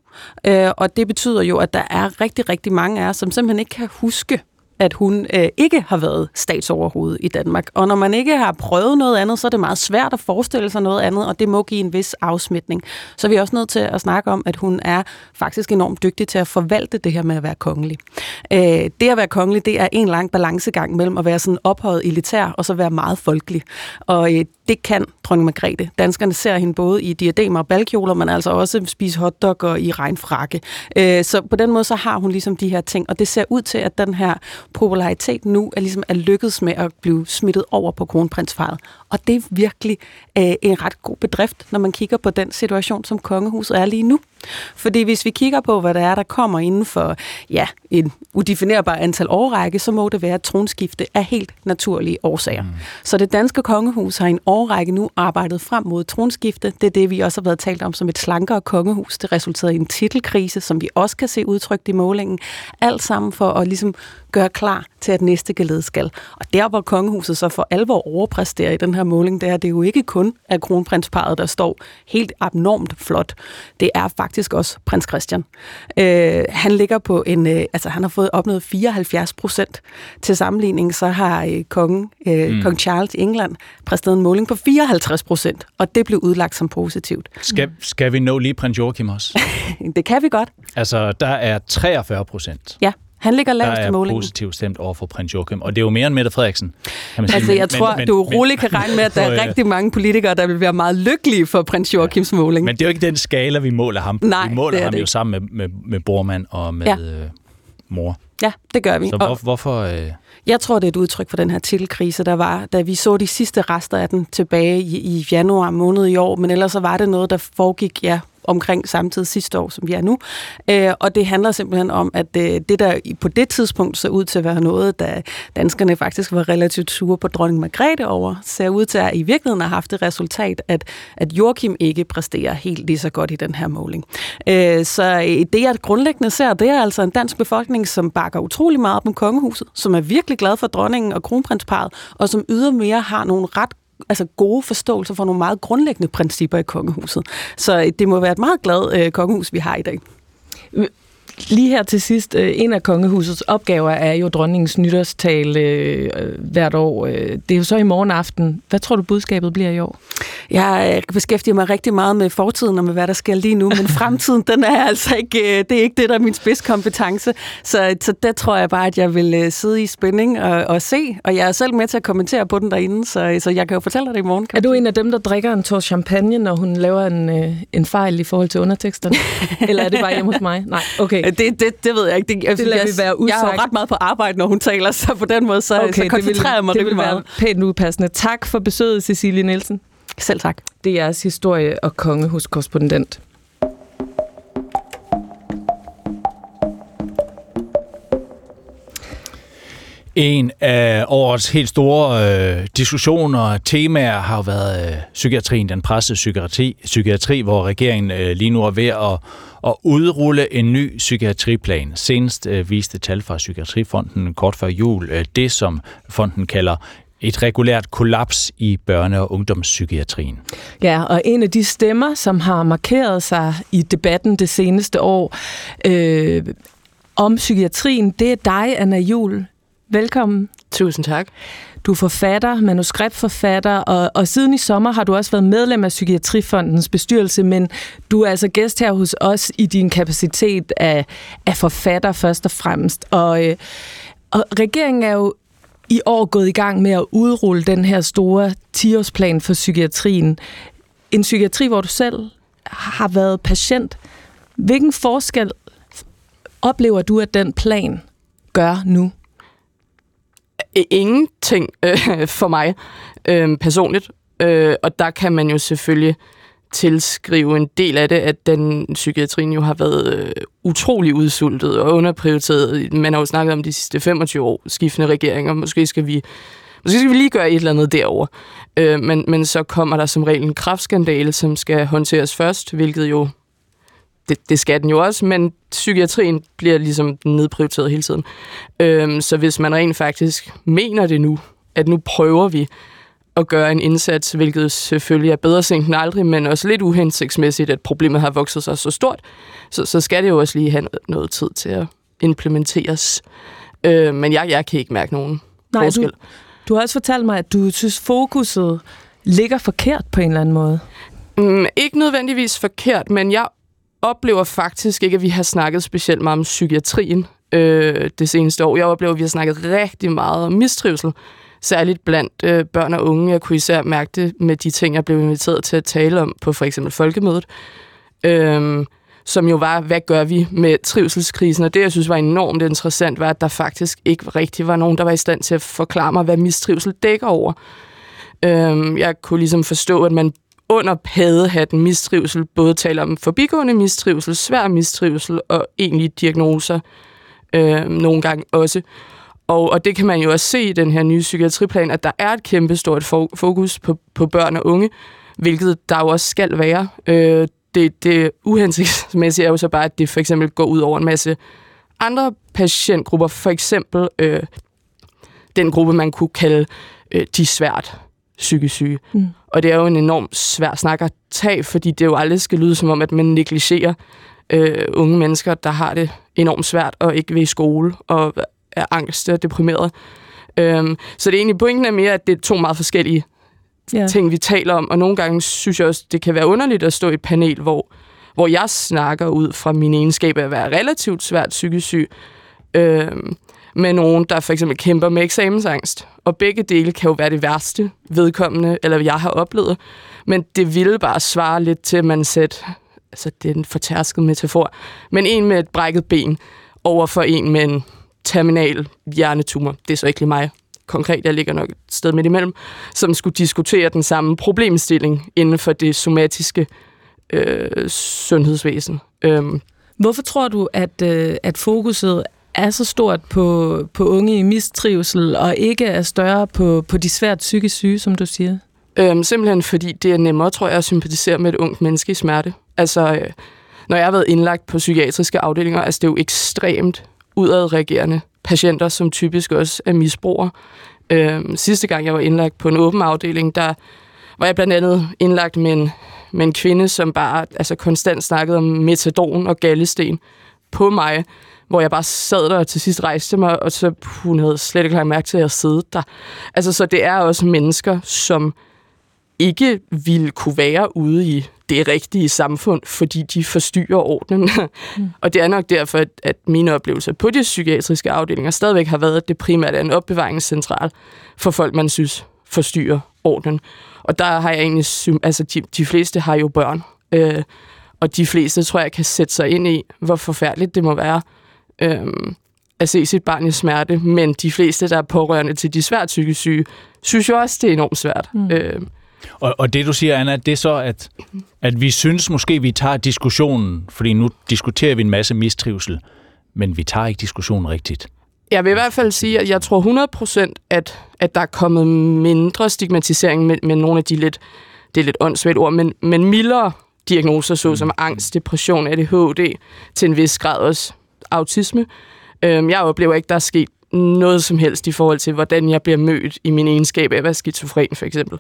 øh, og det betyder jo, at der er rigtig, rigtig mange af os, som simpelthen ikke kan huske, at hun øh, ikke har været statsoverhoved i Danmark. Og når man ikke har prøvet noget andet, så er det meget svært at forestille sig noget andet, og det må give en vis afsmitning. Så vi er også nødt til at snakke om, at hun er faktisk enormt dygtig til at forvalte det her med at være kongelig. Øh, det at være kongelig, det er en lang balancegang mellem at være sådan ophøjet elitær, og så være meget folkelig. Og øh, det kan dronning Margrethe. Danskerne ser hende både i diademer og balkjoler, men altså også spise hotdog og i regnfrakke. Øh, så på den måde så har hun ligesom de her ting, og det ser ud til, at den her popularitet nu er ligesom er lykkedes med at blive smittet over på kronprinsfaret. Og det er virkelig øh, en ret god bedrift, når man kigger på den situation, som kongehuset er lige nu. Fordi hvis vi kigger på, hvad der er, der kommer inden for ja, en udefinerbar antal årrække, så må det være tronskifte af helt naturlige årsager. Mm. Så det danske kongehus har i en årrække nu arbejdet frem mod tronskifte. Det er det, vi også har været talt om som et slankere kongehus. Det resulterede i en titelkrise, som vi også kan se udtrykt i målingen. Alt sammen for at ligesom gøre klar til, at næste geled skal. Og der, hvor kongehuset så for alvor overpræsterer i den her måling, det er, det er jo ikke kun af kronprinsparet, der står helt abnormt flot. Det er faktisk også prins Christian. Øh, han ligger på en, øh, altså han har fået opnået 74 procent. Til sammenligning så har øh, kongen, øh, mm. kong Charles i England præsteret en måling på 54 procent, og det blev udlagt som positivt. Skal, skal vi nå lige prins Joachim også? det kan vi godt. Altså, der er 43 procent. Ja. Han ligger lavest i målingen. Der er positivt stemt over for prins Joachim, og det er jo mere end Mette Frederiksen. Kan man sige. Altså, jeg men, tror, men, du roligt kan regne med, at der er øh, rigtig mange politikere, der vil være meget lykkelige for prins Joachims ja. måling. Men det er jo ikke den skala, vi måler ham. Nej, vi måler ham det jo sammen med, med, med Bormand og med ja. øh, mor. Ja, det gør vi. Så hvor, hvorfor... Øh... Jeg tror, det er et udtryk for den her titelkrise, der var, da vi så de sidste rester af den tilbage i, i januar måned i år, men ellers så var det noget, der foregik, ja, omkring samtidig sidste år, som vi er nu. Øh, og det handler simpelthen om, at øh, det der på det tidspunkt så ud til at være noget, da danskerne faktisk var relativt sure på dronning Margrethe over, ser ud til at i virkeligheden har haft det resultat, at, at Joachim ikke præsterer helt lige så godt i den her måling. Øh, så øh, det jeg grundlæggende ser, det er altså en dansk befolkning, som bakker utrolig meget op om kongehuset, som er virkelig glad for dronningen og kronprinsparet, og som ydermere har nogle ret altså gode forståelser for nogle meget grundlæggende principper i kongehuset. Så øh, det må være et meget glad øh, kongehus, vi har i dag. Lige her til sidst, øh, en af kongehusets opgaver er jo dronningens nytårstale øh, hvert år. Øh, det er jo så i morgen aften. Hvad tror du, budskabet bliver i år? Jeg beskæftiger mig rigtig meget med fortiden og med, hvad der sker lige nu, men fremtiden, den er altså ikke, det er ikke det, der er min spidskompetence. Så, så der tror jeg bare, at jeg vil sidde i spænding og, og se, og jeg er selv med til at kommentere på den derinde, så, så jeg kan jo fortælle dig det i morgen. Er du en af dem, der drikker en tår champagne, når hun laver en, en fejl i forhold til underteksterne? Eller er det bare hjemme hos mig? Nej, okay. Det, det, det ved jeg ikke. Det, det lader jeg, vi være usagt. Jeg har ret meget på arbejde, når hun taler, så på den måde, så, okay, så koncentrerer jeg mig det vil, være pænt upassende. Tak for besøget, Cecilie Nielsen. Selv tak. Det er jeres historie- og kongehuskorrespondent. En af årets helt store øh, diskussioner og temaer har været øh, psykiatrien, den pressede psykiatri, psykiatri hvor regeringen øh, lige nu er ved at, at udrulle en ny psykiatriplan. Senest øh, viste tal fra Psykiatrifonden kort før jul øh, det, som fonden kalder et regulært kollaps i børne- og ungdomspsykiatrien. Ja, og en af de stemmer, som har markeret sig i debatten det seneste år øh, om psykiatrien, det er dig, Anna Jul. Velkommen Tusind tak. Du er forfatter, manuskriptforfatter, og, og siden i sommer har du også været medlem af Psykiatrifondens bestyrelse, men du er altså gæst her hos os i din kapacitet af, af forfatter først og fremmest. Og, øh, og regeringen er jo i år gået i gang med at udrulle den her store 10-årsplan for psykiatrien. En psykiatri, hvor du selv har været patient. Hvilken forskel oplever du, at den plan gør nu? Ingenting øh, for mig øh, personligt. Øh, og der kan man jo selvfølgelig tilskrive en del af det, at den psykiatrien jo har været øh, utrolig udsultet og underprioriteret. Man har jo snakket om de sidste 25 år, skiftende regeringer. Måske skal vi, måske skal vi lige gøre et eller andet derover. Øh, men, men så kommer der som regel en kraftskandale, som skal håndteres først, hvilket jo det, det skal den jo også, men psykiatrien bliver ligesom nedprioriteret hele tiden. Øhm, så hvis man rent faktisk mener det nu, at nu prøver vi at gøre en indsats, hvilket selvfølgelig er bedre sent end aldrig, men også lidt uhensigtsmæssigt, at problemet har vokset sig så stort, så, så skal det jo også lige have noget tid til at implementeres. Øh, men jeg, jeg kan ikke mærke nogen Nej, forskel. Du, du har også fortalt mig, at du synes, fokuset ligger forkert på en eller anden måde. Mm, ikke nødvendigvis forkert, men jeg oplever faktisk ikke, at vi har snakket specielt meget om psykiatrien øh, det seneste år. Jeg oplever, at vi har snakket rigtig meget om mistrivsel, særligt blandt øh, børn og unge. Jeg kunne især mærke det med de ting, jeg blev inviteret til at tale om på for eksempel folkemødet, øh, som jo var, hvad gør vi med trivselskrisen? Og det, jeg synes var enormt interessant, var, at der faktisk ikke rigtig var nogen, der var i stand til at forklare mig, hvad mistrivsel dækker over. Øhm, jeg kunne ligesom forstå, at man under paddehatten mistrivsel både taler om forbigående mistrivsel, svær mistrivsel og egentlige diagnoser øh, nogle gange også. Og, og det kan man jo også se i den her nye psykiatriplan, at der er et kæmpe stort fokus på, på børn og unge, hvilket der jo også skal være. Øh, det, det uhensigtsmæssige er jo så bare, at det for eksempel går ud over en masse andre patientgrupper, for eksempel øh, den gruppe, man kunne kalde øh, de svært psykisk syge. Mm. Og det er jo en enormt svær snak at tage, fordi det jo aldrig skal lyde som om, at man negligerer øh, unge mennesker, der har det enormt svært og ikke vil i skole og er angst og deprimeret. Øhm, så det er egentlig pointen er mere, at det er to meget forskellige ja. ting, vi taler om. Og nogle gange synes jeg også, det kan være underligt at stå i et panel, hvor, hvor jeg snakker ud fra min egenskab af at være relativt svært psykisk syg, øhm, med nogen, der for eksempel kæmper med eksamensangst. Og begge dele kan jo være det værste vedkommende, eller jeg har oplevet. Men det ville bare svare lidt til, at man sætter, altså det er en fortærsket metafor, men en med et brækket ben over for en med en terminal hjernetumor. Det er så ikke lige mig konkret, jeg ligger nok et sted midt imellem, som skulle diskutere den samme problemstilling inden for det somatiske øh, sundhedsvæsen. Øhm. Hvorfor tror du, at, øh, at fokuset er så stort på, på unge i mistrivsel, og ikke er større på, på de svært psykisk syge, som du siger? Øhm, simpelthen fordi det er nemmere, tror jeg, at sympatisere med et ungt menneske i smerte. Altså, øh, når jeg har været indlagt på psykiatriske afdelinger, altså det er jo ekstremt udadreagerende patienter, som typisk også er misbrugere. Øhm, sidste gang, jeg var indlagt på en åben afdeling, der var jeg blandt andet indlagt med en, med en kvinde, som bare altså, konstant snakkede om metadon og gallesten på mig, hvor jeg bare sad der og til sidst rejste mig, og så hun havde slet ikke lagt mærke til, at jeg sidde der. Altså, så det er også mennesker, som ikke ville kunne være ude i det rigtige samfund, fordi de forstyrrer ordenen. Mm. og det er nok derfor, at, at mine oplevelser på de psykiatriske afdelinger stadigvæk har været, at det primært er en opbevaringscentral for folk, man synes forstyrrer ordenen. Og der har jeg egentlig, altså de, de fleste har jo børn, øh, og de fleste tror jeg kan sætte sig ind i, hvor forfærdeligt det må være øh, at se sit barn i smerte, men de fleste, der er pårørende til de svært psykisk syge, synes jo også, det er enormt svært. Mm. Øh, og, og det du siger, Anna, det er så, at, at vi synes måske, vi tager diskussionen, fordi nu diskuterer vi en masse mistrivsel, men vi tager ikke diskussionen rigtigt. Jeg vil i hvert fald sige, at jeg tror 100% at, at der er kommet mindre stigmatisering med, med nogle af de lidt, det er lidt åndssvagt ord, men, men mildere diagnoser, såsom mm. angst, depression, ADHD, til en vis grad også autisme. Øhm, jeg oplever ikke, der er sket noget som helst i forhold til, hvordan jeg bliver mødt i min egenskab af at være skizofren, for eksempel.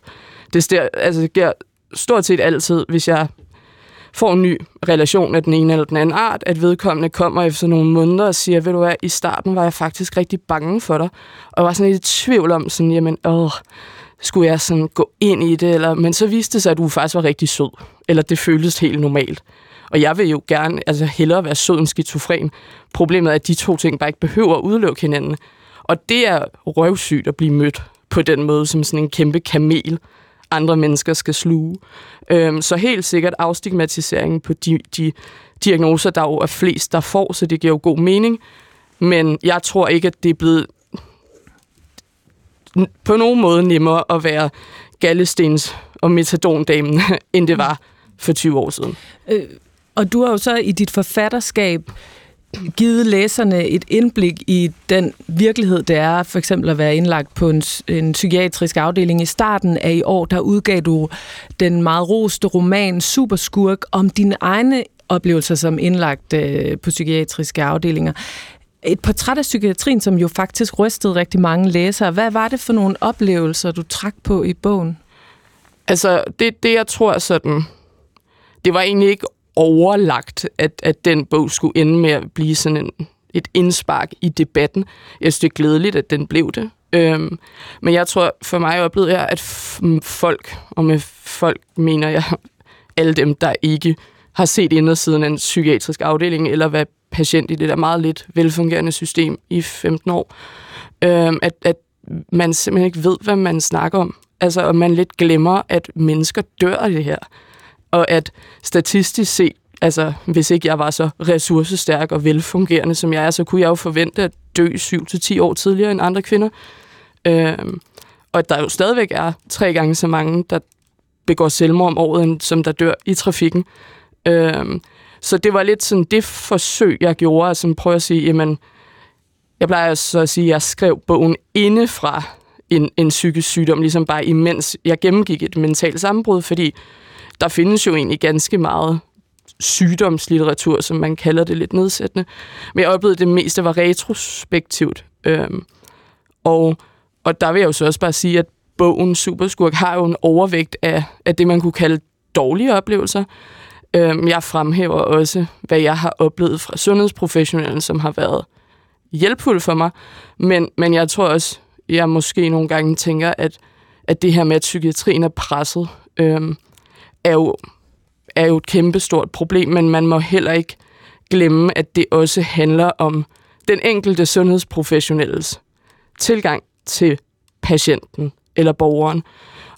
Det sker, altså, det sker stort set altid, hvis jeg får en ny relation af den ene eller den anden art, at vedkommende kommer efter nogle måneder og siger, ved du hvad, i starten var jeg faktisk rigtig bange for dig, og jeg var sådan lidt i tvivl om, sådan, jamen, åh, skulle jeg sådan gå ind i det, eller, men så viste det sig, at du faktisk var rigtig sød, eller det føltes helt normalt. Og jeg vil jo gerne, altså hellere være sød end skizofren. Problemet er, at de to ting bare ikke behøver at udelukke hinanden. Og det er røvsygt at blive mødt på den måde, som sådan en kæmpe kamel, andre mennesker skal sluge. Øhm, så helt sikkert afstigmatiseringen på de, de diagnoser, der jo er flest, der får, så det giver jo god mening. Men jeg tror ikke, at det er blevet på nogen måde nemmere at være gallestens og metadondamen, end det var for 20 år siden. Øh, og du har jo så i dit forfatterskab givet læserne et indblik i den virkelighed, det er for eksempel at være indlagt på en, en psykiatrisk afdeling. I starten af i år, der udgav du den meget roste roman Superskurk om dine egne oplevelser som indlagt øh, på psykiatriske afdelinger. Et portræt af psykiatrien, som jo faktisk rystede rigtig mange læsere. Hvad var det for nogle oplevelser, du trak på i bogen? Altså, det, det jeg tror sådan, det var egentlig ikke overlagt, at, at den bog skulle ende med at blive sådan en, et indspark i debatten. Jeg synes, det er glædeligt, at den blev det. Øhm, men jeg tror, for mig oplevede jeg, at folk, og med folk mener jeg alle dem, der ikke har set indersiden af en psykiatrisk afdeling, eller hvad patient i det der meget lidt velfungerende system i 15 år, øhm, at, at man simpelthen ikke ved, hvad man snakker om. Altså, og man lidt glemmer, at mennesker dør af det her og at statistisk set, altså hvis ikke jeg var så ressourcestærk og velfungerende, som jeg er, så kunne jeg jo forvente at dø 7-10 år tidligere end andre kvinder. Øhm, og at der jo stadigvæk er tre gange så mange, der begår selvmord om året, end som der dør i trafikken. Øhm, så det var lidt sådan det forsøg, jeg gjorde, at sådan prøve at sige, jamen, jeg plejer så at sige, at jeg skrev bogen indefra en, en psykisk sygdom, ligesom bare imens jeg gennemgik et mentalt sammenbrud, fordi der findes jo egentlig ganske meget sygdomslitteratur, som man kalder det lidt nedsættende. Men jeg oplevede, at det meste var retrospektivt. Øhm, og, og der vil jeg jo så også bare sige, at bogen Superskurk har jo en overvægt af, af det, man kunne kalde dårlige oplevelser. Øhm, jeg fremhæver også, hvad jeg har oplevet fra sundhedsprofessionelle, som har været hjælpfuld for mig. Men, men jeg tror også, jeg måske nogle gange tænker, at, at det her med, at psykiatrien er presset, øhm, er jo, er jo et kæmpestort problem, men man må heller ikke glemme, at det også handler om den enkelte sundhedsprofessionelles tilgang til patienten eller borgeren.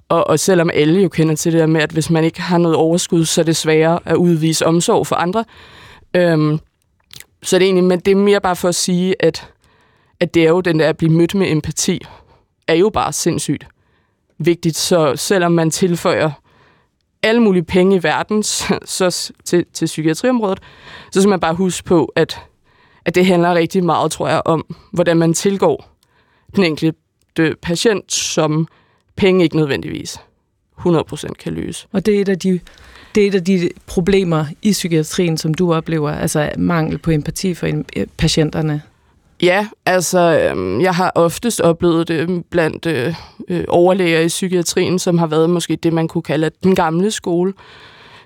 Og, og selvom alle jo kender til det der med, at hvis man ikke har noget overskud, så er det sværere at udvise omsorg for andre. Øhm, så er det egentlig, men det er mere bare for at sige, at, at det er jo den der at blive mødt med empati, er jo bare sindssygt vigtigt. Så selvom man tilføjer alle mulige penge i verden så, så, til, til psykiatriområdet, så skal man bare huske på, at, at det handler rigtig meget, tror jeg, om, hvordan man tilgår den enkelte patient, som penge ikke nødvendigvis 100% kan løse. Og det er et af de det er et af de problemer i psykiatrien, som du oplever, altså mangel på empati for eh, patienterne. Ja, altså øh, jeg har oftest oplevet det øhm, blandt øh, øh, overlæger i psykiatrien, som har været måske det, man kunne kalde den gamle skole.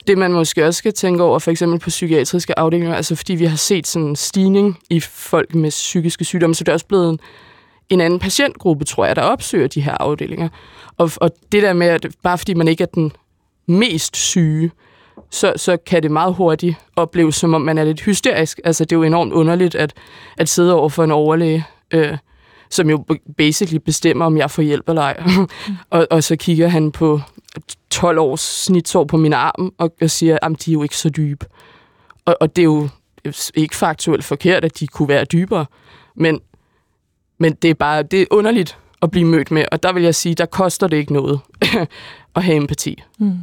Det man måske også skal tænke over, for eksempel på psykiatriske afdelinger, altså fordi vi har set sådan en stigning i folk med psykiske sygdomme, så det er også blevet en, en anden patientgruppe, tror jeg, der opsøger de her afdelinger. Og, og det der med, at bare fordi man ikke er den mest syge, så, så kan det meget hurtigt opleves, som om man er lidt hysterisk. Altså, det er jo enormt underligt at, at sidde over for en overlæge, øh, som jo basically bestemmer, om jeg får hjælp eller ej. og, og så kigger han på 12 års snitsår på min arm og, og siger, at de er jo ikke så dybe. Og, og det er jo ikke faktuelt forkert, at de kunne være dybere, men, men det er bare det er underligt at blive mødt med, og der vil jeg sige, der koster det ikke noget at have empati. Mm.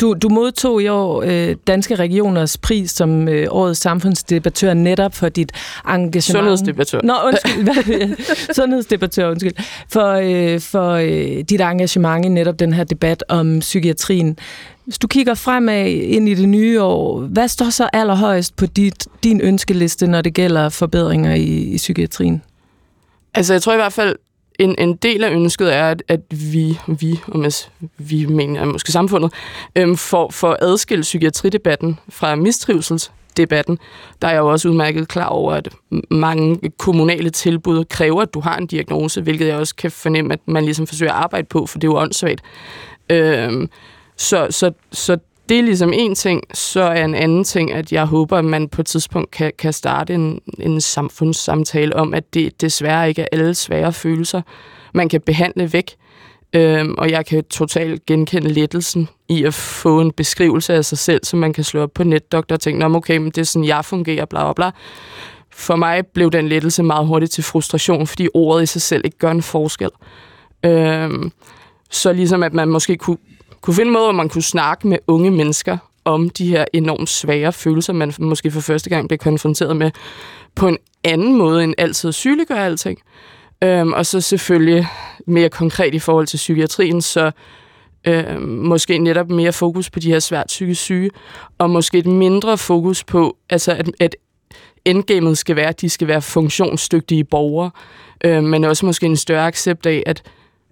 Du, du modtog i år øh, Danske Regioners pris som øh, årets samfundsdebattør netop for dit engagement. Sundhedsdebattør. Nå, undskyld. Sundhedsdebattør, undskyld. For, øh, for øh, dit engagement i netop den her debat om psykiatrien. Hvis du kigger fremad ind i det nye år, hvad står så allerhøjst på dit, din ønskeliste, når det gælder forbedringer i, i psykiatrien? Altså, jeg tror i hvert fald, en, en del af ønsket er, at, at vi, vi, og med, vi mener måske samfundet, øhm, får, får adskilt psykiatridebatten fra mistrivselsdebatten. Der er jeg jo også udmærket klar over, at mange kommunale tilbud kræver, at du har en diagnose, hvilket jeg også kan fornemme, at man ligesom forsøger at arbejde på, for det er jo åndssvagt. Øhm, så, så, så det er ligesom en ting, så er en anden ting, at jeg håber, at man på et tidspunkt kan, kan starte en, en samfundssamtale om, at det desværre ikke er alle svære følelser, man kan behandle væk. Øhm, og jeg kan totalt genkende lettelsen i at få en beskrivelse af sig selv, som man kan slå op på netdoktor og tænke, Nå, okay, men det er sådan, jeg fungerer, bla bla bla. For mig blev den lettelse meget hurtigt til frustration, fordi ordet i sig selv ikke gør en forskel. Øhm, så ligesom at man måske kunne kunne finde en måde, hvor man kunne snakke med unge mennesker om de her enormt svære følelser, man måske for første gang bliver konfronteret med, på en anden måde end altid sygeliggør alting. Øhm, og så selvfølgelig mere konkret i forhold til psykiatrien, så øhm, måske netop mere fokus på de her svært psykisk syge, og måske et mindre fokus på, altså at, at endgamet skal være, at de skal være funktionsdygtige borgere, øhm, men også måske en større accept af, at,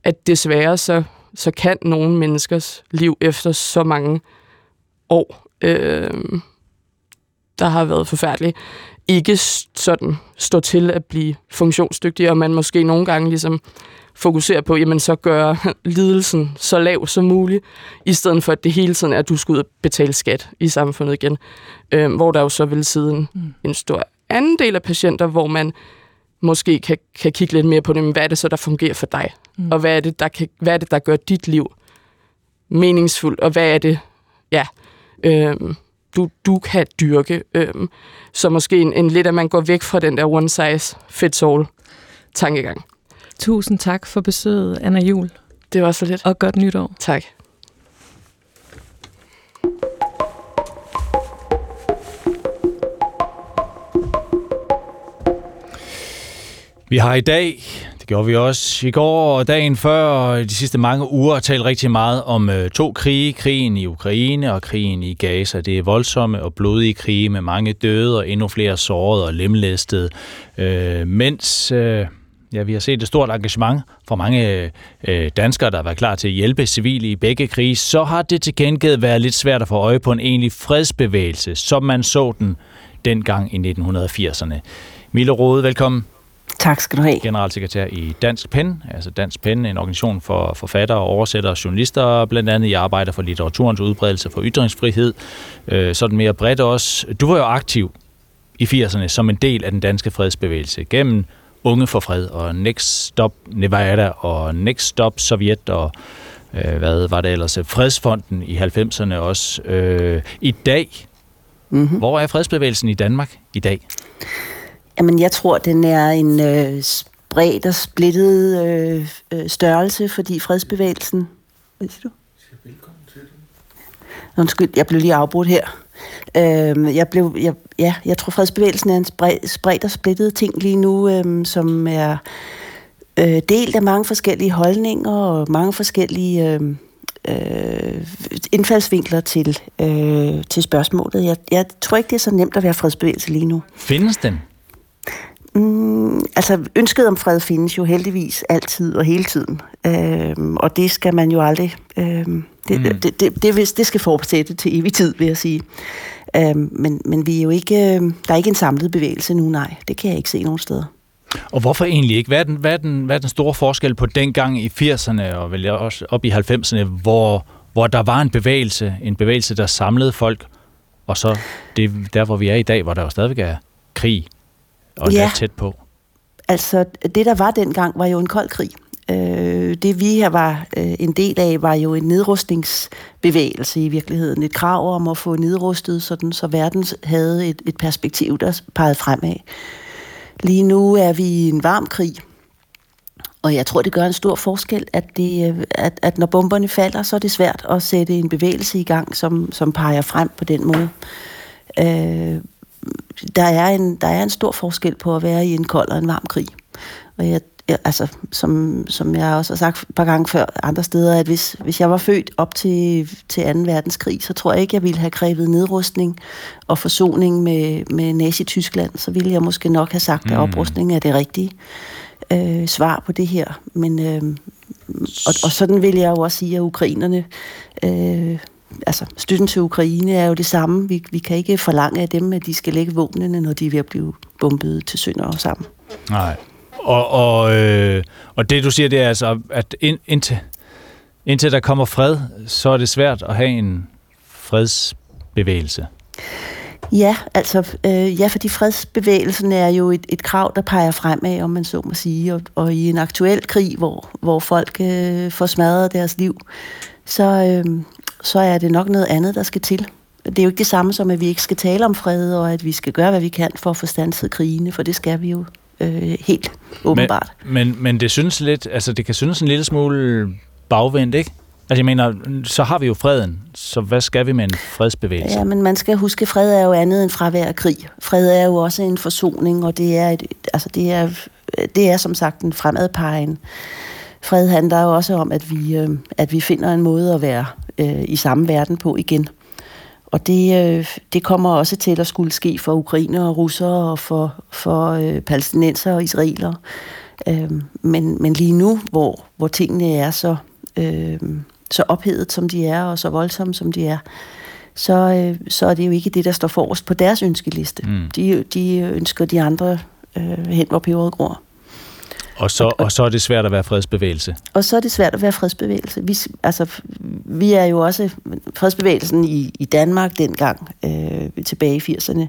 at desværre så så kan nogle menneskers liv efter så mange år, øh, der har været forfærdelige, ikke sådan stå til at blive funktionsdygtige, og man måske nogle gange ligesom fokuserer på, jamen så gør lidelsen så lav som muligt, i stedet for at det hele tiden er, at du skal ud og betale skat i samfundet igen. Øh, hvor der jo så vil sidde en, mm. en stor anden del af patienter, hvor man måske kan, kan kigge lidt mere på det, men hvad er det så, der fungerer for dig? Mm. Og hvad er, det, der kan, hvad er det, der gør dit liv meningsfuldt? Og hvad er det, ja, øhm, du, du kan dyrke? Øhm, så måske en, en lidt, at man går væk fra den der one size fits all tankegang. Tusind tak for besøget, Anna Jul. Det var så lidt. Og godt nytår. Tak. Vi har i dag, gjorde vi også i går og dagen før, og de sidste mange uger talt rigtig meget om øh, to krige. Krigen i Ukraine og krigen i Gaza. Det er voldsomme og blodige krige med mange døde og endnu flere sårede og lemlæstede. Øh, mens øh, ja, vi har set et stort engagement fra mange øh, danskere, der har været klar til at hjælpe civile i begge krige, så har det til gengæld været lidt svært at få øje på en egentlig fredsbevægelse, som man så den dengang i 1980'erne. Mille Rode, velkommen. Tak skal du have. Generalsekretær i Dansk Pen, altså Dansk Pen, en organisation for forfattere, oversættere og journalister, blandt andet i arbejder for litteraturens udbredelse for ytringsfrihed, øh, sådan mere bredt også. Du var jo aktiv i 80'erne som en del af den danske fredsbevægelse gennem Unge for Fred og Next Stop Nevada og Next Stop Sovjet og øh, hvad var det ellers, Fredsfonden i 90'erne også. Øh, I dag, mm-hmm. hvor er fredsbevægelsen i Danmark i dag? Jamen, jeg tror, den er en øh, spredt og splittet øh, øh, størrelse, fordi fredsbevægelsen... Hvad siger du? Velkommen til Undskyld, jeg blev lige afbrudt her. Øh, jeg, blev, jeg, ja, jeg tror, fredsbevægelsen er en spredt, spredt og splittet ting lige nu, øh, som er øh, delt af mange forskellige holdninger og mange forskellige... Øh, øh, indfaldsvinkler til, øh, til spørgsmålet. Jeg, jeg tror ikke, det er så nemt at være fredsbevægelse lige nu. Findes den? Mm, altså, ønsket om fred findes jo heldigvis altid og hele tiden. Øhm, og det skal man jo aldrig... Øhm, det, mm. det, det, det, det skal fortsætte til evig tid, vil jeg sige. Øhm, men, men vi er jo ikke... Øh, der er ikke en samlet bevægelse nu, nej. Det kan jeg ikke se nogen steder. Og hvorfor egentlig ikke? Hvad er den, hvad er den, hvad er den store forskel på dengang i 80'erne og vel også op i 90'erne, hvor, hvor der var en bevægelse, en bevægelse, der samlede folk, og så det, der, hvor vi er i dag, hvor der jo stadigvæk er krig og ja. tæt på? Altså, det der var dengang, var jo en kold krig. Øh, det vi her var øh, en del af, var jo en nedrustningsbevægelse i virkeligheden. Et krav om at få nedrustet, sådan, så verden havde et, et perspektiv, der pegede fremad. Lige nu er vi i en varm krig, og jeg tror, det gør en stor forskel, at, det, øh, at, at når bomberne falder, så er det svært at sætte en bevægelse i gang, som, som peger frem på den måde. Øh, der er, en, der er en stor forskel på at være i en kold og en varm krig. Og jeg, jeg, altså, som, som jeg også har sagt et par gange før andre steder, at hvis, hvis jeg var født op til, til 2. verdenskrig, så tror jeg ikke, jeg ville have krævet nedrustning og forsoning med, med Nazi-Tyskland. Så ville jeg måske nok have sagt, at mm. oprustning er det rigtige. øh, svar på det her. Men, øh, og, og sådan vil jeg jo også sige, at ukrainerne, øh, altså støtten til Ukraine er jo det samme. Vi, vi kan ikke forlange af dem, at de skal lægge våbnene, når de er ved at blive bombet til sønder og sammen. Nej. Og, og, øh, og det du siger, det er altså, at ind, indtil, indtil der kommer fred, så er det svært at have en fredsbevægelse. Ja, altså, øh, ja, fordi fredsbevægelsen er jo et, et krav, der peger fremad, om man så må sige, og, og i en aktuel krig, hvor, hvor folk øh, får smadret deres liv, så, øh, så er det nok noget andet, der skal til. Det er jo ikke det samme som, at vi ikke skal tale om fred, og at vi skal gøre, hvad vi kan for at få stanset krigene, for det skal vi jo øh, helt åbenbart. Men, men, men det synes lidt, altså det kan synes en lille smule bagvendt, ikke? Altså jeg mener, så har vi jo freden, så hvad skal vi med en fredsbevægelse? Ja, men man skal huske, at fred er jo andet end fravær af krig. Fred er jo også en forsoning, og det er, et, altså det er, det er som sagt en fremadpegen. Fred handler jo også om, at vi, øh, at vi finder en måde at være øh, i samme verden på igen. Og det, øh, det kommer også til at skulle ske for ukrainer og russere og for, for øh, palæstinenser og israelere. Øh, men, men lige nu, hvor, hvor tingene er så, øh, så ophedet, som de er, og så voldsomme, som de er, så, øh, så er det jo ikke det, der står forrest på deres ønskeliste. Mm. De, de ønsker de andre øh, hen, hvor peberet gror. Og så, og så er det svært at være fredsbevægelse. Og så er det svært at være fredsbevægelse. Vi, altså, vi er jo også... Fredsbevægelsen i, i Danmark dengang, øh, tilbage i 80'erne,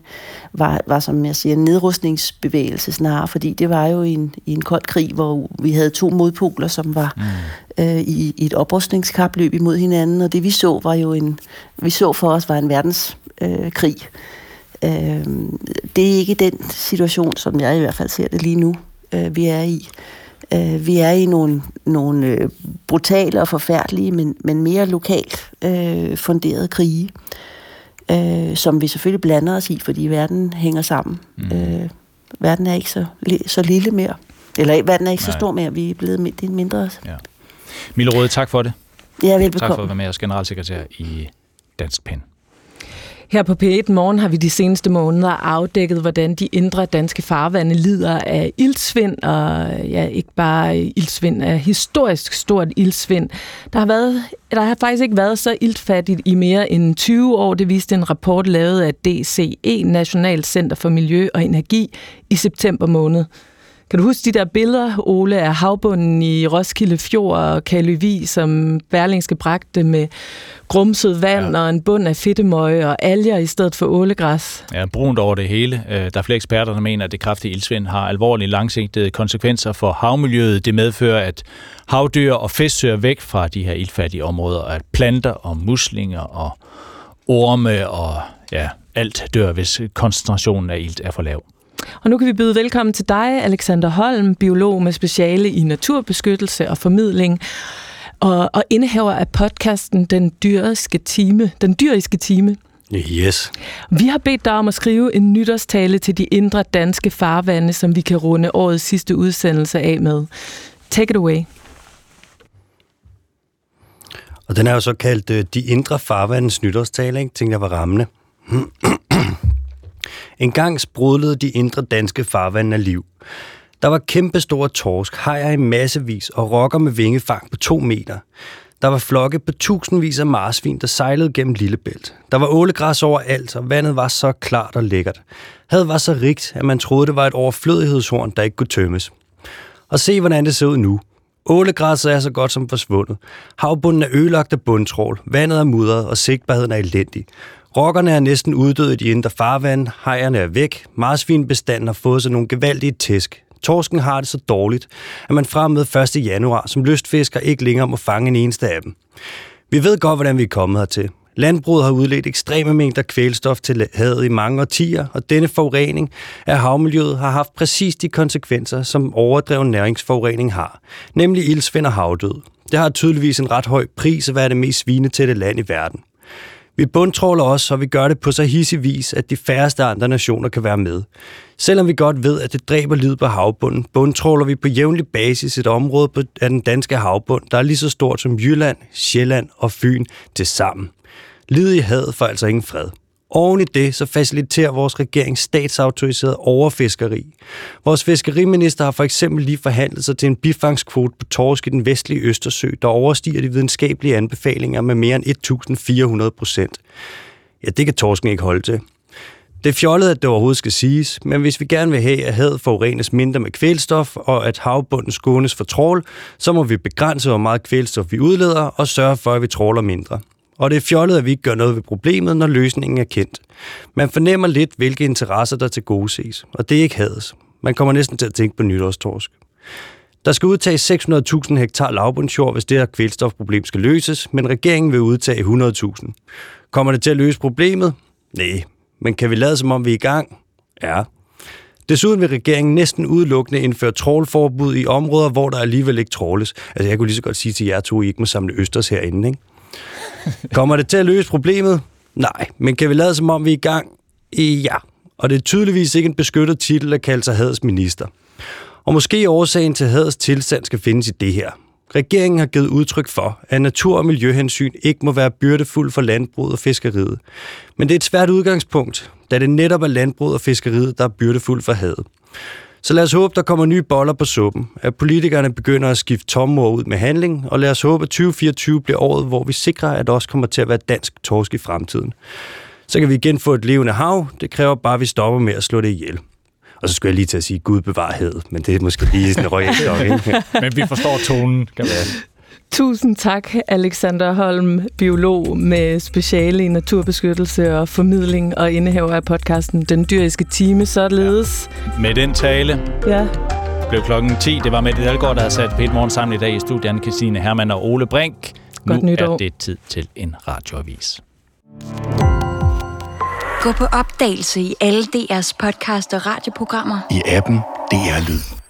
var, var, som jeg siger, en nedrustningsbevægelse snarere, fordi det var jo i en, i en kold krig, hvor vi havde to modpoler, som var mm. øh, i, i et oprustningskapløb imod hinanden, og det vi så var jo en... Vi så for os var en verdenskrig. Øh, krig. øh, det er ikke den situation, som jeg i hvert fald ser det lige nu øh, vi er i. Øh, vi er i nogle, nogle øh, brutale og forfærdelige, men, men mere lokalt øh, funderede krige, øh, som vi selvfølgelig blander os i, fordi verden hænger sammen. Mm. Øh, verden er ikke så, så lille mere. Eller verden er ikke Nej. så stor mere, vi er blevet er mindre. Ja. Mille Røde, tak for det. Ja, velbekomme. Tak for at være med os generalsekretær i Dansk Pen. Her på P1 Morgen har vi de seneste måneder afdækket, hvordan de indre danske farvande lider af ildsvind, og ja, ikke bare ildsvind, af historisk stort ildsvind. Der har, været, der har faktisk ikke været så iltfattigt i mere end 20 år. Det viste en rapport lavet af DCE, National Center for Miljø og Energi, i september måned. Kan du huske de der billeder, Ole, af havbunden i Roskilde Fjord og Kaløvi, som Berlingske bragte med grumset vand ja. og en bund af fedtemøg og alger i stedet for ålegræs? Ja, brunt over det hele. Øh, der er flere eksperter, der mener, at det kraftige ildsvind har alvorlige langsigtede konsekvenser for havmiljøet. Det medfører, at havdyr og fisk søger væk fra de her iltfattige områder, og at planter og muslinger og orme og ja, alt dør, hvis koncentrationen af ilt er for lav. Og nu kan vi byde velkommen til dig, Alexander Holm, biolog med speciale i naturbeskyttelse og formidling, og, og indehaver af podcasten Den dyriske time. Den dyriske time. Yes. Vi har bedt dig om at skrive en nytårstale til de indre danske farvande, som vi kan runde årets sidste udsendelse af med. Take it away. Og den er jo så kaldt uh, De Indre Farvandes Nytårstale, ikke? Tænkte jeg var rammende. En gang sprudlede de indre danske farvande af liv. Der var kæmpe store torsk, hajer i massevis og rokker med vingefang på to meter. Der var flokke på tusindvis af marsvin, der sejlede gennem Lillebælt. Der var ålegræs overalt, og vandet var så klart og lækkert. Havet var så rigt, at man troede, det var et overflødighedshorn, der ikke kunne tømmes. Og se, hvordan det ser ud nu. Ålegræsset er så godt som forsvundet. Havbunden er ødelagt af bundtrål, vandet er mudret, og sigtbarheden er elendig. Rokkerne er næsten uddøde i de indre farvand, hejerne er væk, marsvinbestanden har fået sig nogle gevaldige tæsk. Torsken har det så dårligt, at man frem med 1. januar som lystfisker ikke længere må fange en eneste af dem. Vi ved godt, hvordan vi er kommet hertil. Landbruget har udledt ekstreme mængder kvælstof til havet i mange årtier, og denne forurening af havmiljøet har haft præcis de konsekvenser, som overdreven næringsforurening har, nemlig ildsvind og havdød. Det har tydeligvis en ret høj pris at være det mest svinetætte land i verden. Vi bundtråler også, og vi gør det på så hissig vis, at de færreste andre nationer kan være med. Selvom vi godt ved, at det dræber livet på havbunden, bundtråler vi på jævnlig basis et område på, af den danske havbund, der er lige så stort som Jylland, Sjælland og Fyn til sammen. Livet i havet får altså ingen fred. Oven i det, så faciliterer vores regering statsautoriseret overfiskeri. Vores fiskeriminister har for eksempel lige forhandlet sig til en bifangskvote på torsk i den vestlige Østersø, der overstiger de videnskabelige anbefalinger med mere end 1.400 procent. Ja, det kan torsken ikke holde til. Det er fjollet, at det overhovedet skal siges, men hvis vi gerne vil have, at havet forurenes mindre med kvælstof, og at havbunden skånes for trål, så må vi begrænse, hvor meget kvælstof vi udleder, og sørge for, at vi tråler mindre. Og det er fjollet, at vi ikke gør noget ved problemet, når løsningen er kendt. Man fornemmer lidt, hvilke interesser der til gode ses, og det er ikke hades. Man kommer næsten til at tænke på nytårstorsk. Der skal udtages 600.000 hektar lavbundsjord, hvis det her kvælstofproblem skal løses, men regeringen vil udtage 100.000. Kommer det til at løse problemet? Nej, men kan vi lade som om vi er i gang? Ja. Desuden vil regeringen næsten udelukkende indføre trålforbud i områder, hvor der alligevel ikke tråles. Altså jeg kunne lige så godt sige til jer to, I ikke må samle østers herinde, ikke? Kommer det til at løse problemet? Nej, men kan vi lade som om vi er i gang? Ja. Og det er tydeligvis ikke en beskyttet titel at kalde sig hadets minister. Og måske årsagen til hadets tilstand skal findes i det her. Regeringen har givet udtryk for, at natur- og miljøhensyn ikke må være byrdefuld for landbruget og fiskeriet. Men det er et svært udgangspunkt, da det netop er landbruget og fiskeriet, der er byrdefuld for hadet. Så lad os håbe, der kommer nye boller på suppen, at politikerne begynder at skifte tomme ud med handling, og lad os håbe, at 2024 bliver året, hvor vi sikrer, at der også kommer til at være dansk torsk i fremtiden. Så kan vi igen få et levende hav. Det kræver bare, at vi stopper med at slå det ihjel. Og så skulle jeg lige til at sige, Gud bevar hed, men det er måske lige sådan en røg ikke? Men vi forstår tonen, kan være. Tusind tak, Alexander Holm, biolog med speciale i naturbeskyttelse og formidling og indehaver af podcasten Den Dyriske Time, således. Ja. Med den tale ja. blev klokken 10. Det var med det Dalgaard, der havde sat Pete Morgen sammen i dag i studiet. Christine Hermann og Ole Brink. Godt nu nytår. er det tid til en radioavis. Gå på opdagelse i alle DR's podcast og radioprogrammer. I appen DR Lyd.